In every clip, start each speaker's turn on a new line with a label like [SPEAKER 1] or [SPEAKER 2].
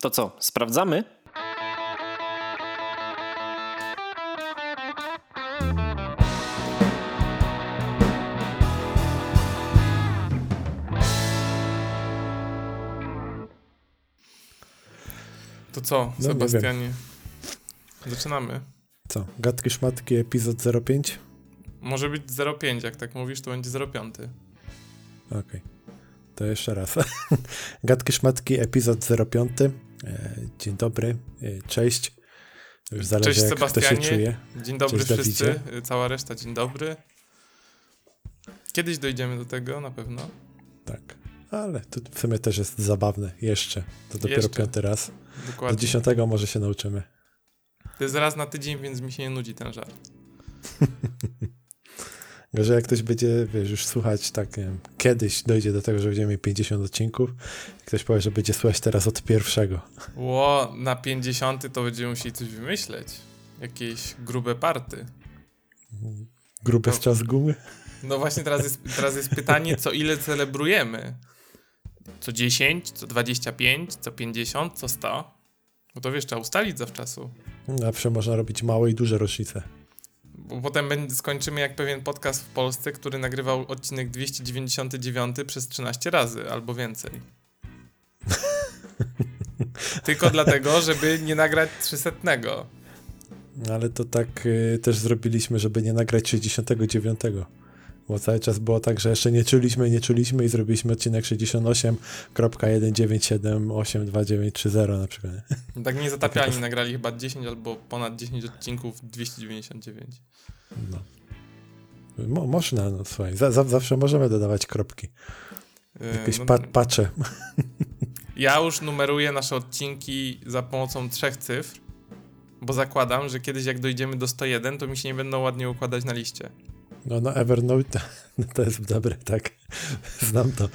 [SPEAKER 1] To co, sprawdzamy?
[SPEAKER 2] To co,
[SPEAKER 3] No, nie
[SPEAKER 2] Sebastianie? Zaczynamy.
[SPEAKER 3] Co? Gadki szmatki epizod 05?
[SPEAKER 2] Może być 0,5, jak tak mówisz, to będzie 0,5.
[SPEAKER 3] Okej. To jeszcze raz. Gadki szmatki epizod 05. E, dzień dobry, e, cześć. Już zależy
[SPEAKER 2] Cześć,
[SPEAKER 3] kto się
[SPEAKER 2] Sebastianie.
[SPEAKER 3] czuje.
[SPEAKER 2] Dzień dobry
[SPEAKER 3] Cześć,
[SPEAKER 2] wszyscy,
[SPEAKER 3] Dawidzie.
[SPEAKER 2] y, cała reszta, dzień dobry. Kiedyś dojdziemy do tego, na pewno.
[SPEAKER 3] Tak. Ale to w sumie też jest zabawne. Jeszcze. To dopiero
[SPEAKER 2] Jeszcze.
[SPEAKER 3] piąty raz. Do
[SPEAKER 2] Dokładnie.
[SPEAKER 3] dziesiątego może się nauczymy.
[SPEAKER 2] To jest raz na tydzień, więc mi się nie nudzi ten żart.
[SPEAKER 3] Gorzej jak ktoś będzie, wiesz, już słuchać tak, nie wiem, kiedyś dojdzie do tego, że będziemy mieli 50 odcinków, ktoś powie, że będzie słuchać teraz od pierwszego.
[SPEAKER 2] Ło, na 50 to będziemy musieli coś wymyśleć. Jakieś grube party.
[SPEAKER 3] Gruby
[SPEAKER 2] No.
[SPEAKER 3] z czas gumy?
[SPEAKER 2] No właśnie teraz jest, teraz jest pytanie, co ile celebrujemy? Co 10, co 25, co 50, co 100? No to wiesz, trzeba ustalić zawczasu.
[SPEAKER 3] Zawsze można robić małe i duże rocznice.
[SPEAKER 2] Bo potem będzie, skończymy jak pewien podcast w Polsce, który nagrywał odcinek 299 przez 13 razy albo więcej. Tylko dlatego, żeby nie nagrać 300.
[SPEAKER 3] Ale to tak y, też zrobiliśmy, żeby nie nagrać 69. Bo cały czas było tak, że jeszcze nie czuliśmy, nie czuliśmy i zrobiliśmy odcinek 68.1978290 na przykład. nie?
[SPEAKER 2] Tak nie zatapialni nagrali chyba 10 albo ponad 10 odcinków 299.
[SPEAKER 3] No. Mo, można, no słuchaj, za, za, zawsze możemy dodawać kropki.
[SPEAKER 2] Yy,
[SPEAKER 3] Jakieś
[SPEAKER 2] no,
[SPEAKER 3] pa, pacze.
[SPEAKER 2] Ja już numeruję nasze odcinki za pomocą trzech cyfr, bo zakładam, że kiedyś jak dojdziemy do 101, to mi się nie będą ładnie układać na liście.
[SPEAKER 3] No, no Evernote no, to jest dobre, tak. Znam to.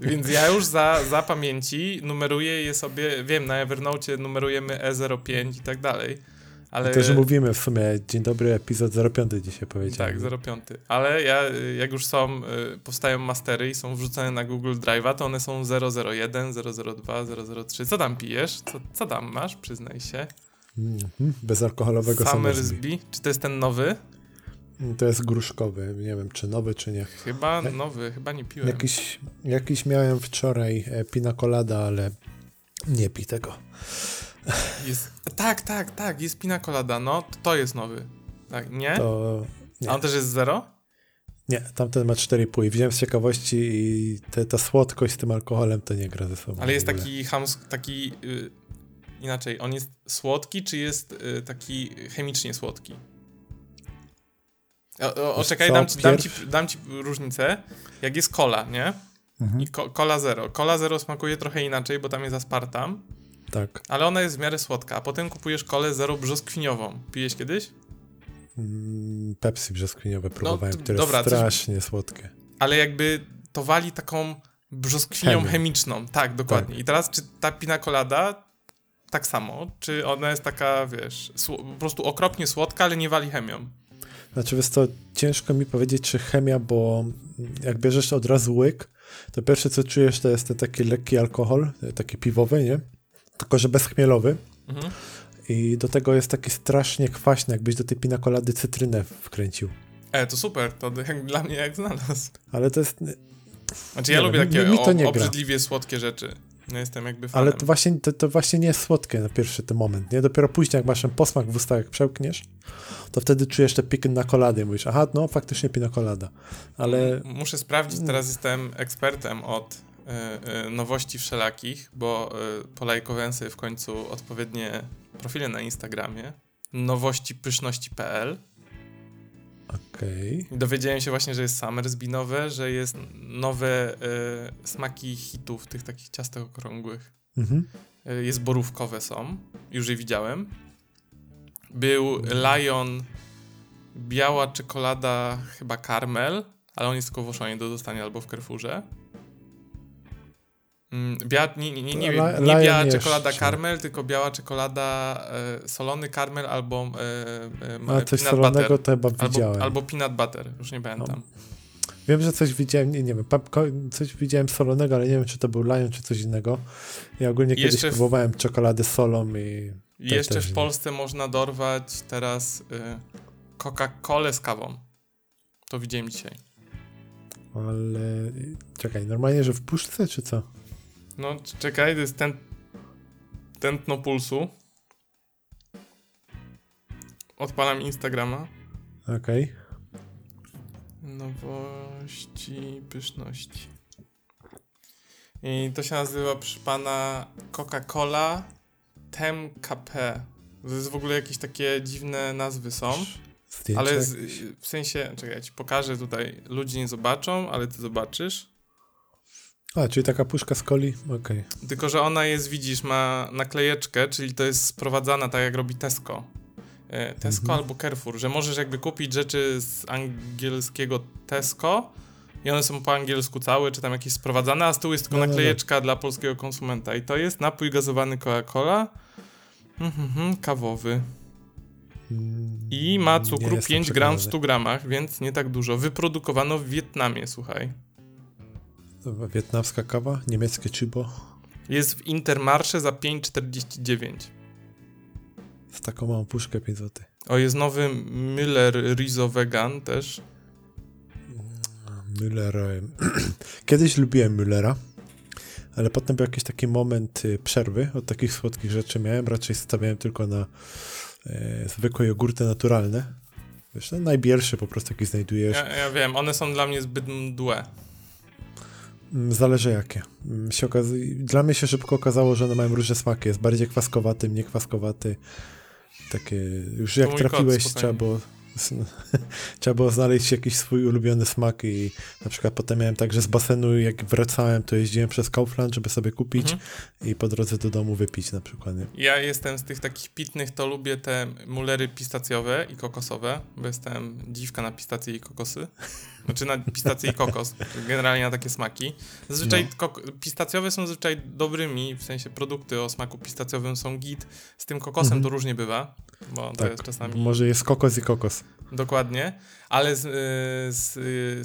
[SPEAKER 2] Więc ja już za, za pamięci numeruję je sobie, wiem, na Evernote numerujemy E05 i tak dalej, ale...
[SPEAKER 3] Też mówimy w sumie, dzień dobry, epizod 05 dzisiaj powiedziałem.
[SPEAKER 2] Tak, 05. Ale ja, jak już są, y, powstają mastery i są wrzucane na Google Drive'a, to one są 001, 002, 003. Co tam pijesz? Co, co tam masz? Przyznaj się.
[SPEAKER 3] Mhm, Bezalkoholowego Summersby.
[SPEAKER 2] Summersby. Czy to jest ten nowy?
[SPEAKER 3] To jest gruszkowy, nie wiem czy nowy, czy nie.
[SPEAKER 2] Chyba nowy, chyba nie piłem.
[SPEAKER 3] Jakiś, jakiś miałem wczoraj e, pina colada, ale nie pij tego.
[SPEAKER 2] Jest, tak, tak, tak, jest pina colada, no, to, jest nowy. Tak, nie?
[SPEAKER 3] To nie.
[SPEAKER 2] A on też jest zero?
[SPEAKER 3] nie, tamten ma 4,5 i wziąłem z ciekawości i te, ta słodkość z tym alkoholem to nie gra ze sobą.
[SPEAKER 2] Ale jest taki hams, taki, y, inaczej, on jest słodki, czy jest y, taki chemicznie słodki? O, o, o
[SPEAKER 3] Wiesz
[SPEAKER 2] czekaj, dam ci, dam, ci, dam ci różnicę. Jak jest cola, nie?
[SPEAKER 3] Mhm.
[SPEAKER 2] I cola zero. Cola zero smakuje trochę inaczej, bo tam jest aspartam,
[SPEAKER 3] Tak.
[SPEAKER 2] ale ona jest w miarę słodka. A potem kupujesz kolę zero brzoskwiniową. Pijesz kiedyś?
[SPEAKER 3] Mm, Pepsi brzoskwiniowe próbowałem,
[SPEAKER 2] t-
[SPEAKER 3] które
[SPEAKER 2] dobra,
[SPEAKER 3] jest
[SPEAKER 2] coś-
[SPEAKER 3] strasznie słodkie.
[SPEAKER 2] ale jakby to wali taką brzoskwinią chemiczną. Tak, dokładnie. I teraz, czy ta pina colada tak samo? Czy ona jest taka, wiesz, po prostu okropnie słodka, ale nie wali chemią?
[SPEAKER 3] Znaczy, wiesz to ciężko mi powiedzieć, czy chemia, bo jak bierzesz od razu łyk, to pierwsze co czujesz to jest ten taki lekki alkohol, taki piwowy, nie? Tylko, że bezchmielowy.
[SPEAKER 2] Mhm.
[SPEAKER 3] I do tego jest taki strasznie kwaśny, jakbyś do tej pinakolady cytrynę wkręcił.
[SPEAKER 2] E, to super, to jak, dla mnie jak znalazł.
[SPEAKER 3] Ale to jest.
[SPEAKER 2] Znaczy ja
[SPEAKER 3] Nie
[SPEAKER 2] lubię takie
[SPEAKER 3] mi- mi to
[SPEAKER 2] o- obrzydliwie słodkie rzeczy. No jestem jakby fanem.
[SPEAKER 3] Ale to właśnie, to, to właśnie nie jest słodkie na pierwszy ten moment, nie? Dopiero później, jak masz ten posmak w ustach, jak przełkniesz, to wtedy czujesz te pinakolady i mówisz, aha, no faktycznie pinakolada. Ale
[SPEAKER 2] M- Muszę sprawdzić, teraz jestem ekspertem od y, y, nowości wszelakich, bo y, polajkowałem sobie w końcu odpowiednie profile na Instagramie. Nowościpyszności.pl
[SPEAKER 3] okej.
[SPEAKER 2] I Dowiedziałem się właśnie, że jest Summersby nowe, że jest nowe y, smaki hitów, tych takich ciastek okrągłych.
[SPEAKER 3] Mhm.
[SPEAKER 2] Y, jest borówkowe są, już je widziałem. Był Lion, biała czekolada, chyba karmel, ale on jest tylko w Oszonie do dostania albo w Carrefourze. Mm, Bia, nie, nie, nie, nie, wiem, nie biała
[SPEAKER 3] jeszcze.
[SPEAKER 2] czekolada karmel, tylko biała czekolada e, solony karmel albo e, e,
[SPEAKER 3] A coś solonego
[SPEAKER 2] butter.
[SPEAKER 3] to chyba
[SPEAKER 2] Albo,
[SPEAKER 3] widziałem.
[SPEAKER 2] albo peanut butter, już nie pamiętam.
[SPEAKER 3] Wiem, że coś widziałem, nie, nie wiem, coś widziałem solonego, ale nie wiem, czy to był Lion, czy coś innego. Ja ogólnie kiedyś w... próbowałem czekolady solą i...
[SPEAKER 2] Jeszcze w Polsce nie. można dorwać teraz y, Coca-Colę z kawą. To widziałem dzisiaj.
[SPEAKER 3] Ale czekaj, normalnie, że w puszce, czy co?
[SPEAKER 2] No, czekaj, to jest ten tętno pulsu. Odpalam Instagrama.
[SPEAKER 3] Okej. Okay.
[SPEAKER 2] Nowości, pyszności. I to się nazywa, przy pana, Coca-Cola TMKP. To jest w ogóle jakieś takie dziwne nazwy są. Zdjęcie ale z, w sensie, czekaj, ja ci pokażę tutaj. Ludzie nie zobaczą, ale ty zobaczysz.
[SPEAKER 3] A, czyli taka puszka z coli? Okej. Okay.
[SPEAKER 2] Tylko, że ona jest, widzisz, ma naklejeczkę, czyli to jest sprowadzana tak jak robi Tesco. E, Tesco mhm. albo Carrefour, że możesz jakby kupić rzeczy z angielskiego Tesco i one są po angielsku całe, czy tam jakieś sprowadzane, a z tyłu jest tylko no, naklejeczka no, no. dla polskiego konsumenta. I to jest napój gazowany Coca-Cola, mhm, kawowy. I ma cukru 5 gram w 100 gramach, więc nie tak dużo. Wyprodukowano w Wietnamie, słuchaj.
[SPEAKER 3] Wietnamska kawa? Niemieckie chibo?
[SPEAKER 2] Jest w Intermarsze za 5,49.
[SPEAKER 3] Z taką małą puszkę 5 zł.
[SPEAKER 2] O, jest nowy Müller Rizo Vegan też.
[SPEAKER 3] Müller. Kiedyś lubiłem Müllera, ale potem był jakiś taki moment y, przerwy od takich słodkich rzeczy miałem. Raczej stawiałem tylko na e, zwykłe jogurty naturalne. Wiesz, no, najbierszy po prostu jaki znajdujesz.
[SPEAKER 2] Ja, ja wiem, one są dla mnie zbyt mdłe.
[SPEAKER 3] Mm, zależy jakie. Mm, się okaz... Dla mnie się szybko okazało, że one mają różne smaki. Jest bardziej kwaskowaty, mniej kwaskowaty. Takie, już jak trafiłeś, trzeba było Trzeba było znaleźć jakiś swój ulubiony smak i na przykład potem miałem tak, że z basenu jak wracałem, to jeździłem przez Kaufland, żeby sobie kupić mhm. i po drodze do domu wypić na przykład. Nie?
[SPEAKER 2] Ja jestem z tych takich pitnych, to lubię te mulery pistacjowe i kokosowe, bo jestem dziwka na pistacje i kokosy. Znaczy na pistacje i kokos, generalnie na takie smaki. Zazwyczaj no. pistacjowe są zazwyczaj dobrymi, w sensie produkty o smaku pistacjowym są git. Z tym kokosem mhm. to różnie bywa, bo tak. to jest czasami...
[SPEAKER 3] Może jest kokos i kokos.
[SPEAKER 2] Dokładnie, ale z, y, z,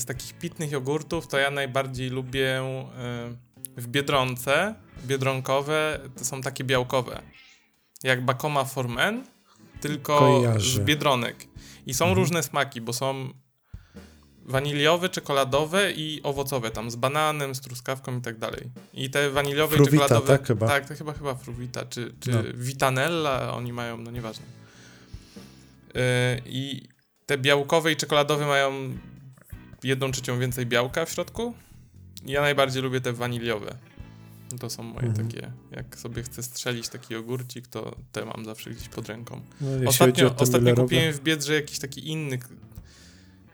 [SPEAKER 2] z takich pitnych jogurtów to ja najbardziej lubię y, w Biedronce, biedronkowe, to są takie białkowe. Jak Bakoma Formen, tylko Kojarzy. z Biedronek. I są mhm. różne smaki, bo są waniliowe, czekoladowe i owocowe, tam z bananem, z truskawką i tak dalej. I te waniliowe
[SPEAKER 3] fruwita,
[SPEAKER 2] i czekoladowe...
[SPEAKER 3] tak chyba?
[SPEAKER 2] Tak, to chyba chyba fruwita, czy, czy no. vitanella oni mają, no nieważne. Yy, I te białkowe i czekoladowe mają jedną trzecią więcej białka w środku. Ja najbardziej lubię te waniliowe. To są moje mhm. takie, jak sobie chcę strzelić taki ogórcik, to te mam zawsze gdzieś pod ręką. No, ostatnio ostatnio kupiłem w Biedrze jakiś taki inny,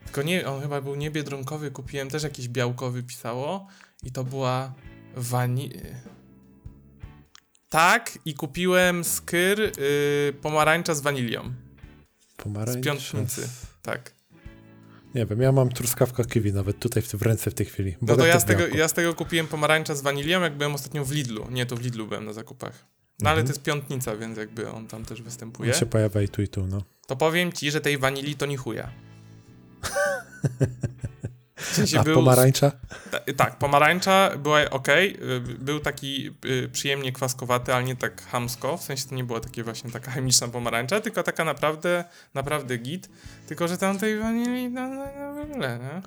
[SPEAKER 2] tylko nie, on chyba był nie biedronkowy, kupiłem też jakiś białkowy pisało i to była wani... Tak, i kupiłem skyr yy, pomarańcza z wanilią.
[SPEAKER 3] Pomarańcza?
[SPEAKER 2] Z piątnicy, tak.
[SPEAKER 3] Nie wiem, ja mam truskawka kiwi nawet tutaj w, w ręce w tej chwili.
[SPEAKER 2] No to ja z, tego, ja z tego kupiłem pomarańcza z wanilią, jak byłem ostatnio w Lidlu. Nie, to w Lidlu byłem na zakupach. No mhm. ale to jest piątnica, więc jakby on tam też występuje.
[SPEAKER 3] On się pojawia i tu i tu, no.
[SPEAKER 2] To powiem ci, że tej wanilii to nie chuja.
[SPEAKER 3] W sensie A był, pomarańcza?
[SPEAKER 2] tak, pomarańcza była ok. Był taki y, przyjemnie kwaskowaty, ale nie tak hamsko. W sensie to nie była takie właśnie taka chemiczna pomarańcza, tylko taka naprawdę, naprawdę git. Tylko, że tam tej wanilii, no, no, no nie?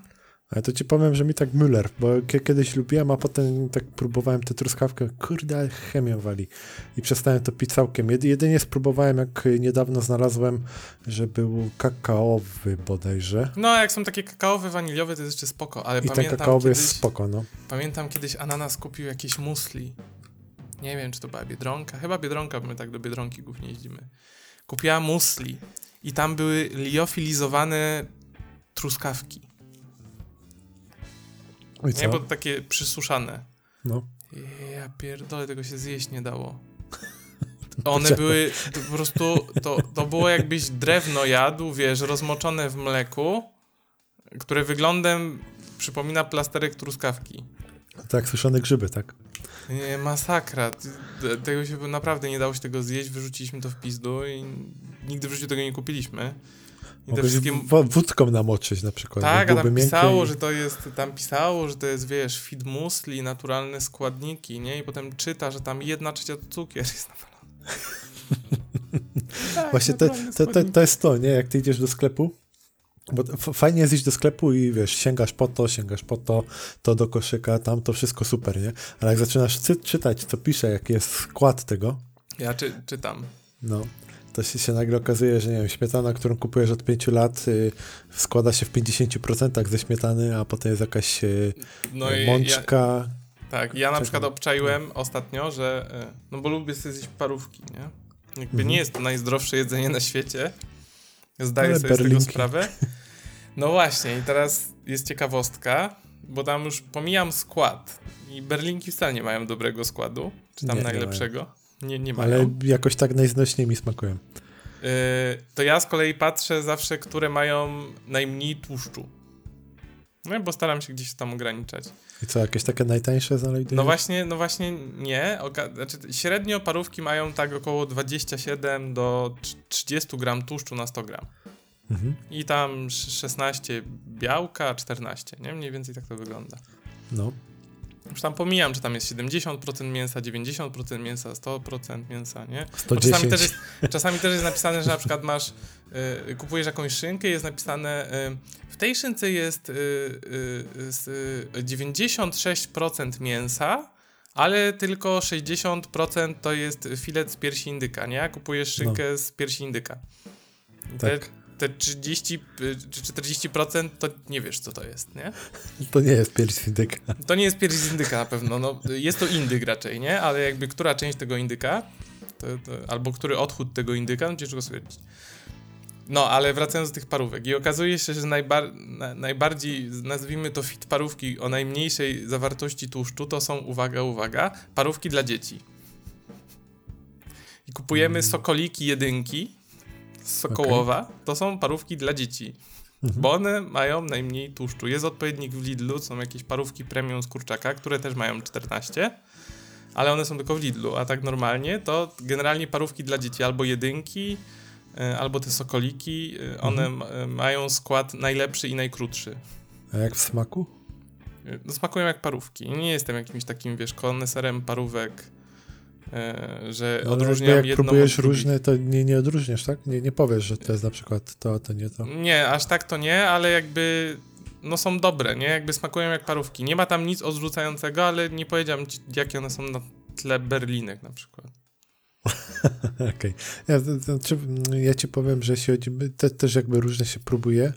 [SPEAKER 3] Ale to ci powiem, że mi tak Müller, bo kiedyś lubiłem, a potem tak próbowałem tę truskawkę, kurde, chemię wali. I przestałem to pić całkiem. Jedynie spróbowałem, jak niedawno znalazłem, że był kakaowy bodajże.
[SPEAKER 2] No, jak są takie kakaowe, waniliowe, to jest jeszcze spoko, ale
[SPEAKER 3] I
[SPEAKER 2] pamiętam
[SPEAKER 3] ten kakaowy
[SPEAKER 2] kiedyś,
[SPEAKER 3] jest spoko, no.
[SPEAKER 2] Pamiętam kiedyś Ananas kupił jakieś musli. Nie wiem, czy to była Biedronka. Chyba Biedronka, bo my tak do Biedronki głównie jeździmy. Kupiła musli i tam były liofilizowane truskawki.
[SPEAKER 3] Oj,
[SPEAKER 2] nie, bo takie przysuszane.
[SPEAKER 3] No.
[SPEAKER 2] Ja pierdolę, tego się zjeść nie dało. One były po prostu, to, to było jakbyś drewno jadł, wiesz, rozmoczone w mleku, które wyglądem przypomina plasterek truskawki.
[SPEAKER 3] Tak, suszone grzyby, tak?
[SPEAKER 2] Nie, masakra. Tego się naprawdę nie dało się tego zjeść, wyrzuciliśmy to w pizdu i nigdy w życiu tego nie kupiliśmy.
[SPEAKER 3] I Mogę wszystkie... wódką namoczyć na przykład.
[SPEAKER 2] Tak, a tam pisało, i... że to jest, tam pisało, że to jest, wiesz, feed musli, naturalne składniki, nie? I potem czyta, że tam jedna trzecia cukier jest nawalony.
[SPEAKER 3] tak, Właśnie to, to, to, to jest to, nie? Jak ty idziesz do sklepu, bo fajnie jest iść do sklepu i wiesz, sięgasz po to, sięgasz po to, to do koszyka, tam to wszystko super, nie? Ale jak zaczynasz czytać, co pisze, jaki jest skład tego.
[SPEAKER 2] Ja czy, czytam.
[SPEAKER 3] No, to się, się nagle okazuje, że nie wiem, śmietana, którą kupujesz od 5 lat, y, składa się w 50% ze śmietany, a potem jest jakaś y, no mączka.
[SPEAKER 2] Ja, tak, ja na przykład obczaiłem ostatnio, że, y, no bo lubię sobie zjeść parówki, nie? Jakby mhm. nie jest to najzdrowsze jedzenie na świecie, zdaję Ale sobie berlinki. z tego sprawę. No właśnie, i teraz jest ciekawostka, bo tam już pomijam skład i berlinki wcale nie mają dobrego składu, czy tam nie, najlepszego. Nie nie, nie mają.
[SPEAKER 3] Ale jakoś tak najznośniej mi smakują. Yy,
[SPEAKER 2] to ja z kolei patrzę zawsze, które mają najmniej tłuszczu. No bo staram się gdzieś tam ograniczać.
[SPEAKER 3] I co, jakieś takie najtańsze znajdujesz?
[SPEAKER 2] No właśnie, no właśnie nie. Znaczy, średnio parówki mają tak około 27 do 30 gram tłuszczu na 100 gram. Mhm. I tam 16 białka, 14, nie? Mniej więcej tak to wygląda.
[SPEAKER 3] No.
[SPEAKER 2] Już tam pomijam, czy tam jest 70% mięsa, 90% mięsa, 100% mięsa, nie?
[SPEAKER 3] 110.
[SPEAKER 2] Czasami też, jest, czasami też jest napisane, że na przykład masz, y, kupujesz jakąś szynkę jest napisane, y, w tej szynce jest y, 96% y, mięsa, ale tylko 60% to jest filet z piersi indyka, nie? Kupujesz szynkę no. z piersi indyka. Tak te 30 czy 40% to nie wiesz, co to jest, nie?
[SPEAKER 3] To nie jest pierś z indyka.
[SPEAKER 2] To nie jest pierś z indyka na pewno. No, jest to indyk raczej, nie? Ale jakby która część tego indyka, to, to, albo który odchód tego indyka, no ciężko stwierdzić. No, ale wracając do tych parówek. I okazuje się, że najbar na, najbardziej, nazwijmy to fit parówki o najmniejszej zawartości tłuszczu, to są, uwaga, uwaga, parówki dla dzieci. I kupujemy mm. sokoliki jedynki, Sokołowa, okay. to są parówki dla dzieci. Mhm. Bo one mają najmniej tłuszczu. Jest odpowiednik w Lidlu, są jakieś parówki premium z kurczaka, które też mają 14, ale one są tylko w Lidlu, a tak normalnie to generalnie parówki dla dzieci albo jedynki, e, albo te sokoliki, e, one mhm. mają skład najlepszy i najkrótszy.
[SPEAKER 3] A jak w smaku?
[SPEAKER 2] No, smakują jak parówki. Nie jestem jakimś takim, wiesz, koneserem parówek E, że no, odróżniam
[SPEAKER 3] jak próbujesz różne, to nie, nie odróżniasz, tak? Nie, nie powiesz, że to jest na przykład to, to nie to.
[SPEAKER 2] Nie, aż tak to nie, ale jakby no są dobre, nie? Jakby smakują jak parówki. Nie ma tam nic odrzucającego, ale nie powiedziałem ci, jakie one są na tle berlinek na przykład.
[SPEAKER 3] Okej. Okay. Ja, ja ci powiem, że się te, też jakby różne się próbuje.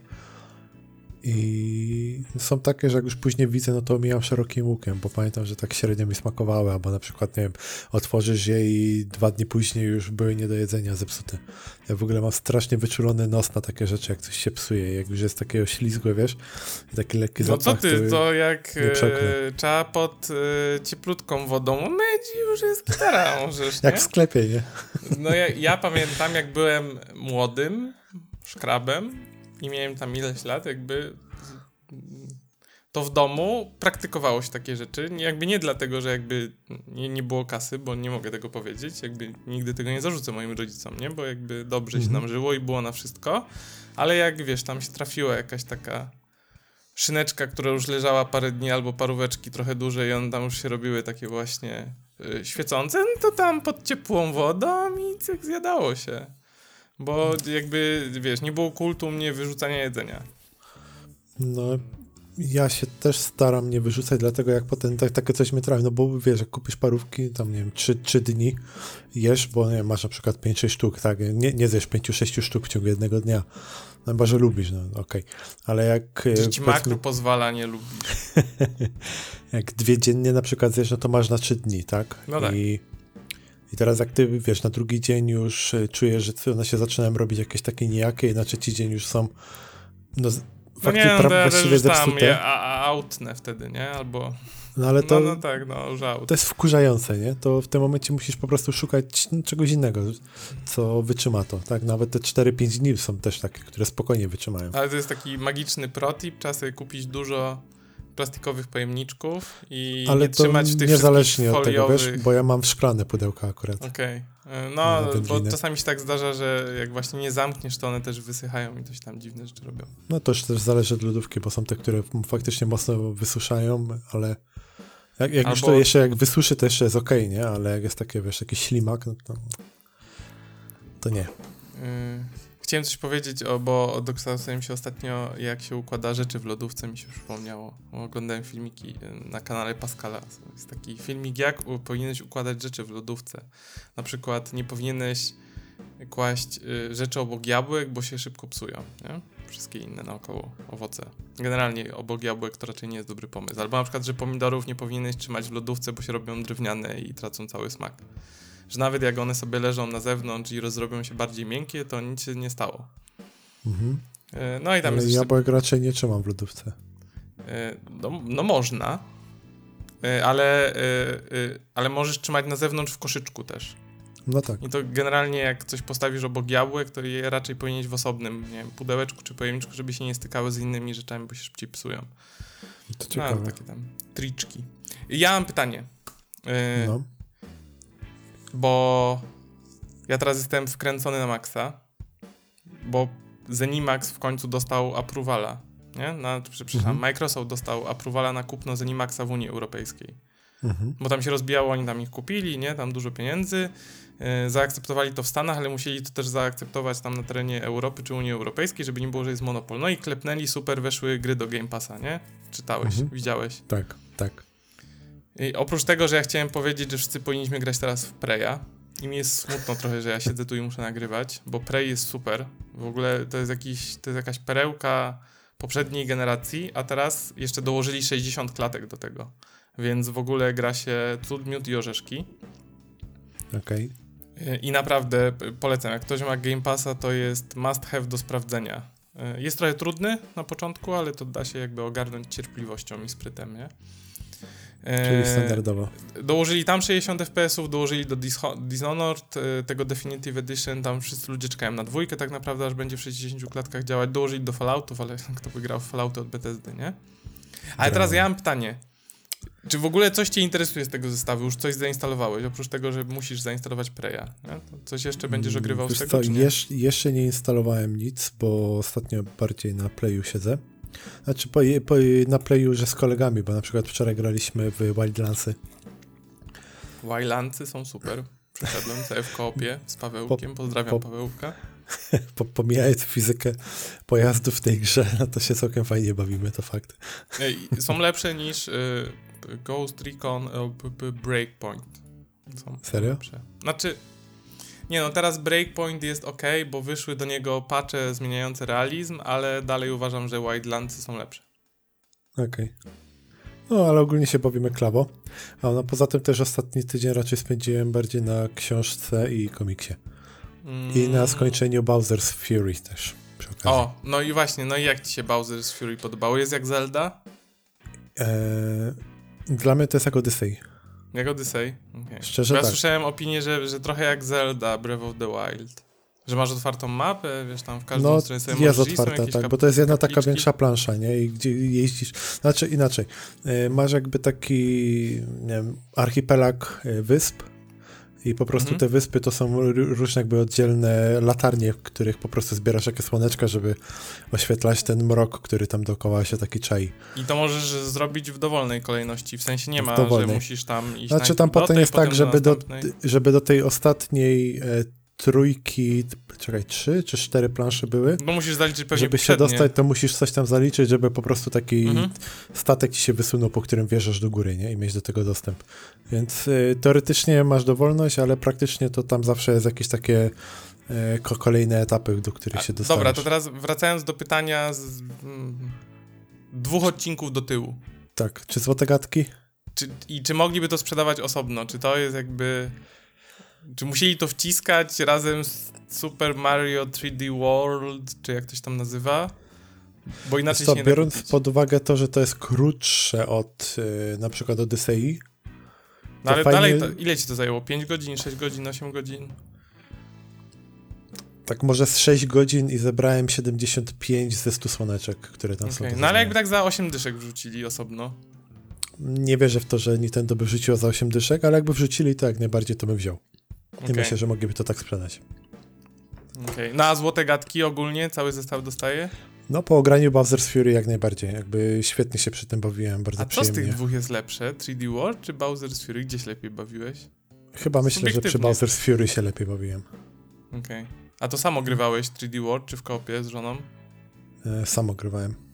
[SPEAKER 3] I są takie, że jak już później widzę, no to omijam szerokim łukiem, bo pamiętam, że tak średnio mi smakowały, albo na przykład, nie wiem, otworzysz je i dwa dni później już były nie do jedzenia, zepsute. Ja w ogóle mam strasznie wyczulony nos na takie rzeczy, jak coś się psuje, jak już jest takiego ślizgłe, wiesz, i taki lekki zapach.
[SPEAKER 2] No co ty, to, jak e, trzeba pod e, cieplutką wodą myć już jest gitara, możesz,
[SPEAKER 3] Jak w sklepie, nie?
[SPEAKER 2] No ja, ja pamiętam, jak byłem młodym szkrabem, i miałem tam ileś lat, jakby to w domu praktykowało się takie rzeczy. Jakby nie dlatego, że jakby nie, nie było kasy, bo nie mogę tego powiedzieć. Jakby nigdy tego nie zarzucę moim rodzicom, nie? Bo jakby dobrze mhm. się nam żyło i było na wszystko. Ale jak wiesz, tam się trafiła jakaś taka szyneczka, która już leżała parę dni, albo paróweczki trochę dłużej i one tam już się robiły takie właśnie y, świecące, no to tam pod ciepłą wodą i cyk zjadało się. Bo jakby, wiesz, nie było kultu mnie wyrzucania jedzenia.
[SPEAKER 3] No, ja się też staram nie wyrzucać, dlatego jak potem tak, takie coś mnie trafi, no bo wiesz, jak kupisz parówki, tam nie wiem, 3, 3 dni jesz, bo nie wiem, masz na przykład 5-6 sztuk, tak, nie, nie zjesz 5-6 sztuk w ciągu jednego dnia, no chyba, że lubisz, no okej, okay. ale jak...
[SPEAKER 2] Że ci makro pozwala, nie lubisz.
[SPEAKER 3] jak dwie dziennie na przykład zjesz, no to masz na 3 dni, tak?
[SPEAKER 2] No tak.
[SPEAKER 3] I i teraz jak ty, wiesz, na drugi dzień już e, czujesz, że one się zaczynają robić jakieś takie nijakie i na trzeci dzień już są no,
[SPEAKER 2] faktycznie no nie, no, pra- właściwie zepsute. Je autne wtedy, nie? Albo...
[SPEAKER 3] No ale to,
[SPEAKER 2] no, no tak, no, już
[SPEAKER 3] to jest wkurzające, nie? To w tym momencie musisz po prostu szukać czegoś innego, co wytrzyma to, tak? Nawet te 4-5 dni są też takie, które spokojnie wytrzymają.
[SPEAKER 2] Ale to jest taki magiczny protip, sobie kupić dużo plastikowych pojemniczków i
[SPEAKER 3] Ale
[SPEAKER 2] nie trzymać w tych
[SPEAKER 3] niezależnie od tego, wiesz, bo ja mam szklane pudełka akurat.
[SPEAKER 2] Okej, E, no, bo czasami się tak zdarza, że jak właśnie nie zamkniesz, to one też wysychają i coś tam dziwne rzeczy robią.
[SPEAKER 3] No to też zależy od lodówki, bo są te, które faktycznie mocno wysuszają, ale jak, jak Albo... już to jeszcze jak wysuszy, to jeszcze jest ok, nie? Ale jak jest takie, wiesz, jakiś ślimak, no to, to nie.
[SPEAKER 2] Yy, chciałem coś powiedzieć, o, bo dokształcałem się ostatnio, jak się układa rzeczy w lodówce, mi się przypomniało. Oglądałem filmiki y, na kanale Pascala. Jest taki filmik, jak powinieneś układać rzeczy w lodówce. Na przykład nie powinieneś kłaść y, rzeczy obok jabłek, bo się szybko psują, nie? Wszystkie inne naokoło owoce. Generalnie obok jabłek to raczej nie jest dobry pomysł. Albo na przykład, że pomidorów nie powinieneś trzymać w lodówce, bo się robią drewniane i tracą cały smak że nawet jak one sobie leżą na zewnątrz i rozrobią się bardziej miękkie, to nic się nie stało. Mhm.
[SPEAKER 3] E, no i tam Ale jest jabłek jeszcze... raczej nie trzymam w lodówce.
[SPEAKER 2] E, no, no można, e, ale, ale możesz trzymać na zewnątrz w koszyczku też.
[SPEAKER 3] No tak.
[SPEAKER 2] I to generalnie jak coś postawisz obok jabłek, to je raczej powinieneś w osobnym, nie wiem, pudełeczku czy pojemniczku, żeby się nie stykały z innymi rzeczami, bo się szybciej psują.
[SPEAKER 3] To ciekawe.
[SPEAKER 2] No, takie tam triczki. Ja mam pytanie. no bo ja teraz jestem wkręcony na maksa, bo Zenimax w końcu dostał approvala, nie? Na, przepraszam, mhm. Microsoft dostał approvala na kupno Zenimaxa w Unii Europejskiej. Mhm. Bo tam się rozbijało, oni tam ich kupili, nie? Tam dużo pieniędzy. Yy, zaakceptowali to w Stanach, ale musieli to też zaakceptować tam na terenie Europy czy Unii Europejskiej, żeby nie było, że jest monopol. No i klepnęli, super, weszły gry do Game Passa, nie? Czytałeś, mhm. widziałeś.
[SPEAKER 3] Tak, tak.
[SPEAKER 2] I oprócz tego, że ja chciałem powiedzieć, że wszyscy powinniśmy grać teraz w Preya, i mi jest smutno trochę, że ja siedzę tu i muszę nagrywać, bo Prey jest super. W ogóle to jest, jakiś, to jest jakaś perełka poprzedniej generacji, a teraz jeszcze dołożyli 60 klatek do tego. Więc w ogóle gra się cud, miód i orzeszki.
[SPEAKER 3] Okej.
[SPEAKER 2] Okay. I naprawdę polecam. Jak ktoś ma Game Passa, to jest must have do sprawdzenia. Jest trochę trudny na początku, ale to da się jakby ogarnąć cierpliwością i sprytem, nie?
[SPEAKER 3] Czyli e, standardowo.
[SPEAKER 2] Dołożyli tam 60 FPS-ów, dołożyli do Dishonored, e, tego Definitive Edition, tam wszyscy ludzie czekają na dwójkę tak naprawdę, aż będzie w 60 klatkach działać. Dołożyli do Falloutów, ale kto by grał w Fallouty od Bethesdy, nie? Ale teraz ja mam pytanie. Czy w ogóle coś cię interesuje z tego zestawu? Już coś zainstalowałeś, oprócz tego, że musisz zainstalować Preya, coś jeszcze będziesz mm, ogrywał Wiesz z tego, co,
[SPEAKER 3] nie? jeszcze nie instalowałem nic, bo ostatnio bardziej na Playu siedzę. Znaczy po, po, na playu, że z kolegami, bo na przykład wczoraj graliśmy w Wildlandsy.
[SPEAKER 2] Wildlandsy są super. Przeszedłem sobie w koopie z Pawełkiem. Pozdrawiam po, Pawełka.
[SPEAKER 3] Po, pomijając fizykę pojazdów w tej grze, no to się całkiem fajnie bawimy, to fakt.
[SPEAKER 2] Są lepsze niż y, Ghost Recon y, Breakpoint.
[SPEAKER 3] Są Serio?
[SPEAKER 2] Lepsze. Znaczy, nie no, teraz Breakpoint jest ok, bo wyszły do niego patche zmieniające realizm, ale dalej uważam, że Wildlandsy są lepsze.
[SPEAKER 3] Okej. Okay. No, ale ogólnie się bawimy klawo. A no, poza tym też ostatni tydzień raczej spędziłem bardziej na książce i komiksie. Mm. I na mm. skończeniu Bowser's Fury też.
[SPEAKER 2] O, no i właśnie, no i jak ci się Bowser's Fury podobało? Jest jak Zelda?
[SPEAKER 3] Eee, dla mnie to jest jak Odyssey.
[SPEAKER 2] Jak Odyssey?
[SPEAKER 3] Okay. Szczerze ja
[SPEAKER 2] tak. słyszałem opinię, że, że trochę jak Zelda Breath of the Wild. Że masz otwartą mapę, wiesz, tam w każdym no, stronę sobie
[SPEAKER 3] jest otwarta, tak, bo to jest jedna taka większa plansza, nie? I gdzie jeździsz, znaczy inaczej, yy, masz jakby taki, nie wiem, archipelag e, wysp, i po prostu mhm. te wyspy to są różne jakby oddzielne latarnie, w których po prostu zbierasz jakieś słoneczka, żeby oświetlać ten mrok, który tam dookoła się taki czai.
[SPEAKER 2] I to możesz zrobić w dowolnej kolejności, w sensie nie ma, że musisz tam iść
[SPEAKER 3] Znaczy tam potem jest tak, żeby do, żeby do tej ostatniej e, trójki, czekaj, trzy czy cztery plansze były.
[SPEAKER 2] Bo musisz zaliczyć pewnie
[SPEAKER 3] Żeby się dostać, to musisz coś tam zaliczyć, żeby po prostu taki mhm. statek ci się wysunął, po którym wjeżdżasz do góry, nie? I mieć do tego dostęp. Więc y, teoretycznie masz dowolność, ale praktycznie to tam zawsze jest jakieś takie y, kolejne etapy, do których A, się dostajesz.
[SPEAKER 2] Dobra, to teraz wracając do pytania z mm, dwóch odcinków do tyłu.
[SPEAKER 3] Tak, czy złote gadki?
[SPEAKER 2] Czy, I czy mogliby to sprzedawać osobno? Czy to jest jakby... Czy musieli to wciskać razem z Super Mario 3D World, czy jak to się tam nazywa? Bo inaczej
[SPEAKER 3] co, się nie Biorąc nakupić. pod uwagę to, że to jest krótsze od yy, na przykład Odyssey.
[SPEAKER 2] No ale fajnie... dalej, to, ile ci to zajęło? 5 godzin, 6 godzin, 8 godzin?
[SPEAKER 3] Tak może z 6 godzin i zebrałem 75 ze 100 słoneczek, które tam okay. są.
[SPEAKER 2] No ale jakby tak za 8 dyszek wrzucili osobno.
[SPEAKER 3] Nie wierzę w to, że Nintendo by wrzuciło za 8 dyszek, ale jakby wrzucili, to jak najbardziej to bym wziął. Okay. I myślę, że mogliby to tak sprzedać.
[SPEAKER 2] Okay. No a złote gadki ogólnie cały zestaw dostaje?
[SPEAKER 3] No po ograniu Bowser's Fury jak najbardziej. Jakby świetnie się przy tym bawiłem, bardzo
[SPEAKER 2] a
[SPEAKER 3] przyjemnie.
[SPEAKER 2] A co z tych dwóch jest lepsze? 3D World czy Bowser's Fury? Gdzie się lepiej bawiłeś?
[SPEAKER 3] Chyba myślę, że przy Bowser's Fury się lepiej bawiłem.
[SPEAKER 2] Okej. Okay. A to samo grywałeś 3D World czy w kopie z żoną?
[SPEAKER 3] E, samo grywałem.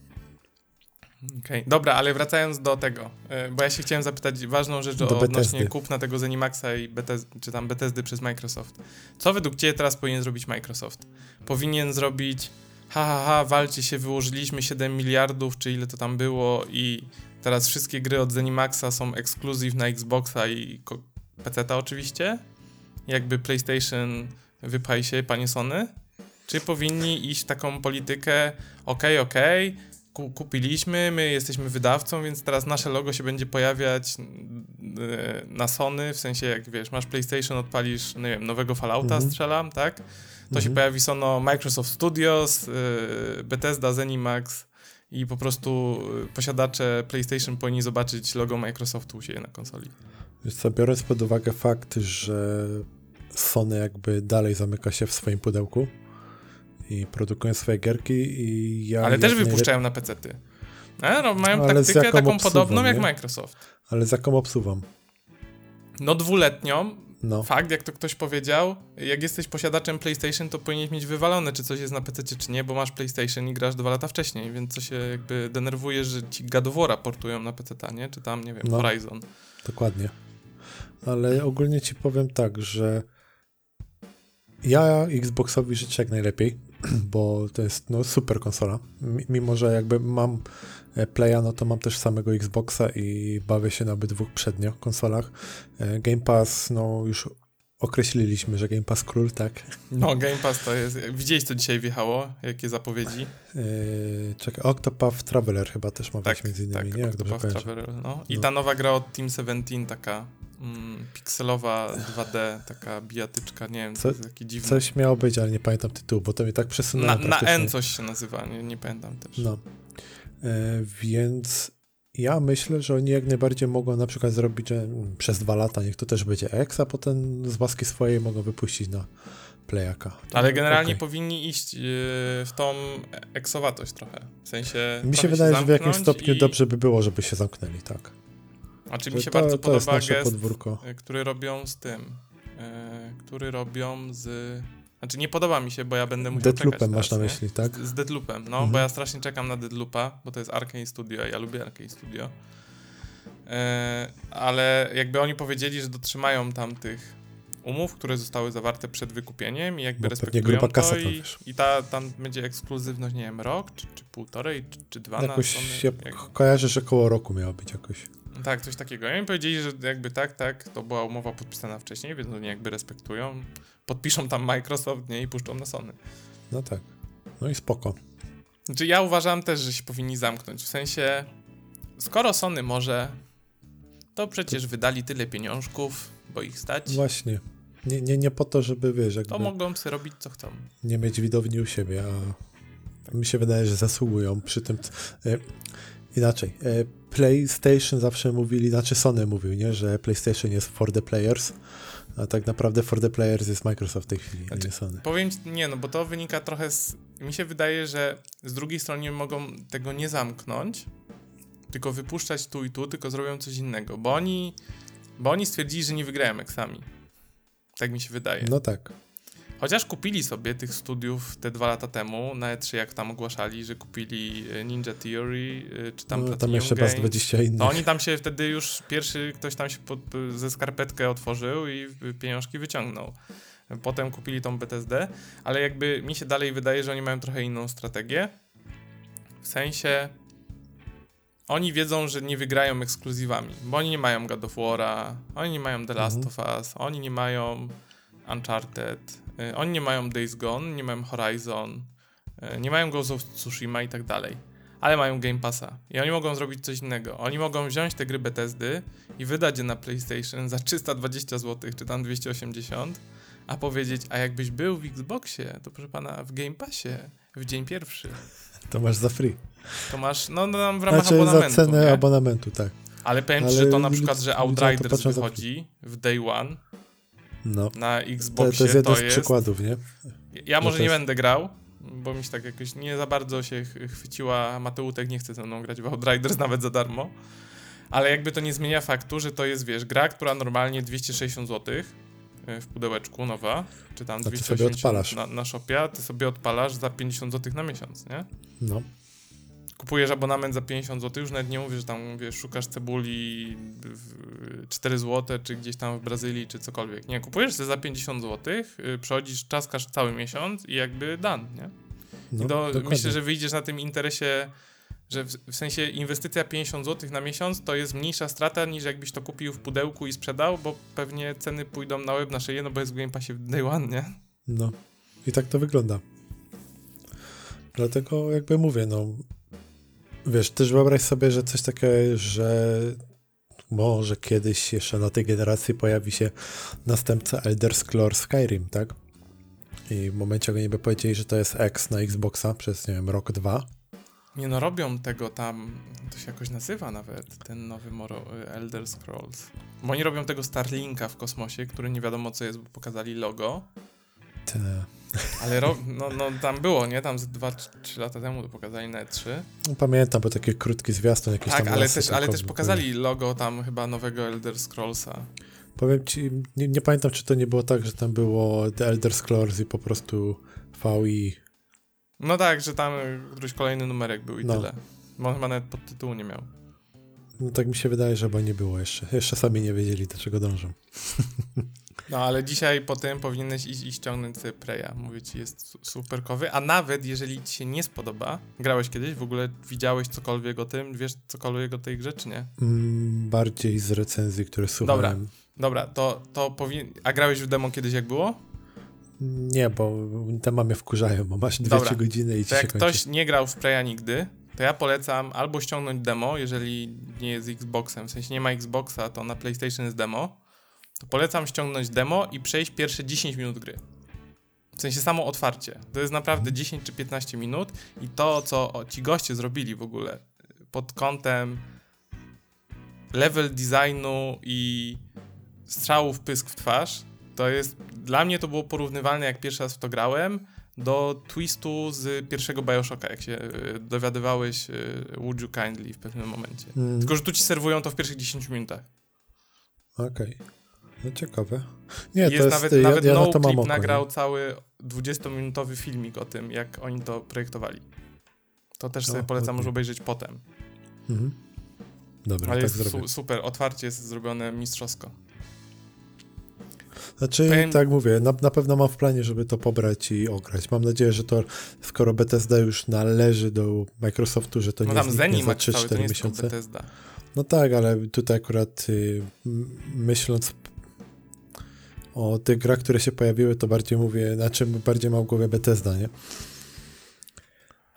[SPEAKER 2] Okej, okay. dobra, ale wracając do tego, e, bo ja się chciałem zapytać ważną rzecz do odnośnie kupna tego Zenimaxa i Bethesdy, czy tam Bethesdy przez Microsoft. Co według Ciebie teraz powinien zrobić Microsoft? Powinien zrobić ha, ha, ha, walcie się, wyłożyliśmy 7 miliardów, czy ile to tam było i teraz wszystkie gry od Zenimaxa są ekskluzyw na Xboxa i PC-ta oczywiście? Jakby PlayStation wypaj się, panie Sony? Czy powinni iść w taką politykę, okej, okay, okej, okay, kupiliśmy, my jesteśmy wydawcą, więc teraz nasze logo się będzie pojawiać e, na Sony, w sensie jak wiesz, masz PlayStation, odpalisz, nie wiem, nowego Fallouta mhm. strzelam, tak? To mhm. się pojawi Sono Microsoft Studios, e, Bethesda, Zenimax i po prostu e, posiadacze PlayStation powinni zobaczyć logo Microsoftu u siebie na konsoli.
[SPEAKER 3] Wiesz co, biorąc pod uwagę fakt, że Sony jakby dalej zamyka się w swoim pudełku, i produkują swoje gierki i ja...
[SPEAKER 2] Ale też wypuszczają na PC-ty. E, no, mają Ale taktykę taką obsuwą, podobną nie? jak Microsoft.
[SPEAKER 3] Ale z jaką obsuwą?
[SPEAKER 2] No dwuletnią. No. Fakt, jak to ktoś powiedział, jak jesteś posiadaczem PlayStation, to powinieneś mieć wywalone, czy coś jest na PC, czy nie, bo masz PlayStation i grasz dwa lata wcześniej, więc co się jakby denerwuje, że ci gadowora portują na PC, nie? Czy tam, nie wiem, no, Horizon.
[SPEAKER 3] Dokładnie. Ale ogólnie ci powiem tak, że ja Xboxowi życzę jak najlepiej, bo to jest no, super konsola. Mimo, że jakby mam e, Playa, no to mam też samego Xboxa i bawię się na obydwu przednio konsolach. E, Game Pass, no już określiliśmy, że Game Pass król, tak?
[SPEAKER 2] No, Game Pass to jest... Widzieliście, co dzisiaj wjechało? Jakie zapowiedzi?
[SPEAKER 3] Yy, czekaj, Octopath Traveler chyba też ma tak, być między innymi, tak, nie?
[SPEAKER 2] Octopath Traveler, no. I no. ta nowa gra od Team 17, taka mm, pikselowa 2D, taka bijatyczka, nie wiem, Co, to jest taki dziwny.
[SPEAKER 3] Coś miało być, ale nie pamiętam tytułu, bo to mi tak przesunęło.
[SPEAKER 2] Na, na N coś się nazywa, nie, nie pamiętam też.
[SPEAKER 3] No. E, więc ja myślę, że oni jak najbardziej mogą na przykład zrobić, że mm, przez dwa lata niech to też będzie X, a potem z łaski swojej mogą wypuścić na playaka.
[SPEAKER 2] To Ale generalnie okay. powinni iść yy, w tą eksowatość trochę. W sensie.
[SPEAKER 3] Mi się wydaje, że w jakimś stopniu i... dobrze by było, żeby się zamknęli, tak.
[SPEAKER 2] A czy mi się to, bardzo to podoba gest, podwórko. Y, który robią z tym, yy, który robią z... Znaczy nie podoba mi się, bo ja będę musiał
[SPEAKER 3] Deadloopem czekać masz na myśli, tak?
[SPEAKER 2] Z, z Deadloopem, no, mhm. bo ja strasznie czekam na Deadloopa, bo to jest Arkane Studio, ja lubię Arkane Studio. Yy, ale jakby oni powiedzieli, że dotrzymają tam tych umów, które zostały zawarte przed wykupieniem i jakby bo respektują grupa to i, i ta, tam będzie ekskluzywność, nie wiem, rok, czy, czy półtorej, czy, czy dwa
[SPEAKER 3] jakoś, na Sony, ja kojarzę, że koło roku miało być jakoś.
[SPEAKER 2] Tak, coś takiego. I oni powiedzieli, że jakby tak, tak, to była umowa podpisana wcześniej, więc oni jakby respektują. Podpiszą tam Microsoft, nie, i puszczą na Sony.
[SPEAKER 3] No tak. No i spoko.
[SPEAKER 2] Znaczy ja uważam też, że się powinni zamknąć. W sensie, skoro Sony może, to przecież wydali tyle pieniążków, bo ich stać.
[SPEAKER 3] Właśnie. Nie, nie, nie po to, żeby, wiesz, jakby...
[SPEAKER 2] To mogą sobie robić, co chcą.
[SPEAKER 3] Nie mieć widowni u siebie, a mi się wydaje, że zasługują przy tym... E, inaczej. PlayStation zawsze mówili, znaczy Sony mówił, nie, że PlayStation jest for the players, a tak naprawdę for the players jest Microsoft w tej chwili, znaczy, nie Sony.
[SPEAKER 2] Powiem nie, no bo to wynika trochę z... Mi się wydaje, że z drugiej strony mogą tego nie zamknąć, tylko wypuszczać tu i tu, tylko zrobią coś innego, bo oni, bo oni stwierdzili, że nie wygrają eksami. Tak mi się wydaje.
[SPEAKER 3] No tak.
[SPEAKER 2] Chociaż kupili sobie tych studiów te dwa lata temu na E3, jak tam ogłaszali, że kupili e, Ninja Theory, e, czy tam no,
[SPEAKER 3] Tam jeszcze Games. 20 innych.
[SPEAKER 2] No oni tam się wtedy już pierwszy, ktoś tam się pod, ze skarpetkę otworzył i pieniążki wyciągnął. Potem kupili tą BTSD, ale jakby mi się dalej wydaje, że oni mają trochę inną strategię. W sensie oni wiedzą, że nie wygrają ekskluzywami, bo oni nie mają God of War'a, oni nie mają The Last mhm. of Us, oni nie mają Uncharted, y, oni nie mają Days Gone, nie mają Horizon, y, nie mają Ghost of Tsushima i tak dalej. Ale mają Game Passa i oni mogą zrobić coś innego. Oni mogą wziąć te gry Bethesdy i wydać je na PlayStation za 320 zł, czy tam 280, a powiedzieć, a jakbyś był w Xboxie, to proszę pana w Game Passie w dzień pierwszy.
[SPEAKER 3] To masz za free.
[SPEAKER 2] To masz, no, no w ramach znaczy, abonamentu.
[SPEAKER 3] za cenę nie? abonamentu, tak.
[SPEAKER 2] Ale powiem ci, że to na przykład, że Outriders wychodzi w day one,
[SPEAKER 3] No.
[SPEAKER 2] Na Xboxie
[SPEAKER 3] to, to jest jeden z przykładów, nie?
[SPEAKER 2] Ja może nie będę grał, bo mi się tak jakoś nie za bardzo się chwyciła Mateutek, nie chce ze mną grać w Outriders nawet za darmo. Ale jakby to nie zmienia faktu, że to jest, wiesz, gra, która normalnie 260 zł e, w pudełeczku nowa, czy tam 280 na, na shopie, ty sobie odpalasz za 50 zł na miesiąc, nie?
[SPEAKER 3] No.
[SPEAKER 2] Kupujesz abonament za 50 zł, już nawet nie mówię, że tam wiesz, szukasz cebuli 4 zł, czy gdzieś tam w Brazylii, czy cokolwiek. Nie, kupujesz za 50 zł, y, przechodzisz, czaskasz cały miesiąc i jakby dan, nie? No, do, myślę, że wyjdziesz na tym interesie że w, w, sensie inwestycja 50 zł na miesiąc to jest mniejsza strata niż jakbyś to kupił w pudełku i sprzedał, bo pewnie ceny pójdą na łeb na szyję, no bo jest w Game Passie w Day One, nie?
[SPEAKER 3] No. I tak to wygląda. Dlatego jakby mówię, no wiesz, też wyobraź sobie, że coś takiego, że może kiedyś jeszcze na tej generacji pojawi się następca Elder Scrolls Skyrim, tak? I w momencie, jak oni by powiedzieli, że to jest X na Xboxa przez, nie wiem, rok, dwa,
[SPEAKER 2] nie no, robią tego tam, to się jakoś nazywa nawet, ten nowy Moro, Elder Scrolls. Bo oni robią tego Starlinka w kosmosie, który nie wiadomo co jest, bo pokazali logo. Ale ro, no, no tam było, nie? Tam z 2-3 lata temu to pokazali na E3.
[SPEAKER 3] No, pamiętam, bo taki krótki zwiastun jakiś
[SPEAKER 2] tak,
[SPEAKER 3] tam
[SPEAKER 2] ale też, ale też pokazali logo tam chyba nowego Elder Scrollsa.
[SPEAKER 3] Powiem ci, nie, nie, pamiętam, czy to nie było tak, że tam było The Elder Scrolls i po prostu VI
[SPEAKER 2] no tak, że tam któryś kolejny numerek był i no. tyle. Bo on chyba nawet podtytułu nie miał.
[SPEAKER 3] No tak mi się wydaje, że bo nie było jeszcze. Jeszcze sami nie wiedzieli, do czego dążą.
[SPEAKER 2] No ale dzisiaj po tym powinieneś iść i ściągnąć sobie Preya. Mówię ci, jest superkowy. A nawet jeżeli ci się nie spodoba, grałeś kiedyś, w ogóle widziałeś cokolwiek o tym, wiesz cokolwiek o tej grze, czy nie?
[SPEAKER 3] Mm, bardziej z recenzji, które słuchałem.
[SPEAKER 2] Dobra, dobra, to, to powinien... A grałeś w demo kiedyś jak było?
[SPEAKER 3] Nie, bo te mamy wkurzają, bo masz 2 godziny i ci
[SPEAKER 2] to jak
[SPEAKER 3] się
[SPEAKER 2] ktoś nie grał w Preya nigdy, to ja polecam albo ściągnąć demo, jeżeli nie jest Xboxem, w sensie nie ma Xboxa, to na PlayStation jest demo, to polecam ściągnąć demo i przejść pierwsze 10 minut gry. W sensie samo otwarcie. To jest naprawdę 10 czy 15 minut i to, co ci goście zrobili w ogóle pod kątem level designu i strzałów pysk w twarz, to jest, dla mnie to było porównywalne, jak pierwszy raz w to grałem, do twistu z pierwszego Bioshocka, jak się e, dowiadywałeś e, Would You Kindly w pewnym momencie. Mm. Tylko, że tu ci serwują to w pierwszych 10 minutach.
[SPEAKER 3] Okej. Okay. No ciekawe. Nie,
[SPEAKER 2] jest,
[SPEAKER 3] to jest
[SPEAKER 2] nawet, ja, nawet ja no Clip nagrał cały 20-minutowy filmik o tym, jak oni to projektowali. To też sobie o, polecam, okay. obejrzeć potem. Mhm.
[SPEAKER 3] Dobra,
[SPEAKER 2] Ale
[SPEAKER 3] tak
[SPEAKER 2] jest su super, otwarcie jest zrobione mistrzowsko.
[SPEAKER 3] Znaczy, tak mówię, na, na pewno mam w planie, żeby to pobrać i ograć. Mam nadzieję, że to, skoro Bethesda już należy do Microsoftu, że to no nie
[SPEAKER 2] tam
[SPEAKER 3] zniknie
[SPEAKER 2] za 3-4 miesiące.
[SPEAKER 3] No tak, ale tutaj akurat y, myśląc o tych grach, które się pojawiły, to bardziej mówię, na czym bardziej mam w głowie Bethesda, nie?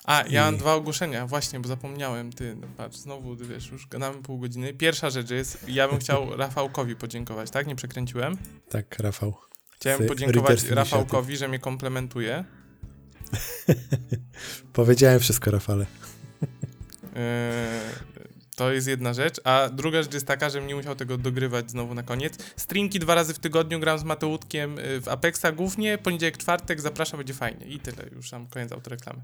[SPEAKER 2] A, ja I... mam dwa ogłoszenia, właśnie, bo zapomniałem. Ty, patrz, znowu, ty wiesz, już gadamy pół godziny. Pierwsza rzecz jest, ja bym chciał Rafałkowi podziękować, tak? Nie przekręciłem?
[SPEAKER 3] Tak, Rafał.
[SPEAKER 2] Chciałem podziękować Rafałkowi, że mnie komplementuje.
[SPEAKER 3] Powiedziałem wszystko, Rafale.
[SPEAKER 2] E, to jest jedna rzecz. A druga rzecz jest taka, że nie musiał tego dogrywać znowu na koniec. Streamki dwa razy w tygodniu gram z Mateutkiem y, w Apexa głównie. Poniedziałek, czwartek, zapraszam, będzie fajnie. I tyle, już tam koniec autoreklamy.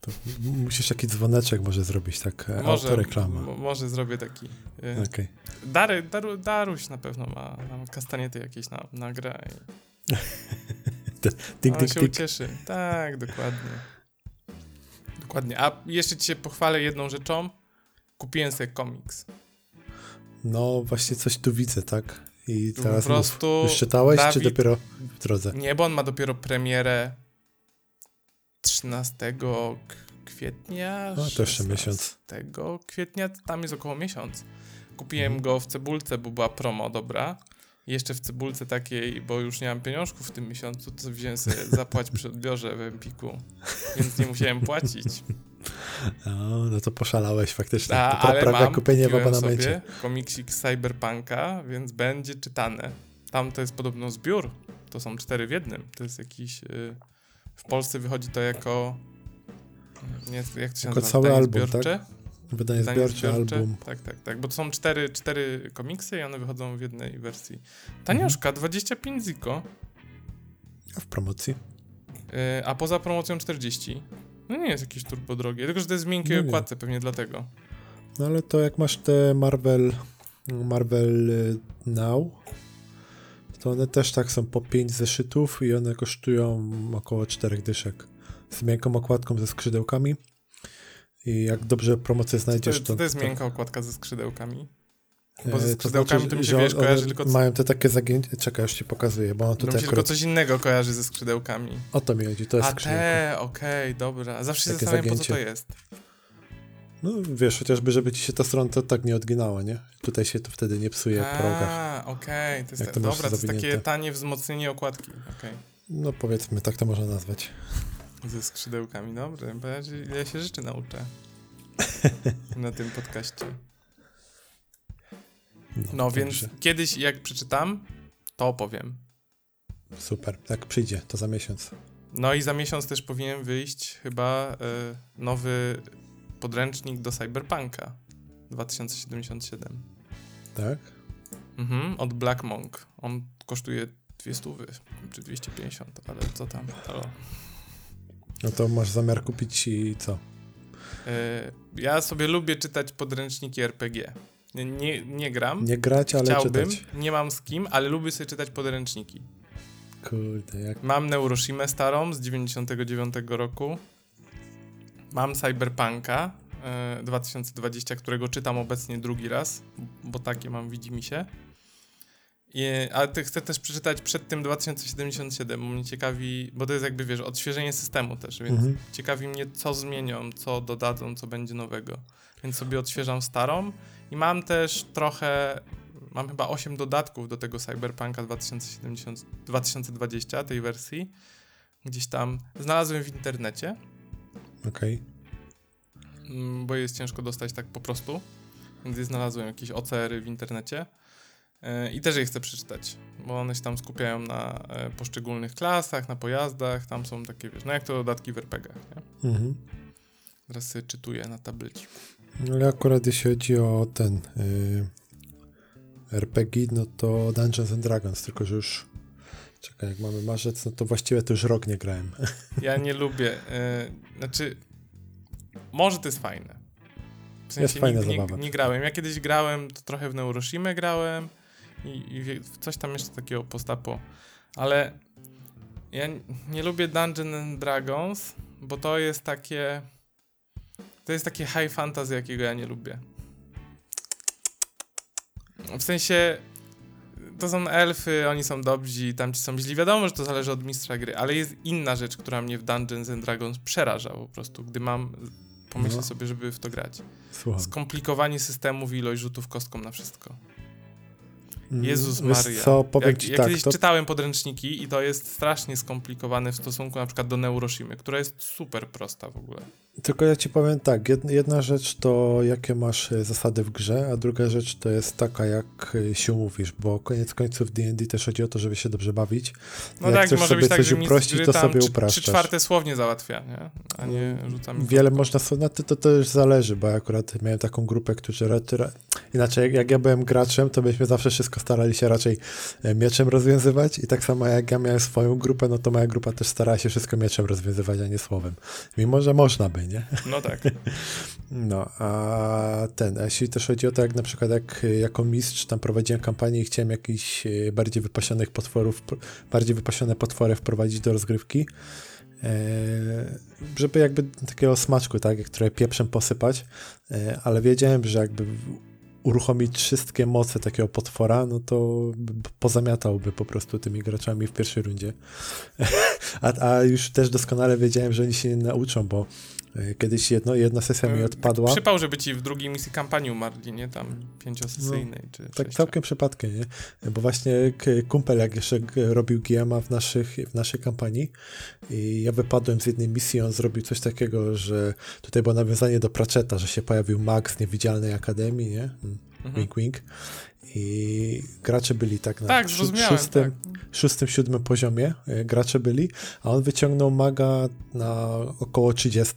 [SPEAKER 3] To musisz taki dzwoneczek może zrobić, tak e, może, autoreklama.
[SPEAKER 2] może zrobię taki.
[SPEAKER 3] Yy, okay.
[SPEAKER 2] Dary, Daru, Daruś na pewno ma, ma kastaniety jakieś na, na grę. I...
[SPEAKER 3] dyk,
[SPEAKER 2] się ucieszy. Tak, dokładnie. Dokładnie. A jeszcze ci się pochwalę jedną rzeczą. Kupiłem sobie komiks.
[SPEAKER 3] No, właśnie coś tu widzę, tak? I teraz po prostu mów, już czytałeś, Dawid, czy dopiero w drodze?
[SPEAKER 2] Nie, bo on ma dopiero premierę 13 kwietnia.
[SPEAKER 3] No, to jeszcze miesiąc.
[SPEAKER 2] Tego kwietnia, tam jest około miesiąc. Kupiłem mhm. go w cebulce, bo była promo dobra. Jeszcze w cebulce takiej, bo już nie mam pieniążków w tym miesiącu, to wziąłem sobie zapłać przy odbiorze w Empiku, więc nie musiałem płacić.
[SPEAKER 3] No, no to poszalałeś faktycznie.
[SPEAKER 2] A, to ale mam, kupienie w abonamencie. sobie komiksik Cyberpunka, więc będzie czytane. Tam to jest podobno zbiór. To są cztery w jednym. To jest jakiś... Yy w Polsce wychodzi to jako. Nie, jak to się
[SPEAKER 3] jako nazywa? cały album, tak? Wydanie, Wydanie zbiorcze, zbiorcze, album.
[SPEAKER 2] Tak, tak, tak, bo to są cztery, cztery komiksy i one wychodzą w jednej wersji. Tanioszka, mhm. 25 ziko.
[SPEAKER 3] A w promocji?
[SPEAKER 2] Yy, a poza promocją 40. No nie jest jakieś turbo drogie, tylko że to jest w miękkiej no okładce, pewnie dlatego.
[SPEAKER 3] No ale to jak masz te Marvel, Marvel y, Now, to one też tak są po 5 zeszytów i one kosztują około 4 dyszek. Z miękką okładką ze skrzydełkami. I jak dobrze promocję znajdziesz,
[SPEAKER 2] to... To, to jest to... miękka okładka ze skrzydełkami? Bo ze e, skrzydełkami to, znaczy, to mi się, wiesz, kojarzy tylko...
[SPEAKER 3] Mają te takie zagięcie... Czekaj, już ci pokazuję, bo on tutaj...
[SPEAKER 2] Mi się akurat... tylko coś innego kojarzy ze skrzydełkami.
[SPEAKER 3] O to mi chodzi, to jest
[SPEAKER 2] A te, okej, okay, dobra. Zawsze się zastanawiam, zagięcie. po co to jest.
[SPEAKER 3] No wiesz, chociażby, żeby ci się ta strona tak nie odginała, nie? Tutaj się to wtedy nie psuje
[SPEAKER 2] A,
[SPEAKER 3] progach.
[SPEAKER 2] A, okej, okay. to jest, ta, dobra, to jest takie tanie wzmocnienie okładki, okej. Okay.
[SPEAKER 3] No powiedzmy, tak to można nazwać.
[SPEAKER 2] Ze skrzydełkami, dobrze, bo ja, ja się rzeczy nauczę na tym podcaście. No, no więc kiedyś jak przeczytam, to opowiem.
[SPEAKER 3] Super, jak przyjdzie, to za miesiąc.
[SPEAKER 2] No i za miesiąc też powinien wyjść chyba y, nowy podręcznik do Cyberpunka 2077.
[SPEAKER 3] Tak?
[SPEAKER 2] Mhm, od Black Monk. On kosztuje 200 czy 250, ale co tam? Halo.
[SPEAKER 3] No to masz zamiar kupić i co?
[SPEAKER 2] Yy, ja sobie lubię czytać podręczniki RPG. Nie, nie, gram.
[SPEAKER 3] Nie grać, ale
[SPEAKER 2] Chciałbym,
[SPEAKER 3] czytać.
[SPEAKER 2] Nie mam z kim, ale lubię sobie czytać podręczniki.
[SPEAKER 3] Kurde, jak...
[SPEAKER 2] Mam Neuroshimę starą z 99 roku. Mam Cyberpunka e, 2020, którego czytam obecnie drugi raz, bo takie mam, widzi mi się. I, ale ty chcę też przeczytać przed tym 2077, bo mnie ciekawi, bo to jest jakby, wiesz, odświeżenie systemu też, więc mhm. ciekawi mnie, co zmienią, co dodadzą, co będzie nowego. Więc sobie odświeżam starą i mam też trochę, mam chyba 8 dodatków do tego Cyberpunka 2070, 2020, tej wersji. Gdzieś tam znalazłem w internecie.
[SPEAKER 3] Okej.
[SPEAKER 2] Okay. Mm, bo jest ciężko dostać tak po prostu. Więc znalazłem jakieś OCR-y w internecie. E, I też je chcę przeczytać, bo one się tam skupiają na e, poszczególnych klasach, na pojazdach, tam są takie, wiesz, no jak to dodatki w RPGach, nie? Mhm. Teraz sobie czytuję na tableciku.
[SPEAKER 3] No ale akurat jeśli chodzi o ten yy, RPG, no to Dungeons and Dragons, tylko że już czekaj, jak mamy marzec, no to właściwie to już rok nie grałem.
[SPEAKER 2] Ja nie lubię, yy, znaczy może to jest fajne.
[SPEAKER 3] W sensie jest fajna
[SPEAKER 2] nie,
[SPEAKER 3] zabawa.
[SPEAKER 2] Nie, nie, grałem. Ja kiedyś grałem, to trochę w Neuroshimę grałem, i, i coś tam jeszcze takiego postapo. Ale ja nie lubię Dungeons and Dragons, bo to jest takie. To jest takie high fantasy, jakiego ja nie lubię. W sensie. To są elfy, oni są dobrzy, tamci są źli. Wiadomo, że to zależy od mistrza gry, ale jest inna rzecz, która mnie w Dungeons and Dragons przeraża po prostu, gdy mam pomyśleć no. sobie, żeby w to grać. Słucham. Skomplikowanie systemów i ilość rzutów kostką na wszystko. Mm, Jezus Maria.
[SPEAKER 3] Co, powiem jak,
[SPEAKER 2] ci
[SPEAKER 3] ja
[SPEAKER 2] tak, kiedyś to... czytałem podręczniki i to jest strasznie skomplikowane w stosunku na przykład do Neuroshimy, która jest super prosta w ogóle.
[SPEAKER 3] Tylko ja ci powiem tak, jedna rzecz to jakie masz e, zasady w grze, a druga rzecz to jest taka, jak e, się mówisz, bo koniec końców D&D też chodzi o to, żeby się dobrze bawić.
[SPEAKER 2] No jak tak, chcesz może sobie być tak, coś uprościć, to sobie upraszczasz. Trzy czwarte słownie załatwia, nie? A nie rzucam
[SPEAKER 3] Wiele można, no to, to, już zależy, bo ja akurat miałem taką grupę, którzy inaczej, jak, jak ja byłem graczem, to byśmy zawsze wszystko starali się raczej e, mieczem rozwiązywać i tak samo jak ja miałem swoją grupę, no to moja grupa też starała się wszystko mieczem rozwiązywać, a nie słowem. Mimo, że można by, nie?
[SPEAKER 2] No tak.
[SPEAKER 3] No, a ten, a jeśli też chodzi o to, jak na przykład jak jako mistrz tam prowadziłem kampanię i chciałem jakiś e, bardziej wypasionych potworów, bardziej wypasione potwory wprowadzić do rozgrywki, e, żeby jakby takiego smaczku, tak, które pieprzem posypać, e, ale wiedziałem, że jakby uruchomić wszystkie moce takiego potwora, no to pozamiatałby po prostu tymi graczami w pierwszej rundzie. a, a już też doskonale wiedziałem, że oni się nie nauczą, bo kiedyś jedno, jedna sesja mi e, odpadła.
[SPEAKER 2] Przypał, żeby ci w drugiej misji kampanii umarli, nie? Tam pięciosesyjnej. No, czy
[SPEAKER 3] tak całkiem przypadkiem, nie? Bo właśnie kumpel, jak jeszcze robił GMA w, naszych, w naszej kampanii i ja wypadłem z jednej misji, on zrobił coś takiego, że tutaj było nawiązanie do Pratchetta, że się pojawił Max z Niewidzialnej Akademii, nie? Mm, mhm. Wink, wink. I gracze byli tak na
[SPEAKER 2] tak,
[SPEAKER 3] szóstym,
[SPEAKER 2] tak.
[SPEAKER 3] szóstym, siódmym poziomie e, gracze byli, a on wyciągnął maga na około 30.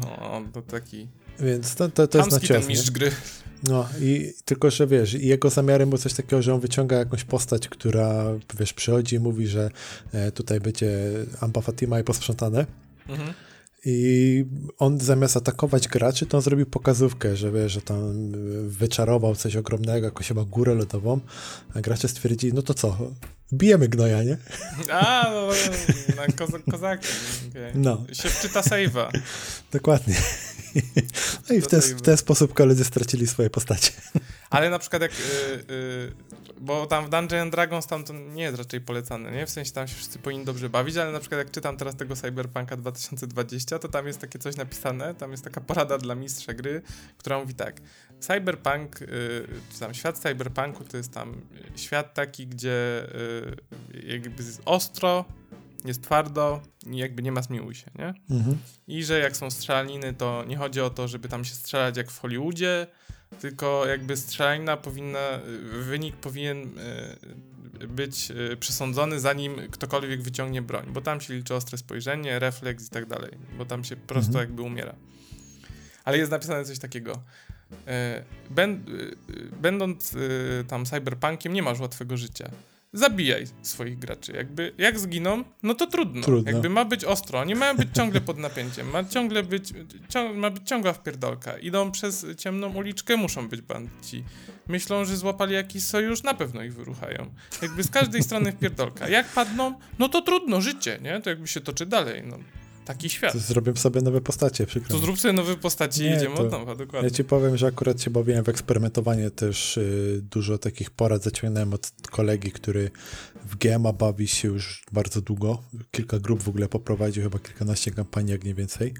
[SPEAKER 2] O, to taki
[SPEAKER 3] Więc to, to, to jest na
[SPEAKER 2] ten mistrz gry.
[SPEAKER 3] No i tylko, że wiesz, jego zamiarem było coś takiego, że on wyciąga jakąś postać, która, wiesz, przychodzi i mówi, że e, tutaj będzie Ampa Fatima i posprzątane. Mhm. I on zamiast atakować graczy, to on zrobił pokazówkę, że wiesz, że tam wyczarował coś ogromnego, jakąś chyba górę lodową, a gracze stwierdzili, no to co, bijemy gnoja, nie?
[SPEAKER 2] A, no, na koza kozaki. Okay. No. Się wczyta save'a.
[SPEAKER 3] Dokładnie. No i w ten, w ten sposób koledzy stracili swoje postacie.
[SPEAKER 2] Ale na przykład jak, yy, yy, bo tam w Dungeon Dragons tam to nie jest raczej polecane, nie? W sensie tam się wszyscy powinni dobrze bawić, ale na przykład jak czytam teraz tego Cyberpunka 2020, to tam jest takie coś napisane, tam jest taka porada dla mistrza gry, która mówi tak, Cyberpunk, yy, czy tam świat Cyberpunku to jest tam świat taki, gdzie jakby jest ostro, jest twardo i jakby nie ma zmiłuj się, nie? Mhm. I że jak są strzelaniny, to nie chodzi o to, żeby tam się strzelać jak w Hollywoodzie, tylko jakby strzelanina powinna, wynik powinien e, być e, przesądzony zanim ktokolwiek wyciągnie broń, bo tam się liczy ostre spojrzenie, refleks i tak dalej, bo tam się prosto mhm. jakby umiera. Ale jest napisane coś takiego. E, będąc tam cyberpunkiem, nie masz łatwego życia zabijaj swoich graczy. Jakby, jak zginą, no to trudno. trudno. Jakby ma być ostro, nie mają być ciągle pod napięciem, ma ciągle być, ciąg, ma być ciągła wpierdolka. Idą przez ciemną uliczkę, muszą być bandyci. Myślą, że złapali jakiś sojusz, na pewno ich wyruchają. Jakby z każdej strony wpierdolka. Jak padną, no to trudno, życie, nie? To jakby się toczy dalej, no. Taki świat. To
[SPEAKER 3] zrobię sobie nowe postacie, przykro.
[SPEAKER 2] To zrób sobie nowe postacie i idziemy od nowa, dokładnie.
[SPEAKER 3] Ja ci powiem, że akurat się bawiłem w eksperymentowanie też y, dużo takich porad zaciągnąłem od kolegi, który w GMA bawi się już bardzo długo. Kilka grup w ogóle poprowadził, chyba kilkanaście kampanii, jak nie więcej.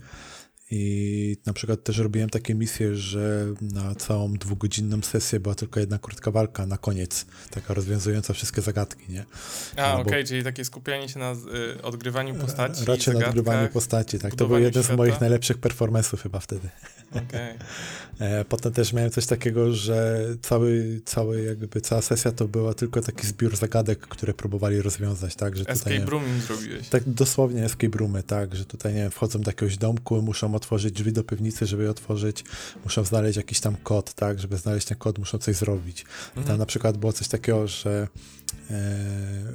[SPEAKER 3] I na przykład też robiłem takie misje, że na całą dwugodzinną sesję była tylko jedna krótka walka na koniec, taka rozwiązująca wszystkie zagadki, nie?
[SPEAKER 2] A, no, okej, okay, czyli takie skupianie się na y, odgrywaniu postaci.
[SPEAKER 3] Raczej na odgrywaniu postaci, tak. To był jeden świata. z moich najlepszych performance'ów chyba wtedy. Okay. Potem też miałem coś takiego, że cały, cały jakby cała sesja to była tylko taki zbiór zagadek, które próbowali rozwiązać, tak? Że
[SPEAKER 2] tutaj, escape rooming zrobiłeś.
[SPEAKER 3] Tak, dosłownie escape roomy, tak, że tutaj, nie wiem, wchodzą do jakiegoś domku, muszą otworzyć drzwi do piwnicy, żeby je otworzyć, muszą znaleźć jakiś tam kod, tak, żeby znaleźć ten kod, muszą coś zrobić. Mhm. Tam na przykład było coś takiego, że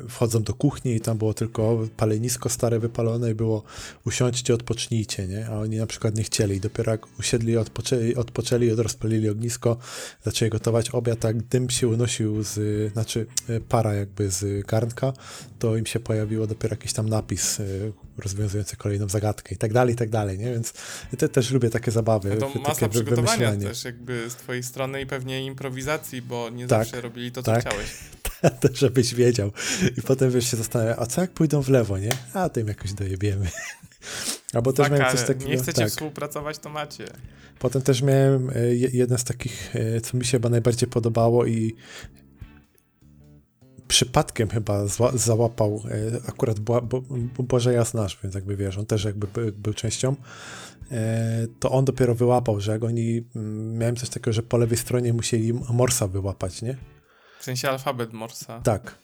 [SPEAKER 3] wchodzą do kuchni i tam było tylko palenisko stare wypalone i było usiądźcie, odpocznijcie, nie? A oni na przykład nie chcieli. Dopiero jak usiedli, odpoczęli, odpoczęli, rozpalili ognisko, zaczęli gotować obiad, tak dym się unosił z, znaczy e, para jakby z garnka, to im się pojawiło dopiero jakiś tam napis e, rozwiązujący kolejną zagadkę i tak dalej, i tak dalej, nie? Więc te, też lubię takie zabawy.
[SPEAKER 2] No to masa przygotowania też jakby z twojej strony i pewnie improwizacji, bo nie tak, zawsze robili to, co tak. chciałeś.
[SPEAKER 3] żebyś wiedział. I potem wiesz się zastanawia, a co jak pójdą w lewo, nie? A tym jakoś dojebiemy.
[SPEAKER 2] Albo też tak, miałem coś takiego. Nie chcecie tak. współpracować, to macie.
[SPEAKER 3] Potem też miałem e, jeden z takich, e, co mi się chyba najbardziej podobało i przypadkiem chyba zła, załapał e, akurat bo, bo, Boże Jasnasz, więc jakby wiesz, on też jakby był, był częścią, to on dopiero wyłapał, że jak oni, mm, miałem coś takiego, że po lewej stronie musieli Morsa wyłapać, nie?
[SPEAKER 2] W sensie alfabet Morsa.
[SPEAKER 3] Tak.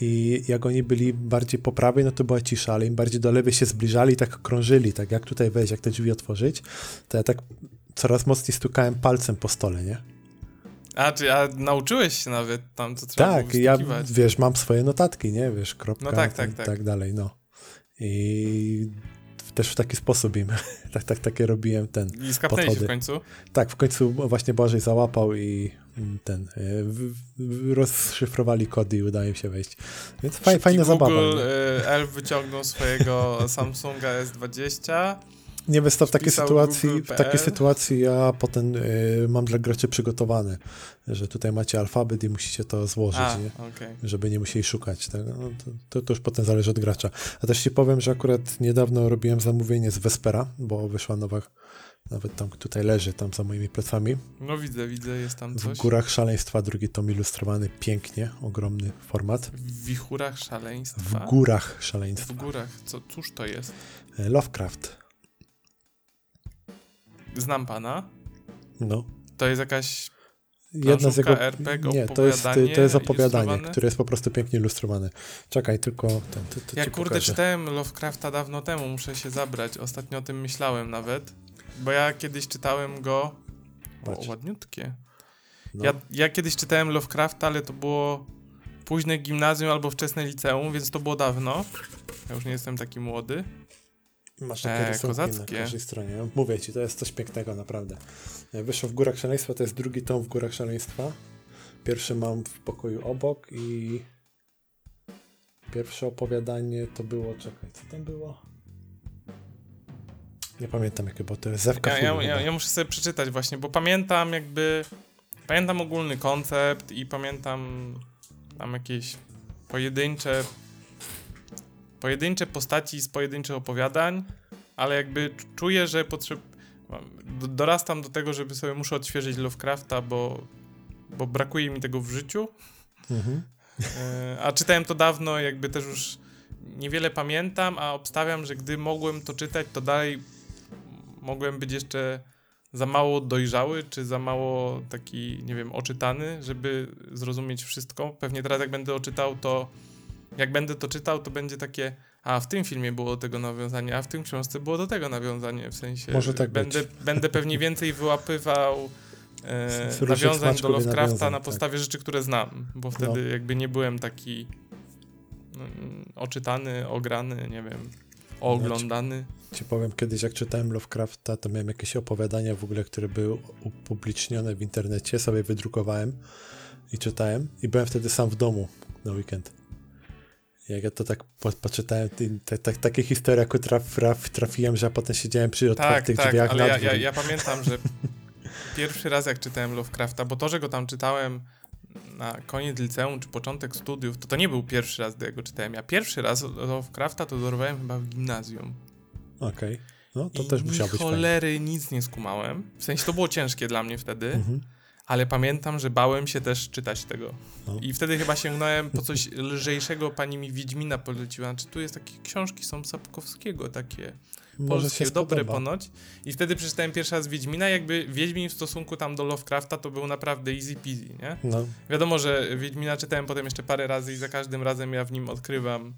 [SPEAKER 3] I jak oni byli bardziej po prawej, no to była cisza, ale im bardziej do lewej się zbliżali, tak krążyli, tak jak tutaj wejść, jak te drzwi otworzyć, to ja tak coraz mocniej stukałem palcem po stole, nie?
[SPEAKER 2] A, czy a nauczyłeś się nawet tam, co trzeba
[SPEAKER 3] Tak, ja, wiesz, mam swoje notatki, nie, wiesz, kropka, no tak, tak, tak. tak dalej, no. I też w taki sposób im, tak, tak, takie robiłem ten
[SPEAKER 2] I skapnęli w końcu?
[SPEAKER 3] Tak, w końcu właśnie Bożej załapał i ten, e, w, w, rozszyfrowali kody i udaje się wejść. Więc faj, fajna
[SPEAKER 2] Google,
[SPEAKER 3] zabawa.
[SPEAKER 2] Google Elf wyciągnął swojego Samsunga S20
[SPEAKER 3] nie wiesz, to w takiej sytuacji, w takiej sytuacji ja potem y, mam dla graczy przygotowane, że tutaj macie alfabet i musicie to złożyć, A, nie? Okay. żeby nie musieli szukać. Tak? No, to, to, to, już potem zależy od gracza. A też ci powiem, że akurat niedawno robiłem zamówienie z Vespera, bo wyszła nowa, nawet tam tutaj leży, tam za moimi plecami.
[SPEAKER 2] No widzę, widzę, jest tam coś.
[SPEAKER 3] W Górach Szaleństwa, drugi tom ilustrowany pięknie, ogromny format.
[SPEAKER 2] W Wichurach Szaleństwa?
[SPEAKER 3] W Górach Szaleństwa.
[SPEAKER 2] W Górach, co, cóż to jest?
[SPEAKER 3] E, Lovecraft.
[SPEAKER 2] Znam pana.
[SPEAKER 3] No.
[SPEAKER 2] To jest jakaś Jedna z jego... RPG,
[SPEAKER 3] nie, to jest, to jest opowiadanie, które jest po prostu pięknie ilustrowane. Czekaj, tylko ten, ty, ty
[SPEAKER 2] Ja kurde pokażę. czytałem Lovecrafta dawno temu, muszę się zabrać. Ostatnio o tym myślałem nawet. Bo ja kiedyś czytałem go. O, ładniutkie. No. Ja, ja kiedyś czytałem Lovecrafta, ale to było późne gimnazjum albo wczesne liceum, więc to było dawno. Ja już nie jestem taki młody.
[SPEAKER 3] Masz takie e, kozackie. na każdej stronie. No, mówię ci, to jest coś pięknego, naprawdę. Wyszło w Górach Szaleństwa, to jest drugi tom w Górach Szaleństwa. Pierwszy mam w pokoju obok i pierwsze opowiadanie to było, czekaj, co tam było? Nie pamiętam jakie, bo to jest Zewka
[SPEAKER 2] ja, ja, ja, ja muszę sobie przeczytać właśnie, bo pamiętam jakby, pamiętam ogólny koncept i pamiętam tam jakieś pojedyncze pojedyncze postaci z pojedynczych opowiadań, ale jakby czuję, że potrzeb... dorastam do tego, żeby sobie muszę odświeżyć Lovecrafta, bo, bo brakuje mi tego w życiu. Mhm. E, a czytałem to dawno, jakby też już niewiele pamiętam, a obstawiam, że gdy mogłem to czytać, to dalej mogłem być jeszcze za mało dojrzały, czy za mało taki, nie wiem, oczytany, żeby zrozumieć wszystko. Pewnie teraz jak będę oczytał, to jak będę to czytał, to będzie takie, a w tym filmie było do tego nawiązanie, a w tym książce było do tego nawiązanie, w sensie
[SPEAKER 3] Może tak
[SPEAKER 2] będę, być. będę pewnie więcej wyłapywał e, nawiązań do Lovecrafta nawiązań, na tak. podstawie tak. rzeczy, które znam, bo wtedy no. jakby nie byłem taki no, oczytany, ograny, nie wiem, oglądany.
[SPEAKER 3] Ja ci, ci, powiem, kiedyś jak czytałem Lovecrafta, to miałem jakieś opowiadania w ogóle, które były upublicznione w internecie, sobie wydrukowałem i czytałem i byłem wtedy sam w domu na weekend. Jak ja to tak po, poczytałem, te, te, takie historie, jak traf, traf, trafiłem, że ja potem siedziałem przy tak, otwartych tak, drzwiach
[SPEAKER 2] tak, ale ja, ja, ja, pamiętam, że pierwszy raz jak czytałem Lovecrafta, bo to, że go tam czytałem na koniec liceum czy początek studiów, to to nie był pierwszy raz, gdy ja go czytałem. Ja pierwszy raz Lovecrafta to dorwałem chyba w gimnazjum.
[SPEAKER 3] Okej. Okay. No, to I też musiał być
[SPEAKER 2] cholery fajnie. nic nie skumałem. W sensie to było ciężkie dla mnie wtedy. Mhm ale pamiętam, że bałem się też czytać tego. No. I wtedy chyba sięgnąłem po coś lżejszego, pani mi Wiedźmina poleciła. Znaczy, tu jest takie książki, są Sapkowskiego, takie Może polskie, dobre ponoć. I wtedy przeczytałem pierwszy raz Wiedźmina, jakby Wiedźmin w stosunku tam do Lovecrafta to był naprawdę easy peasy, nie? No. Wiadomo, że Wiedźmina czytałem potem jeszcze parę razy i za każdym razem ja w nim odkrywam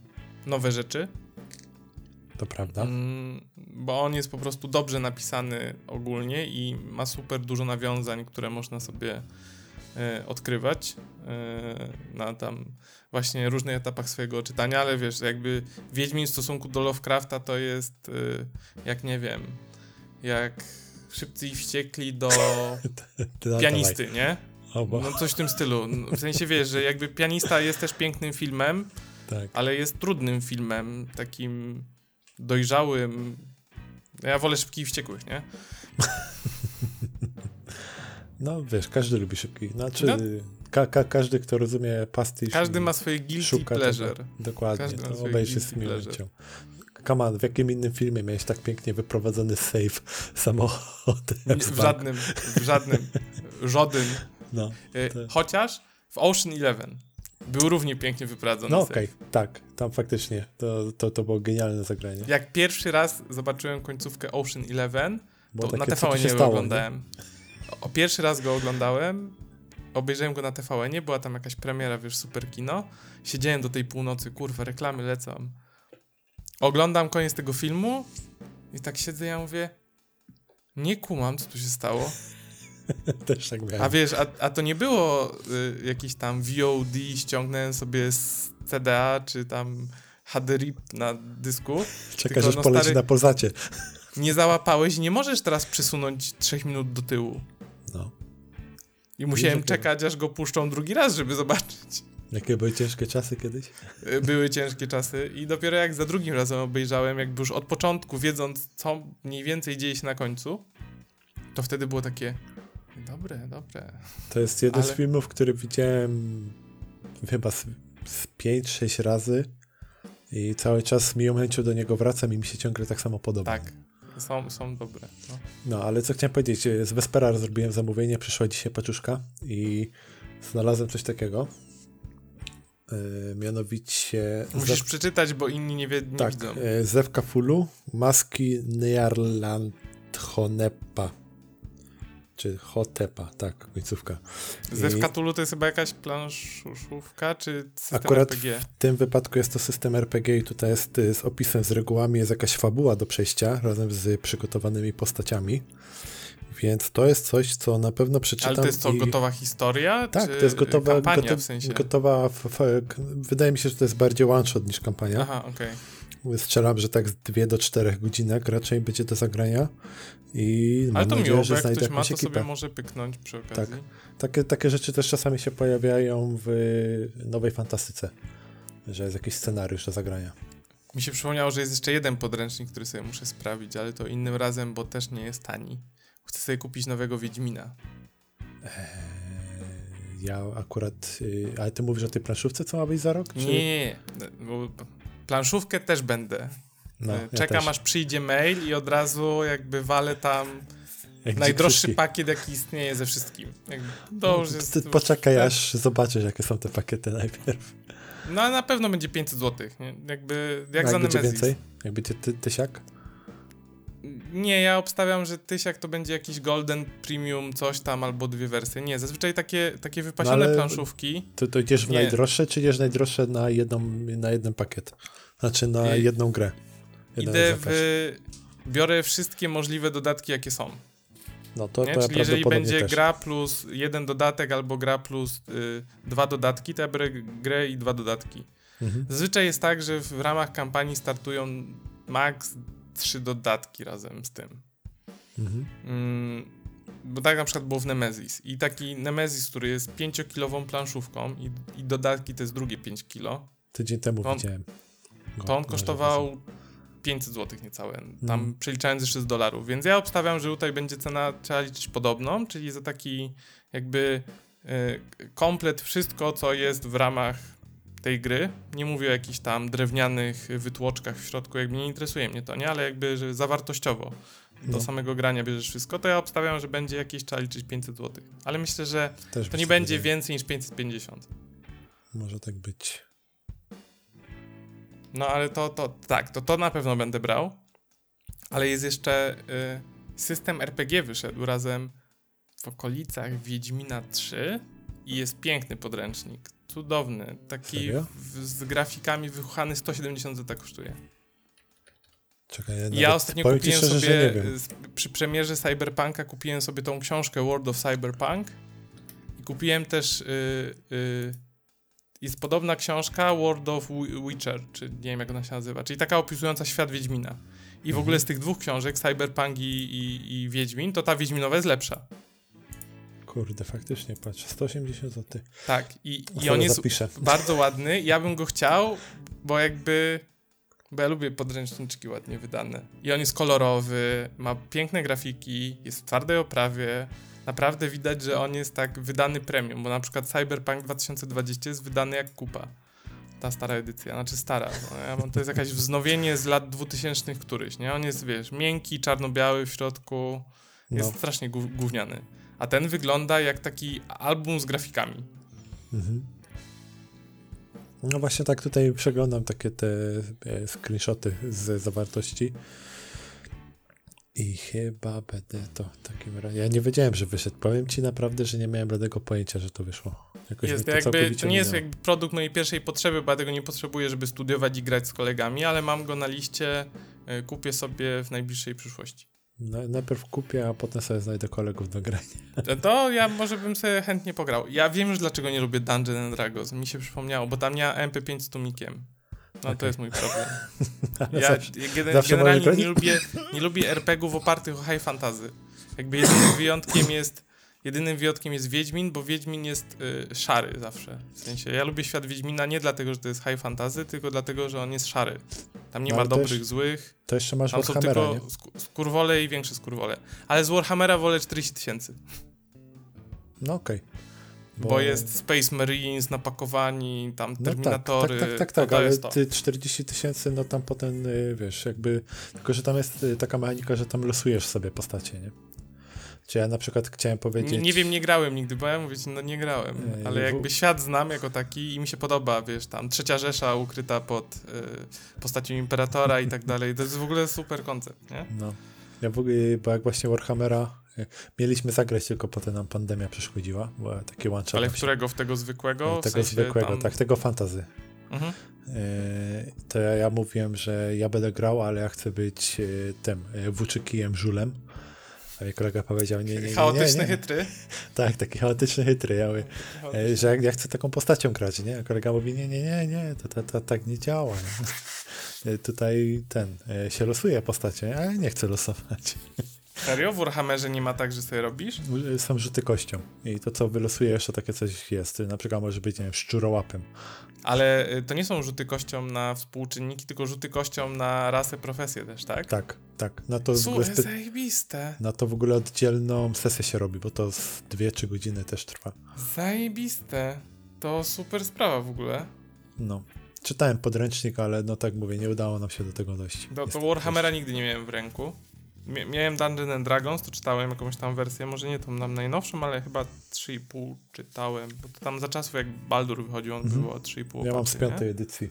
[SPEAKER 2] nowe rzeczy.
[SPEAKER 3] To prawda. Mm,
[SPEAKER 2] bo on jest po prostu dobrze napisany ogólnie i ma super dużo nawiązań, które można sobie odkrywać e, na tam właśnie różnych etapach swojego czytania, ale wiesz, jakby Wiedźmin w stosunku do Lovecrafta to jest e, jak nie wiem, jak Szybcy i Wściekli do pianisty, nie? No coś w tym stylu. W sensie wiesz, że jakby pianista jest też pięknym filmem, tak. ale jest trudnym filmem, takim dojrzałym. Ja wolę szybkich i wściekłych, nie?
[SPEAKER 3] No wiesz, każdy lubi szybki. Znaczy, no. ka ka każdy, kto rozumie pastisz.
[SPEAKER 2] Każdy ma swoje guilty pleasure. Tego,
[SPEAKER 3] dokładnie, każdy to obejrzy z miłością. Come w jakim innym filmie miałeś tak pięknie wyprowadzony save samochodem?
[SPEAKER 2] W żadnym, w żadnym, żaden. No, y, to... Chociaż w Ocean Eleven był równie pięknie wyprowadzony.
[SPEAKER 3] No okej, okay. tak, tam faktycznie. To, to, to było genialne zagranie.
[SPEAKER 2] Jak pierwszy raz zobaczyłem końcówkę Ocean Eleven, to na TVN nie stało, oglądałem. Nie? O, pierwszy raz go oglądałem, obejrzałem go na TVN, była tam jakaś premiera, wiesz, super kino. Siedziałem do tej północy, kurwa, reklamy lecą. Oglądam koniec tego filmu i tak siedzę, ja mówię, nie kumam, co tu się stało.
[SPEAKER 3] Też tak miałem.
[SPEAKER 2] A wiesz, a, a to nie było y, jakiś tam VOD, ściągnąłem sobie z CDA, czy tam HDRIP na dysku.
[SPEAKER 3] Czekasz, aż no, poleci stary, na pozacie.
[SPEAKER 2] Nie załapałeś nie możesz teraz przysunąć 3 minut do tyłu. No. I musiałem czekać, aż go puszczą drugi raz, żeby zobaczyć.
[SPEAKER 3] Jakie były ciężkie czasy kiedyś?
[SPEAKER 2] Y, były ciężkie czasy i dopiero jak za drugim razem obejrzałem, jakby już od początku, wiedząc co mniej więcej dzieje się na końcu, to wtedy było takie, Dobre, dobre.
[SPEAKER 3] To jest jeden Ale... z filmów, który widziałem chyba z, z 5-6 razy i cały czas z miłą chęcią do niego wracam i mi się ciągle tak samo podoba.
[SPEAKER 2] Tak, są, są dobre. No.
[SPEAKER 3] no, ale co chciałem powiedzieć, z Vespera zrobiłem zamówienie, przyszła dzisiaj paczuszka i znalazłem coś takiego. Yy, mianowicie...
[SPEAKER 2] Musisz zew... przeczytać, bo inni nie, wie, nie
[SPEAKER 3] tak,
[SPEAKER 2] widzą.
[SPEAKER 3] Yy, Zewka Fulu, Maski Nyarlandhonepa czy Hotepa, tak, końcówka.
[SPEAKER 2] Ze Cthulhu to jest chyba jakaś planszówka, czy system
[SPEAKER 3] Akurat
[SPEAKER 2] RPG?
[SPEAKER 3] w tym wypadku jest to system RPG i tutaj jest z opisem, z regułami, jest jakaś fabuła do przejścia razem z przygotowanymi postaciami. Więc to jest coś, co na pewno przeczytam. Ale
[SPEAKER 2] to jest to
[SPEAKER 3] i...
[SPEAKER 2] gotowa historia?
[SPEAKER 3] Tak, to jest gotowa,
[SPEAKER 2] kampania,
[SPEAKER 3] goto...
[SPEAKER 2] w sensie?
[SPEAKER 3] gotowa. Wydaje mi się, że to jest bardziej one shot niż kampania.
[SPEAKER 2] Aha, okej.
[SPEAKER 3] Okay. Strzelam, że tak z 2 do 4 godzinek raczej będzie do zagrania. I
[SPEAKER 2] Ale
[SPEAKER 3] to
[SPEAKER 2] nadzieję,
[SPEAKER 3] miło,
[SPEAKER 2] że
[SPEAKER 3] jak
[SPEAKER 2] ktoś ma, to
[SPEAKER 3] ekipę.
[SPEAKER 2] sobie może pyknąć przy okazji.
[SPEAKER 3] Tak. Takie, takie rzeczy też czasami się pojawiają w nowej fantastyce, że jest jakiś scenariusz do zagrania.
[SPEAKER 2] Mi się przypomniało, że jest jeszcze jeden podręcznik, który sobie muszę sprawić, ale to innym razem, bo też nie jest tani. Chcę sobie kupić nowego Wiedźmina.
[SPEAKER 3] Eee, ja akurat... Yy, ale ty mówisz o tej planszówce, co ma być za rok? Czy...
[SPEAKER 2] Nie, nie, nie. Bo planszówkę też będę. No, Czekam, ja aż przyjdzie mail i od razu jakby walę tam jak najdroższy pakiet, jaki istnieje ze wszystkim. Jakby to
[SPEAKER 3] no,
[SPEAKER 2] już jest,
[SPEAKER 3] ty poczekaj, aż zobaczysz, jakie są te pakiety najpierw.
[SPEAKER 2] No, a na pewno będzie 500 zł. Jakby, jak,
[SPEAKER 3] jak
[SPEAKER 2] za
[SPEAKER 3] będzie więcej? Jak będzie ty, tysiak?
[SPEAKER 2] Nie, ja obstawiam, że tysiak to będzie jakiś Golden Premium, coś tam, albo dwie wersje. Nie, zazwyczaj takie, takie wypasione no, planszówki.
[SPEAKER 3] To, to idziesz w nie. najdroższe, czy idziesz najdroższe na, jedną, na jeden pakiet? Znaczy na jedną grę.
[SPEAKER 2] Idę w... Biorę wszystkie możliwe dodatki, jakie są.
[SPEAKER 3] No to,
[SPEAKER 2] nie?
[SPEAKER 3] to
[SPEAKER 2] Czyli
[SPEAKER 3] ja
[SPEAKER 2] jeżeli będzie
[SPEAKER 3] też.
[SPEAKER 2] gra plus jeden dodatek albo gra plus y, dwa dodatki, to ja biorę grę i dwa dodatki. Mhm. Zazwyczaj jest tak, że w ramach kampanii startują max trzy dodatki razem z tym. Mhm. Mm, bo tak na przykład było w Nemesis. I taki Nemesis, który jest 5-kilową planszówką i, i dodatki to jest drugie 5 kilo.
[SPEAKER 3] Tydzień temu
[SPEAKER 2] to on,
[SPEAKER 3] widziałem.
[SPEAKER 2] Go, to on kosztował 500 zł niecałe, tam mm. przeliczając jeszcze z dolarów. Więc ja obstawiam, że tutaj będzie cena, trzeba liczyć podobną, czyli za taki jakby y, komplet wszystko, co jest w ramach tej gry. Nie mówię o jakichś tam drewnianych wytłoczkach w środku, jakby nie interesuje mnie to, nie? Ale jakby, że zawartościowo do no. samego grania bierzesz wszystko, to ja obstawiam, że będzie jakieś, trzeba liczyć 500 zł. Ale myślę, że Też to nie będzie więcej niż 550.
[SPEAKER 3] Może tak być.
[SPEAKER 2] No ale to, to tak, to to na pewno będę brał. Ale jest jeszcze y, system RPG wyszedł razem w okolicach Wiedźmina 3 i jest piękny podręcznik. Cudowny. Taki w, z grafikami wychuchany 170 zł kosztuje.
[SPEAKER 3] Czekaj, ja,
[SPEAKER 2] ja ostatnio kupiłem szczerze, sobie przy premierze Cyberpunka kupiłem sobie tą książkę World of Cyberpunk i kupiłem też y, y, jest podobna książka World of Witcher, czy nie wiem jak ona się nazywa, czyli taka opisująca świat Wiedźmina. I w ogóle z tych dwóch książek, Cyberpunk i, i, i Wiedźmin, to ta Wiedźminowa jest lepsza.
[SPEAKER 3] Kurde, faktycznie, patrz, 180 zł.
[SPEAKER 2] Tak, i, i on jest zapiszę. bardzo ładny. Ja bym go chciał, bo jakby. Bo ja lubię podręczniczki ładnie wydane. I on jest kolorowy, ma piękne grafiki, jest w twardej oprawie, naprawdę widać, że on jest tak wydany premium, bo na przykład Cyberpunk 2020 jest wydany jak kupa. Ta stara edycja, znaczy stara. No, to jest jakieś wznowienie z lat 2000 któryś, nie? On jest, wiesz, miękki, czarno-biały w środku, jest no. strasznie gówniany. A ten wygląda jak taki album z grafikami. Mhm.
[SPEAKER 3] No właśnie tak tutaj przeglądam takie te e, screenshoty z zawartości. I chyba będę to w takim razie. Ja nie wiedziałem, że wyszedł. Powiem ci naprawdę, że nie miałem żadnego pojęcia, że to wyszło.
[SPEAKER 2] Jakoś jest, to, jakby, to nie jest jakby produkt mojej pierwszej potrzeby, bo ja tego nie potrzebuję, żeby studiować i grać z kolegami, ale mam go na liście, e, kupię sobie w najbliższej przyszłości.
[SPEAKER 3] No, najpierw kupię, a potem sobie znajdę kolegów do grania.
[SPEAKER 2] To ja może bym sobie chętnie pograł. Ja wiem już dlaczego nie lubię Dungeon and Dragons. Mi się przypomniało, bo tam miała MP5 z tumikiem. No okay. to jest mój problem. ja zawsze, zawsze generalnie nie lubię, nie lubię RPGów opartych o high fantasy. Jakby jedynym wyjątkiem jest jedynym wyjątkiem jest Wiedźmin, bo Wiedźmin jest y, szary zawsze. W sensie ja lubię świat Wiedźmina nie dlatego, że to jest high fantasy, tylko dlatego, że on jest szary. Tam nie no, ma dobrych, też, złych.
[SPEAKER 3] To jeszcze masz Tam
[SPEAKER 2] są tylko skurwole i większe skurwole. Ale z Warhammera wolę 40 tysięcy.
[SPEAKER 3] No okej. Okay.
[SPEAKER 2] Bo... bo... jest Space Marines napakowani, tam Terminatory.
[SPEAKER 3] No tak, tak, tak, tak, tak ale ty 40 tysięcy, no tam potem, y, wiesz, jakby, tylko że tam jest y, taka mechanika, że tam losujesz sobie postacie, nie? Czy ja na przykład chciałem powiedzieć...
[SPEAKER 2] Nie, wiem, nie grałem nigdy, bo ja mówię no nie grałem, ale jakby świat znam jako taki i mi się podoba, wiesz, tam trzecia Rzesza ukryta pod y, postacią Imperatora i tak dalej, to jest w ogóle super koncept, nie?
[SPEAKER 3] No. Ja w ogóle, bo jak właśnie Warhammera Mieliśmy zagrać, tylko potem nam pandemia przeszkodziła. Była takie one
[SPEAKER 2] Ale którego? W tego zwykłego?
[SPEAKER 3] Tego w zwykłego, tam... tak, tego fantazy. Mhm. E, to ja, ja mówiłem, że ja będę grał, ale ja chcę być e, tym e, włóczykijem żulem. A kolega powiedział, nie, nie, nie.
[SPEAKER 2] Chaotyczny,
[SPEAKER 3] nie,
[SPEAKER 2] nie. chytry.
[SPEAKER 3] Tak, taki chaotyczny, chytry. Ja mówię, że ja, ja, chcę taką postacią grać, nie? A kolega mówi, nie, nie, nie, nie, to, to, to tak nie działa. Nie? Tutaj ten, się losuje postacie, ale nie chcę losować.
[SPEAKER 2] Serio? W Warhammerze nie ma tak, że sobie robisz?
[SPEAKER 3] Są rzuty kością. I to, co wylosujesz, to takie coś jest. Na przykład może być, nie wiem, szczurołapem.
[SPEAKER 2] Ale y, to nie są rzuty kością na współczynniki, tylko rzuty kością na rasę, profesję też, tak?
[SPEAKER 3] Tak, tak. Na to
[SPEAKER 2] Słuchaj, spe... zajebiste.
[SPEAKER 3] Na to w ogóle oddzielną sesję się robi, bo to z dwie, trzy godziny też trwa.
[SPEAKER 2] Zajebiste. To super sprawa w ogóle.
[SPEAKER 3] No. Czytałem podręcznik, ale no tak mówię, nie udało nam się do tego dojść.
[SPEAKER 2] Do, to Warhammera nigdy nie miałem w ręku miałem Dungeon and Dragons, to czytałem jakąś tam wersję, może nie tą nam najnowszą, ale chyba 3,5 czytałem, bo to tam za czasów jak Baldur wychodził, on mhm. było 3,5
[SPEAKER 3] Ja mam z piątej nie? edycji